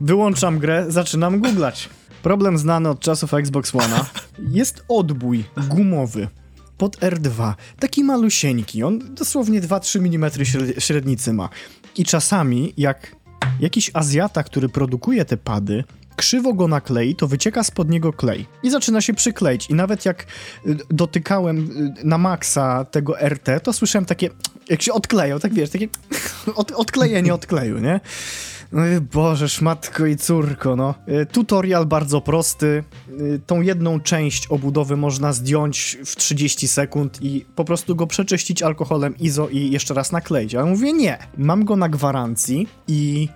Wyłączam grę, zaczynam googlać. Problem znany od czasów Xbox One'a. Jest odbój gumowy pod R2. Taki malusieńki. On dosłownie 2-3 mm średnicy ma. I czasami, jak jakiś Azjata, który produkuje te pady, krzywo go naklei, to wycieka spod niego klej i zaczyna się przykleić. I nawet jak y, dotykałem y, na maksa tego RT, to słyszałem takie, jak się odklejał, tak wiesz, takie od, odklejenie odkleju, nie? No Boże, szmatko i córko, no. Y, tutorial bardzo prosty. Tą jedną część obudowy można zdjąć w 30 sekund i po prostu go przeczyścić alkoholem IZO i jeszcze raz nakleić. Ale mówię, nie. Mam go na gwarancji i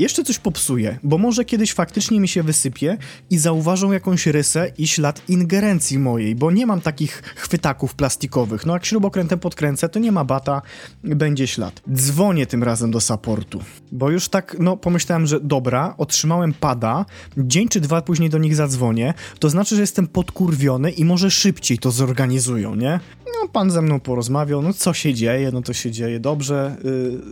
jeszcze coś popsuje, bo może kiedyś faktycznie mi się wysypie i zauważą jakąś rysę i ślad ingerencji mojej, bo nie mam takich chwytaków plastikowych. No jak śrubokrętem podkręcę, to nie ma bata, będzie ślad. Dzwonię tym razem do supportu, bo już tak, no pomyślałem, że dobra, otrzymałem pada, dzień czy dwa później do nich zadzwonię, to znaczy, że jestem podkurwiony i może szybciej to zorganizują, nie? No, pan ze mną porozmawiał, no co się dzieje, no to się dzieje dobrze,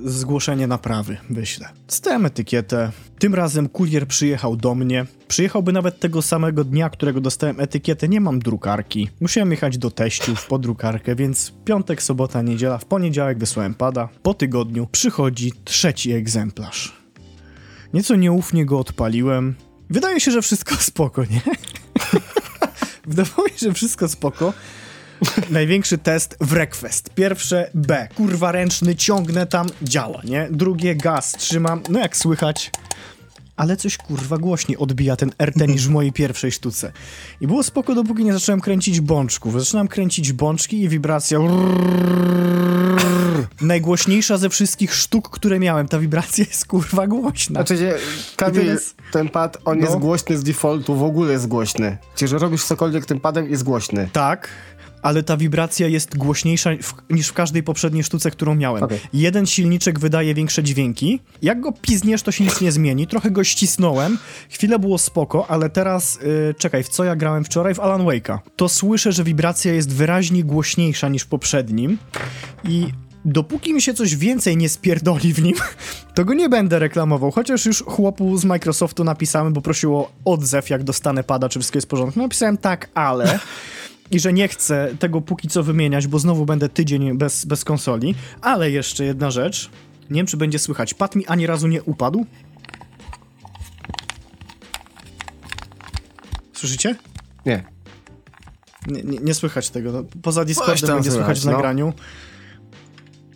yy, zgłoszenie naprawy wyślę. Stałem etykietę, tym razem kurier przyjechał do mnie, przyjechałby nawet tego samego dnia, którego dostałem etykietę, nie mam drukarki. Musiałem jechać do teściów po drukarkę, więc piątek, sobota, niedziela, w poniedziałek wysłałem pada, po tygodniu przychodzi trzeci egzemplarz. Nieco nieufnie go odpaliłem, wydaje się, że wszystko spoko, nie? Wydawało mi się, że wszystko spoko, Największy test w Request. Pierwsze B. Kurwa ręczny, ciągnę tam, działa, nie? Drugie gaz, trzymam, no jak słychać, ale coś kurwa głośniej odbija ten RT niż w mojej pierwszej sztuce. I było spoko, dopóki nie zacząłem kręcić bączków. Zaczynam kręcić bączki i wibracja najgłośniejsza ze wszystkich sztuk, które miałem. Ta wibracja jest kurwa głośna. Znaczy, Kamil, jest... ten pad, on no. jest głośny z defaultu, w ogóle jest głośny. Czyli, że robisz cokolwiek tym padem, jest głośny. Tak, ale ta wibracja jest głośniejsza w, niż w każdej poprzedniej sztuce, którą miałem. Okay. Jeden silniczek wydaje większe dźwięki. Jak go pizniesz, to się nic nie zmieni. Trochę go ścisnąłem. Chwilę było spoko, ale teraz, yy, czekaj, w co ja grałem wczoraj? W Alan Wake'a. To słyszę, że wibracja jest wyraźnie głośniejsza niż w poprzednim i dopóki mi się coś więcej nie spierdoli w nim, to go nie będę reklamował. Chociaż już chłopu z Microsoftu napisałem, bo prosił o odzew, jak dostanę pada, czy wszystko jest w porządku. Napisałem tak, ale i że nie chcę tego póki co wymieniać, bo znowu będę tydzień bez, bez konsoli. Ale jeszcze jedna rzecz. Nie wiem, czy będzie słychać. Pat mi ani razu nie upadł. Słyszycie? Nie. Nie, nie, nie słychać tego. No, poza Discordem będzie słychać w no. nagraniu.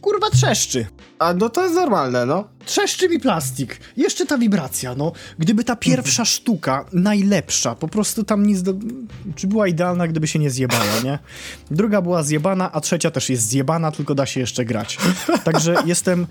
Kurwa trzeszczy. A no to jest normalne, no. Trzeszczy mi plastik. Jeszcze ta wibracja, no. Gdyby ta pierwsza sztuka, najlepsza, po prostu tam nic do... Czy była idealna, gdyby się nie zjebała, nie? Druga była zjebana, a trzecia też jest zjebana, tylko da się jeszcze grać. Także jestem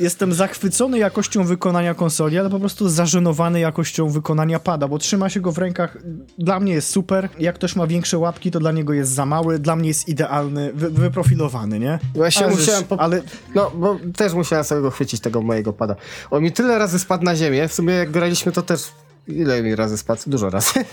jestem zachwycony jakością wykonania konsoli, ale po prostu zażenowany jakością wykonania pada, bo trzyma się go w rękach. Dla mnie jest super. Jak ktoś ma większe łapki, to dla niego jest za mały. Dla mnie jest idealny, wy, wyprofilowany, nie? Właśnie ale musiałem, po... ale no, bo też musiałem sobie go chwycić tego mojego pada. On mi tyle razy spadł na ziemię. W sumie jak graliśmy, to też ile mi razy spadł? Dużo razy.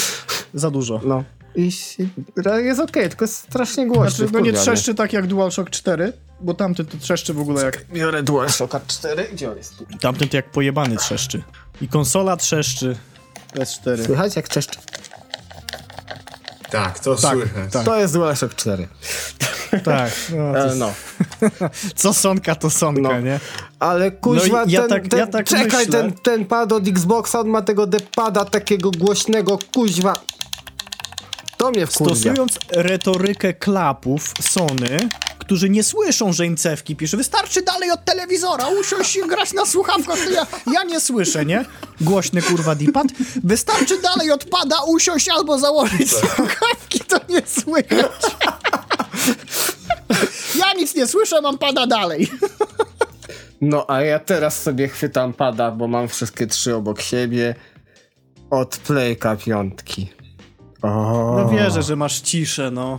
Za dużo. No. I jest okej, okay, tylko jest strasznie głośno. Znaczy, no nie trzeszczy tak jak DualShock 4, bo tamten to trzeszczy w ogóle jak... Biorę DualShocka 4, gdzie on jest? Tamten to jak pojebany trzeszczy. I konsola trzeszczy. PS4. Słychać jak trzeszczy? Tak, to tak, słychać. Tak. To jest DualShock 4. Tak. No, e, no. Co sonka, to sonka, no. nie? Ale kuźwa, no ja ten, tak, ten, ja tak czekaj, myślę. ten, ten pad od Xboxa, on ma tego depada takiego głośnego, kuźwa. To mnie wkurwia. Stosując retorykę klapów Sony, którzy nie słyszą, że im cewki pisze, wystarczy dalej od telewizora, usiąść i grać na słuchawkach, to ja, ja nie słyszę, nie? głośny kurwa dipad. Wystarczy dalej odpada usiąść albo założyć słuchawki, to nie słychać. Ja nic nie słyszę, mam pada dalej. No a ja teraz sobie chwytam pada, bo mam wszystkie trzy obok siebie od Playka piątki. O. No wierzę, że masz ciszę, no.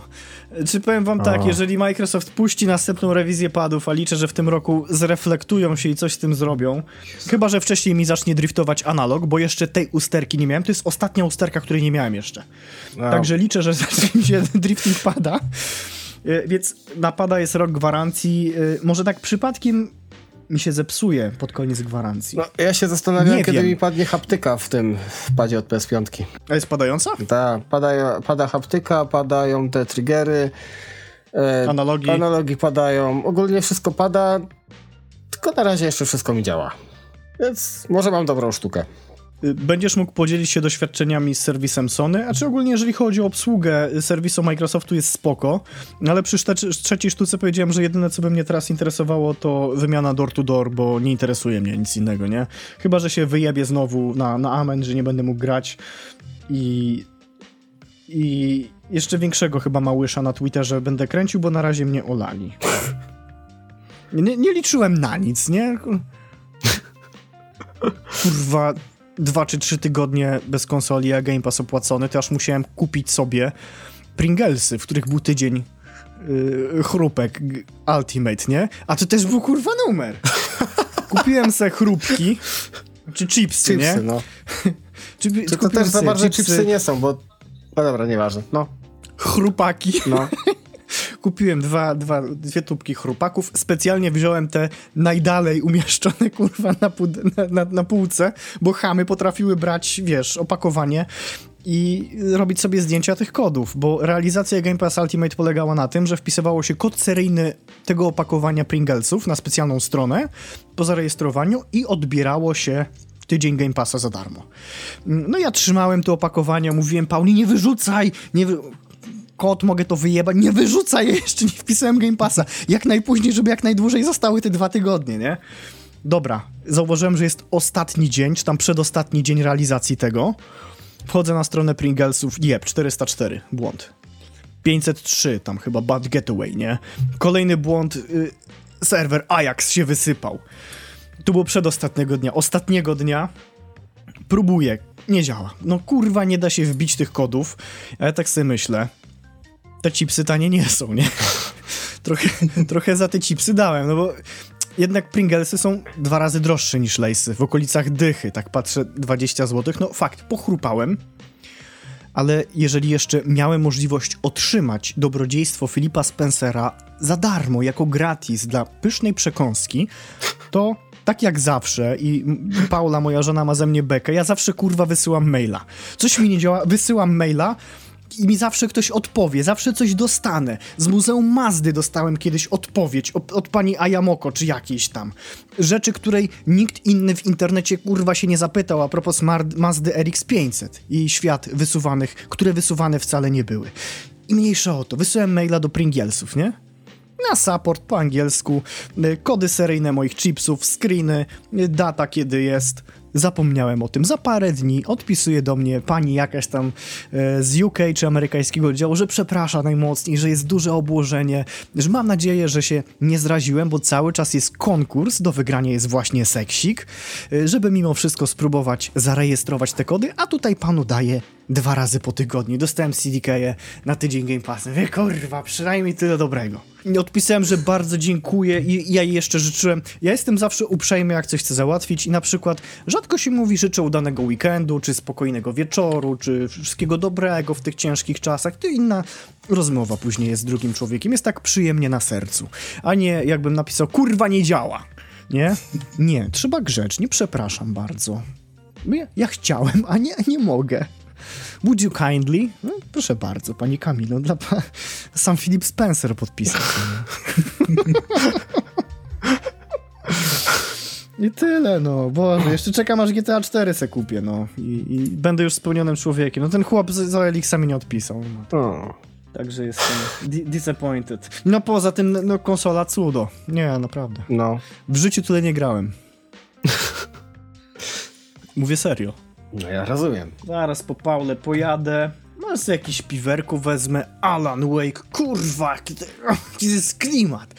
Czy powiem wam tak, jeżeli Microsoft puści następną rewizję padów, a liczę, że w tym roku zreflektują się i coś z tym zrobią, chyba, że wcześniej mi zacznie driftować analog, bo jeszcze tej usterki nie miałem, to jest ostatnia usterka, której nie miałem jeszcze. No. Także liczę, że zacznie mi się drifting pada. Y, Więc napada jest rok gwarancji. Y, Może tak przypadkiem mi się zepsuje pod koniec gwarancji. No, ja się zastanawiam, Nie kiedy wiem. mi padnie haptyka w tym padzie od PS5. A jest padająca? Tak, pada, pada haptyka, padają te triggery. E, Analogi. Analogi padają. Ogólnie wszystko pada, tylko na razie jeszcze wszystko mi działa. Więc może mam dobrą sztukę. Będziesz mógł podzielić się doświadczeniami z serwisem Sony, a czy ogólnie jeżeli chodzi o obsługę y, serwisu Microsoftu jest spoko, no ale przy trzeciej sztuce powiedziałem, że jedyne co by mnie teraz interesowało to wymiana door to door, bo nie interesuje mnie nic innego, nie? Chyba, że się wyjebie znowu na, na amen, że nie będę mógł grać i i jeszcze większego chyba małysza na Twitterze będę kręcił, bo na razie mnie olali. Nie, nie liczyłem na nic, nie? Kurwa, dwa czy trzy tygodnie bez konsoli, a Game Pass opłacony, to aż musiałem kupić sobie Pringlesy, w których był tydzień yy, chrupek Ultimate, nie? A to też był kurwa numer. Kupiłem se chrupki, czy chipsy, nie? Chipsy, no. Czy, to kupiłem też za bardzo chipsy nie są, bo... No dobra, nieważne. No, Chrupaki. no. Kupiłem dwa, dwa, dwie tubki chrupaków. Specjalnie wziąłem te najdalej umieszczone, kurwa, na, na, na, na półce, bo chamy potrafiły brać, wiesz, opakowanie i robić sobie zdjęcia tych kodów, bo realizacja Game Pass Ultimate polegała na tym, że wpisywało się kod seryjny tego opakowania Pringlesów na specjalną stronę po zarejestrowaniu i odbierało się tydzień Game Passa za darmo. No ja trzymałem to opakowanie, mówiłem Pauli, nie wyrzucaj, nie wy kod, mogę to wyjebać, nie wyrzucaj, jeszcze nie wpisałem Game Passa. Jak najpóźniej, żeby jak najdłużej zostały te dwa tygodnie, nie? Dobra, zauważyłem, że jest ostatni dzień, czy tam przedostatni dzień realizacji tego. Wchodzę na stronę Pringlesów, jeb, 404, błąd. 503, tam chyba bad getaway, nie? Kolejny błąd, y, serwer Ajax się wysypał. To było przedostatniego dnia. Ostatniego dnia próbuję, nie działa. No kurwa, nie da się wbić tych kodów. Ja tak sobie myślę, te chipsy tanie nie są, nie? trochę, trochę za te chipsy dałem, no bo jednak Pringlesy są dwa razy droższe niż Lejsy, w okolicach dychy, tak patrzę, 20 zł. No fakt, pochrupałem, ale jeżeli jeszcze miałem możliwość otrzymać dobrodziejstwo Filipa Spencera za darmo, jako gratis dla pysznej przekąski, to tak jak zawsze i Paula, moja żona, ma ze mnie bekę, ja zawsze kurwa wysyłam maila. Coś mi nie działa, wysyłam maila i mi zawsze ktoś odpowie, zawsze coś dostanę. Z Muzeum Mazdy dostałem kiedyś odpowiedź od, od pani Ayamoko czy jakiejś tam. Rzeczy, której nikt inny w internecie kurwa się nie zapytał a propos Mazdy RX500 i świat wysuwanych, które wysuwane wcale nie były. I mniejsza o to, wysyłałem maila do Pringlesów, nie? na support po angielsku, y, kody seryjne moich chipsów, screeny, y, data kiedy jest. Zapomniałem o tym. Za parę dni odpisuje do mnie pani jakaś tam e, z UK czy amerykańskiego oddziału, że przeprasza najmocniej, że jest duże obłożenie, że mam nadzieję, że się nie zraziłem, bo cały czas jest konkurs, do wygrania jest właśnie seksik, e, żeby mimo wszystko spróbować zarejestrować te kody, a tutaj panu daję dwa razy po tygodniu. Dostałem CDK-je na tydzień Game Pass. Wie kurwa, przynajmniej tyle dobrego. Odpisałem, że bardzo dziękuję i ja jej jeszcze życzyłem. Ja jestem zawsze uprzejmy, jak coś chcę załatwić i na przykład rzadko się mówi życzę udanego weekendu, czy spokojnego wieczoru, czy wszystkiego dobrego w tych ciężkich czasach. To inna rozmowa później jest z drugim człowiekiem. Jest tak przyjemnie na sercu. A nie jakbym napisał, kurwa nie działa. Nie? Nie, trzeba grzecznie, przepraszam bardzo. Ja, ja chciałem, a nie, nie mogę. Would you kindly? No, proszę bardzo, pani Kamilo, dla pa... sam Philip Spencer podpisał. I tyle, no. Boże, jeszcze czekam aż GTA 4 se kupię, no. I, i będę już spełnionym człowiekiem. No ten chłop z, z mi nie odpisał. No. O. Także jestem di- disappointed. No poza tym, no konsola cudo. Nie, naprawdę. No. W życiu tyle nie grałem. Mówię serio. No ja rozumiem. Zaraz po Paule pojadę. No sobie jakiś piwerku wezmę. Alan Wake, kurwa, jaki to jest klimat.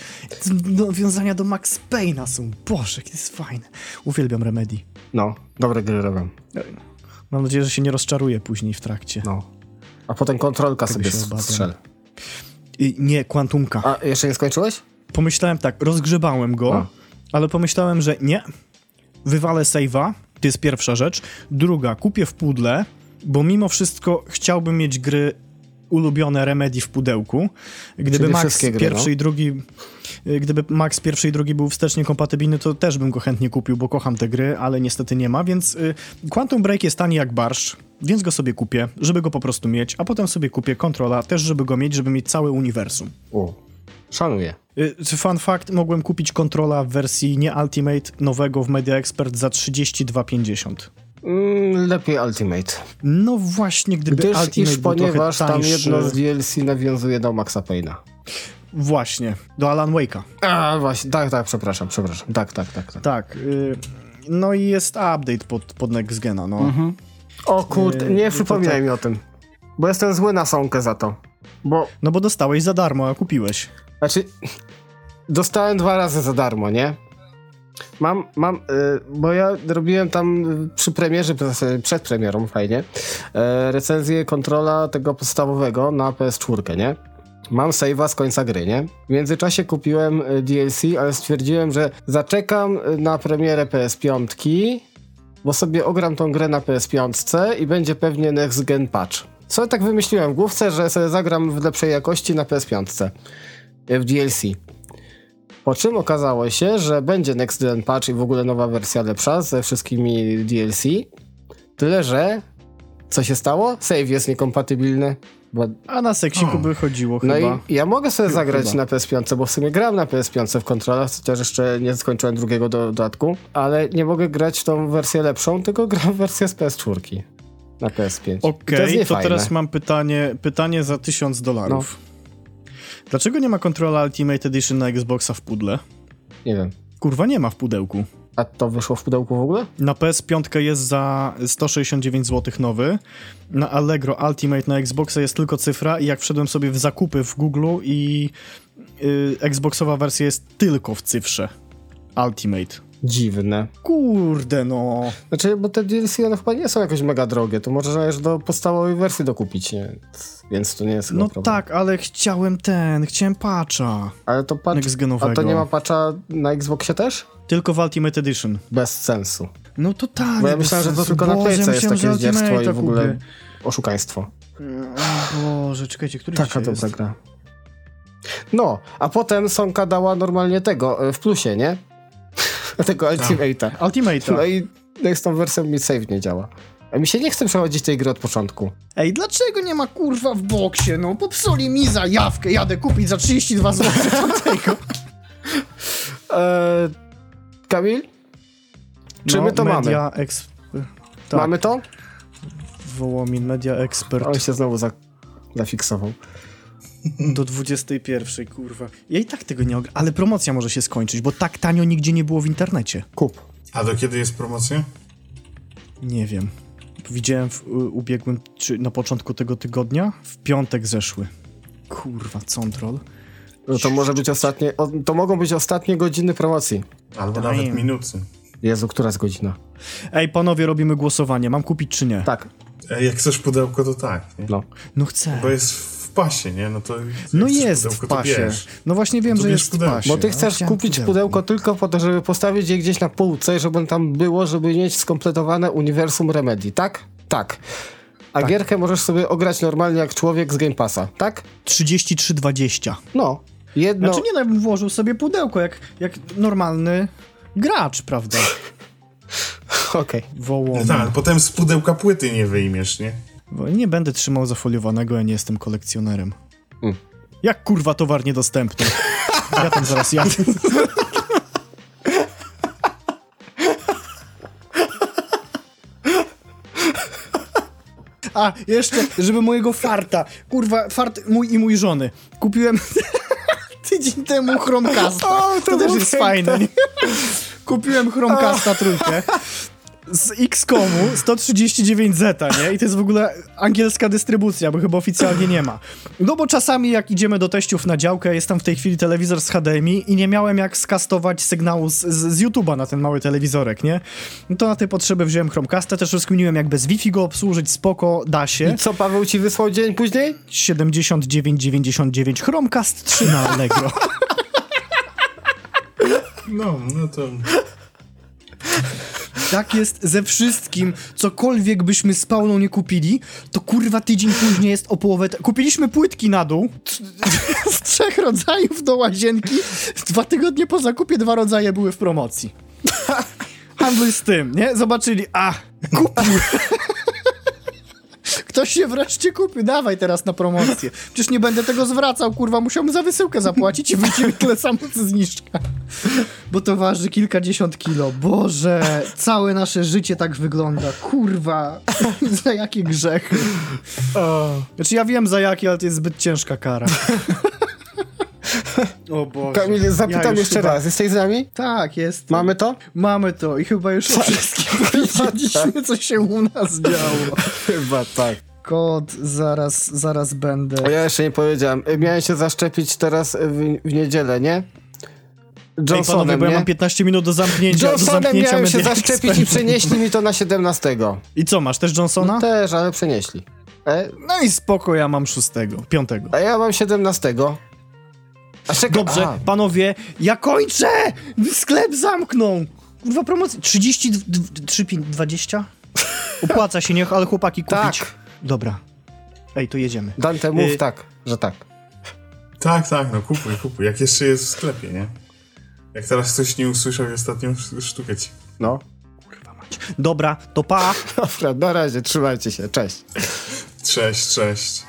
Nawiązania do Max Payne'a są. Boże, to jest fajne. Uwielbiam Remedy. No, dobre gry robią. Mam nadzieję, że się nie rozczaruje później w trakcie. No. A potem kontrolka Tego sobie strzel. I nie, Quantumka. A jeszcze nie skończyłeś? Pomyślałem tak, rozgrzebałem go, A. ale pomyślałem, że nie. Wywalę save'a, to jest pierwsza rzecz. Druga, kupię w pudle, bo mimo wszystko chciałbym mieć gry ulubione Remedy w pudełku. Gdyby Czyli Max gry, pierwszy no. i drugi y, gdyby Max pierwszy i drugi był wstecznie kompatybilny, to też bym go chętnie kupił, bo kocham te gry, ale niestety nie ma, więc y, Quantum Break jest tani jak barszcz, więc go sobie kupię, żeby go po prostu mieć, a potem sobie kupię Controla, też żeby go mieć, żeby mieć całe uniwersum. U. Szanuję. Y, Fun fact, mogłem kupić kontrola w wersji nie Ultimate nowego w Media Expert za 32,50. Mm, lepiej Ultimate. No właśnie, gdyby Gdyż Ultimate iż był ponieważ trochę tam jedno z DLC nawiązuje do Maxa Payne'a. Właśnie, do Alan Wake'a. A właśnie, tak, tak, przepraszam, przepraszam. Tak, tak, tak. tak. Tak. Y, no i jest update pod, pod Next Gena, no. Mhm. O kurde, Yy, nie to przypominaj tak. mi o tym. Bo jestem zły na Sonkę za to. Bo, No bo dostałeś za darmo, a kupiłeś. Znaczy, dostałem dwa razy za darmo, nie? Mam, mam, y, bo ja robiłem tam przy premierze, przed- premierą, fajnie, y, recenzję kontrola tego podstawowego na PS4, nie? Mam save'a z końca gry, nie? W międzyczasie kupiłem y, DLC, ale stwierdziłem, że zaczekam y, na premierę PS5, bo sobie ogram tą grę na PS5 i będzie pewnie next gen patch. Co tak wymyśliłem w główce, że sobie zagram w lepszej jakości na PS5 y, w DLC. Po czym okazało się, że będzie next gen patch i w ogóle nowa wersja lepsza ze wszystkimi DLC. Tyle, że co się stało? Save jest niekompatybilny. Bo... A na seksiku O. by chodziło No chyba. i ja mogę sobie Chyba. zagrać na PS5, bo w sumie gram na PS5 w kontrolach, chociaż jeszcze nie skończyłem drugiego do, dodatku, ale nie mogę grać w tą wersję lepszą, tylko gram w wersję z PS4 na PS5. I to, Okej, jest to, niefajne. teraz mam pytanie, pytanie za 1000 dolarów. No. Dlaczego nie ma kontrola Ultimate Edition na Xboxa w pudle? Nie wiem. Kurwa, nie ma w pudełku. A to wyszło w pudełku w ogóle? Na PS5 jest za 169 zł nowy. Na Allegro Ultimate na Xboxa jest tylko cyfra i jak wszedłem sobie w zakupy w Google i y, Xboxowa wersja jest tylko w cyfrze. Ultimate. Dziwne. Kurde no. Znaczy, bo te DLC one chyba nie są jakoś mega drogie, to można już do podstawowej wersji dokupić, nie? Więc to nie jest No problem. tak, ale chciałem ten, chciałem patcha. Ale to patch... A to nie ma patcha na Xboxie też? Tylko w Ultimate Edition. Bez sensu. No totalnie. Bo ja myślałem, że to tylko na Boże, Playce jest takie zdzierstwo i w ogóle kupię. oszukaństwo. Boże, czekajcie, który Taka dobra jest? gra. No, a potem Sonka dała normalnie tego, y, w plusie, nie? Tego Ultimate'a. Ultimate'a. No i no i z tą wersją mi save nie działa. A mi się nie chce przechodzić tej gry od początku. Ej, dlaczego nie ma kurwa w boksie? No, popsuli mi zajawkę, jadę kupić za 32 zł tamtego. Eee, Kamil? Czy my to mamy? No, media Ex... Tak, Mamy to? Wołomin, Media Expert On się znowu za, zafiksował. Do 21, kurwa. Ja i tak tego nie ogra... Ale promocja może się skończyć, bo tak tanio nigdzie nie było w internecie. Kup. A do kiedy jest promocja? Nie wiem. Widziałem w u- ubiegłym, czy na początku tego tygodnia? W piątek zeszły. Kurwa, control. No to może być ostatnie, to mogą być ostatnie godziny promocji. Albo Damn. nawet minuty. Jezu, która jest godzina? Ej, panowie, robimy głosowanie. Mam kupić czy nie? Tak, Ej, jak chcesz pudełko, to tak. Nie? no. No chcę. Bo jest pasie, nie? No to No jest pudełko, w pasie. No właśnie wiem, To że jest w pudełko. pasie. Bo ty chcesz chciałem kupić pudełko tylko po to, żeby postawić je gdzieś na półce, żeby tam było, żeby mieć skompletowane uniwersum Remedy, tak? Tak. A gierkę możesz sobie ograć normalnie jak człowiek z Game Passa, tak? 33,20. No. Jedno... Znaczy nie, no, ja bym włożył sobie pudełko, jak, jak normalny gracz, prawda? Okej. Wołom. Tak, ale potem z pudełka płyty nie wyjmiesz, nie? Bo Nie będę trzymał zafoliowanego, ja nie jestem kolekcjonerem. Mm. Jak kurwa towar niedostępny? Ja tam zaraz jadę. A, jeszcze, żeby mojego farta, kurwa, fart mój i mój żony. Kupiłem tydzień temu Chromecasta. O, to to też jest piękne. fajne, nie? Kupiłem Chromecasta trójkę. Z XCOMu 139Z, nie? I to jest w ogóle angielska dystrybucja, bo chyba oficjalnie nie ma. No bo czasami jak idziemy do teściów na działkę, jest tam w tej chwili telewizor z HDMI i nie miałem jak skastować sygnału z, z, z YouTube'a na ten mały telewizorek, nie? No to na tej potrzeby wziąłem Chromecasta, też rozkminiłem jak bez Wi-Fi go obsłużyć, spoko, da się. I co Paweł ci wysłał dzień później? 79,99 Chromecast 3 na Allegro. No, no to... Tak jest ze wszystkim, cokolwiek byśmy z Pauną nie kupili, to kurwa tydzień później jest o połowę... Kupiliśmy płytki na dół z trzech rodzajów do łazienki. Dwa tygodnie po zakupie dwa rodzaje były w promocji. Handluj z tym, nie? Zobaczyli, a, kupił. Ktoś się wreszcie kupił, dawaj teraz na promocję. Przecież nie będę tego zwracał, kurwa, musiałbym za wysyłkę zapłacić i wyjdzie mi tyle samo co zniżka. Bo to waży kilkadziesiąt kilo. Boże, całe nasze życie tak wygląda. Kurwa, za jakie grzechy. Znaczy ja wiem za jakie, ale to jest zbyt ciężka kara. O Boże. Kamil, zapytam Ja jeszcze chyba- raz, jesteś z nami? Tak, jest. Mamy to? Mamy to i chyba już o wszystkim powiedzieliśmy, co się u nas działo. Chyba tak. Kod, zaraz, zaraz będę. O, ja jeszcze nie powiedziałem. Y, Miałem się zaszczepić teraz w, w niedzielę, nie? Ej, Johnsonem, panowie, bo ja mam 15 minut do zamknięcia. do Johnsonem zamknięcia miałem się zaszczepić i przenieśli mi to na 17. I co, masz też Johnsona? No też, ale przenieśli. E, No i spoko, ja mam szóstego, piątego. a ja mam 17. Dobrze, a, panowie, ja kończę! Sklep zamknął! Kurwa promocja, 33, 20? Opłaca się, niech, ale chłopaki kupić. Tak. Dobra. Ej, to jedziemy. Dante mów Y- tak, że tak. Tak, tak, no kupuj, kupuj. Jak jeszcze jest w sklepie, nie? Jak teraz ktoś nie usłyszał i ostatnią sz- sztukę ci. No. Dobra, to pa! Dobra, na razie, trzymajcie się, cześć. Cześć, cześć.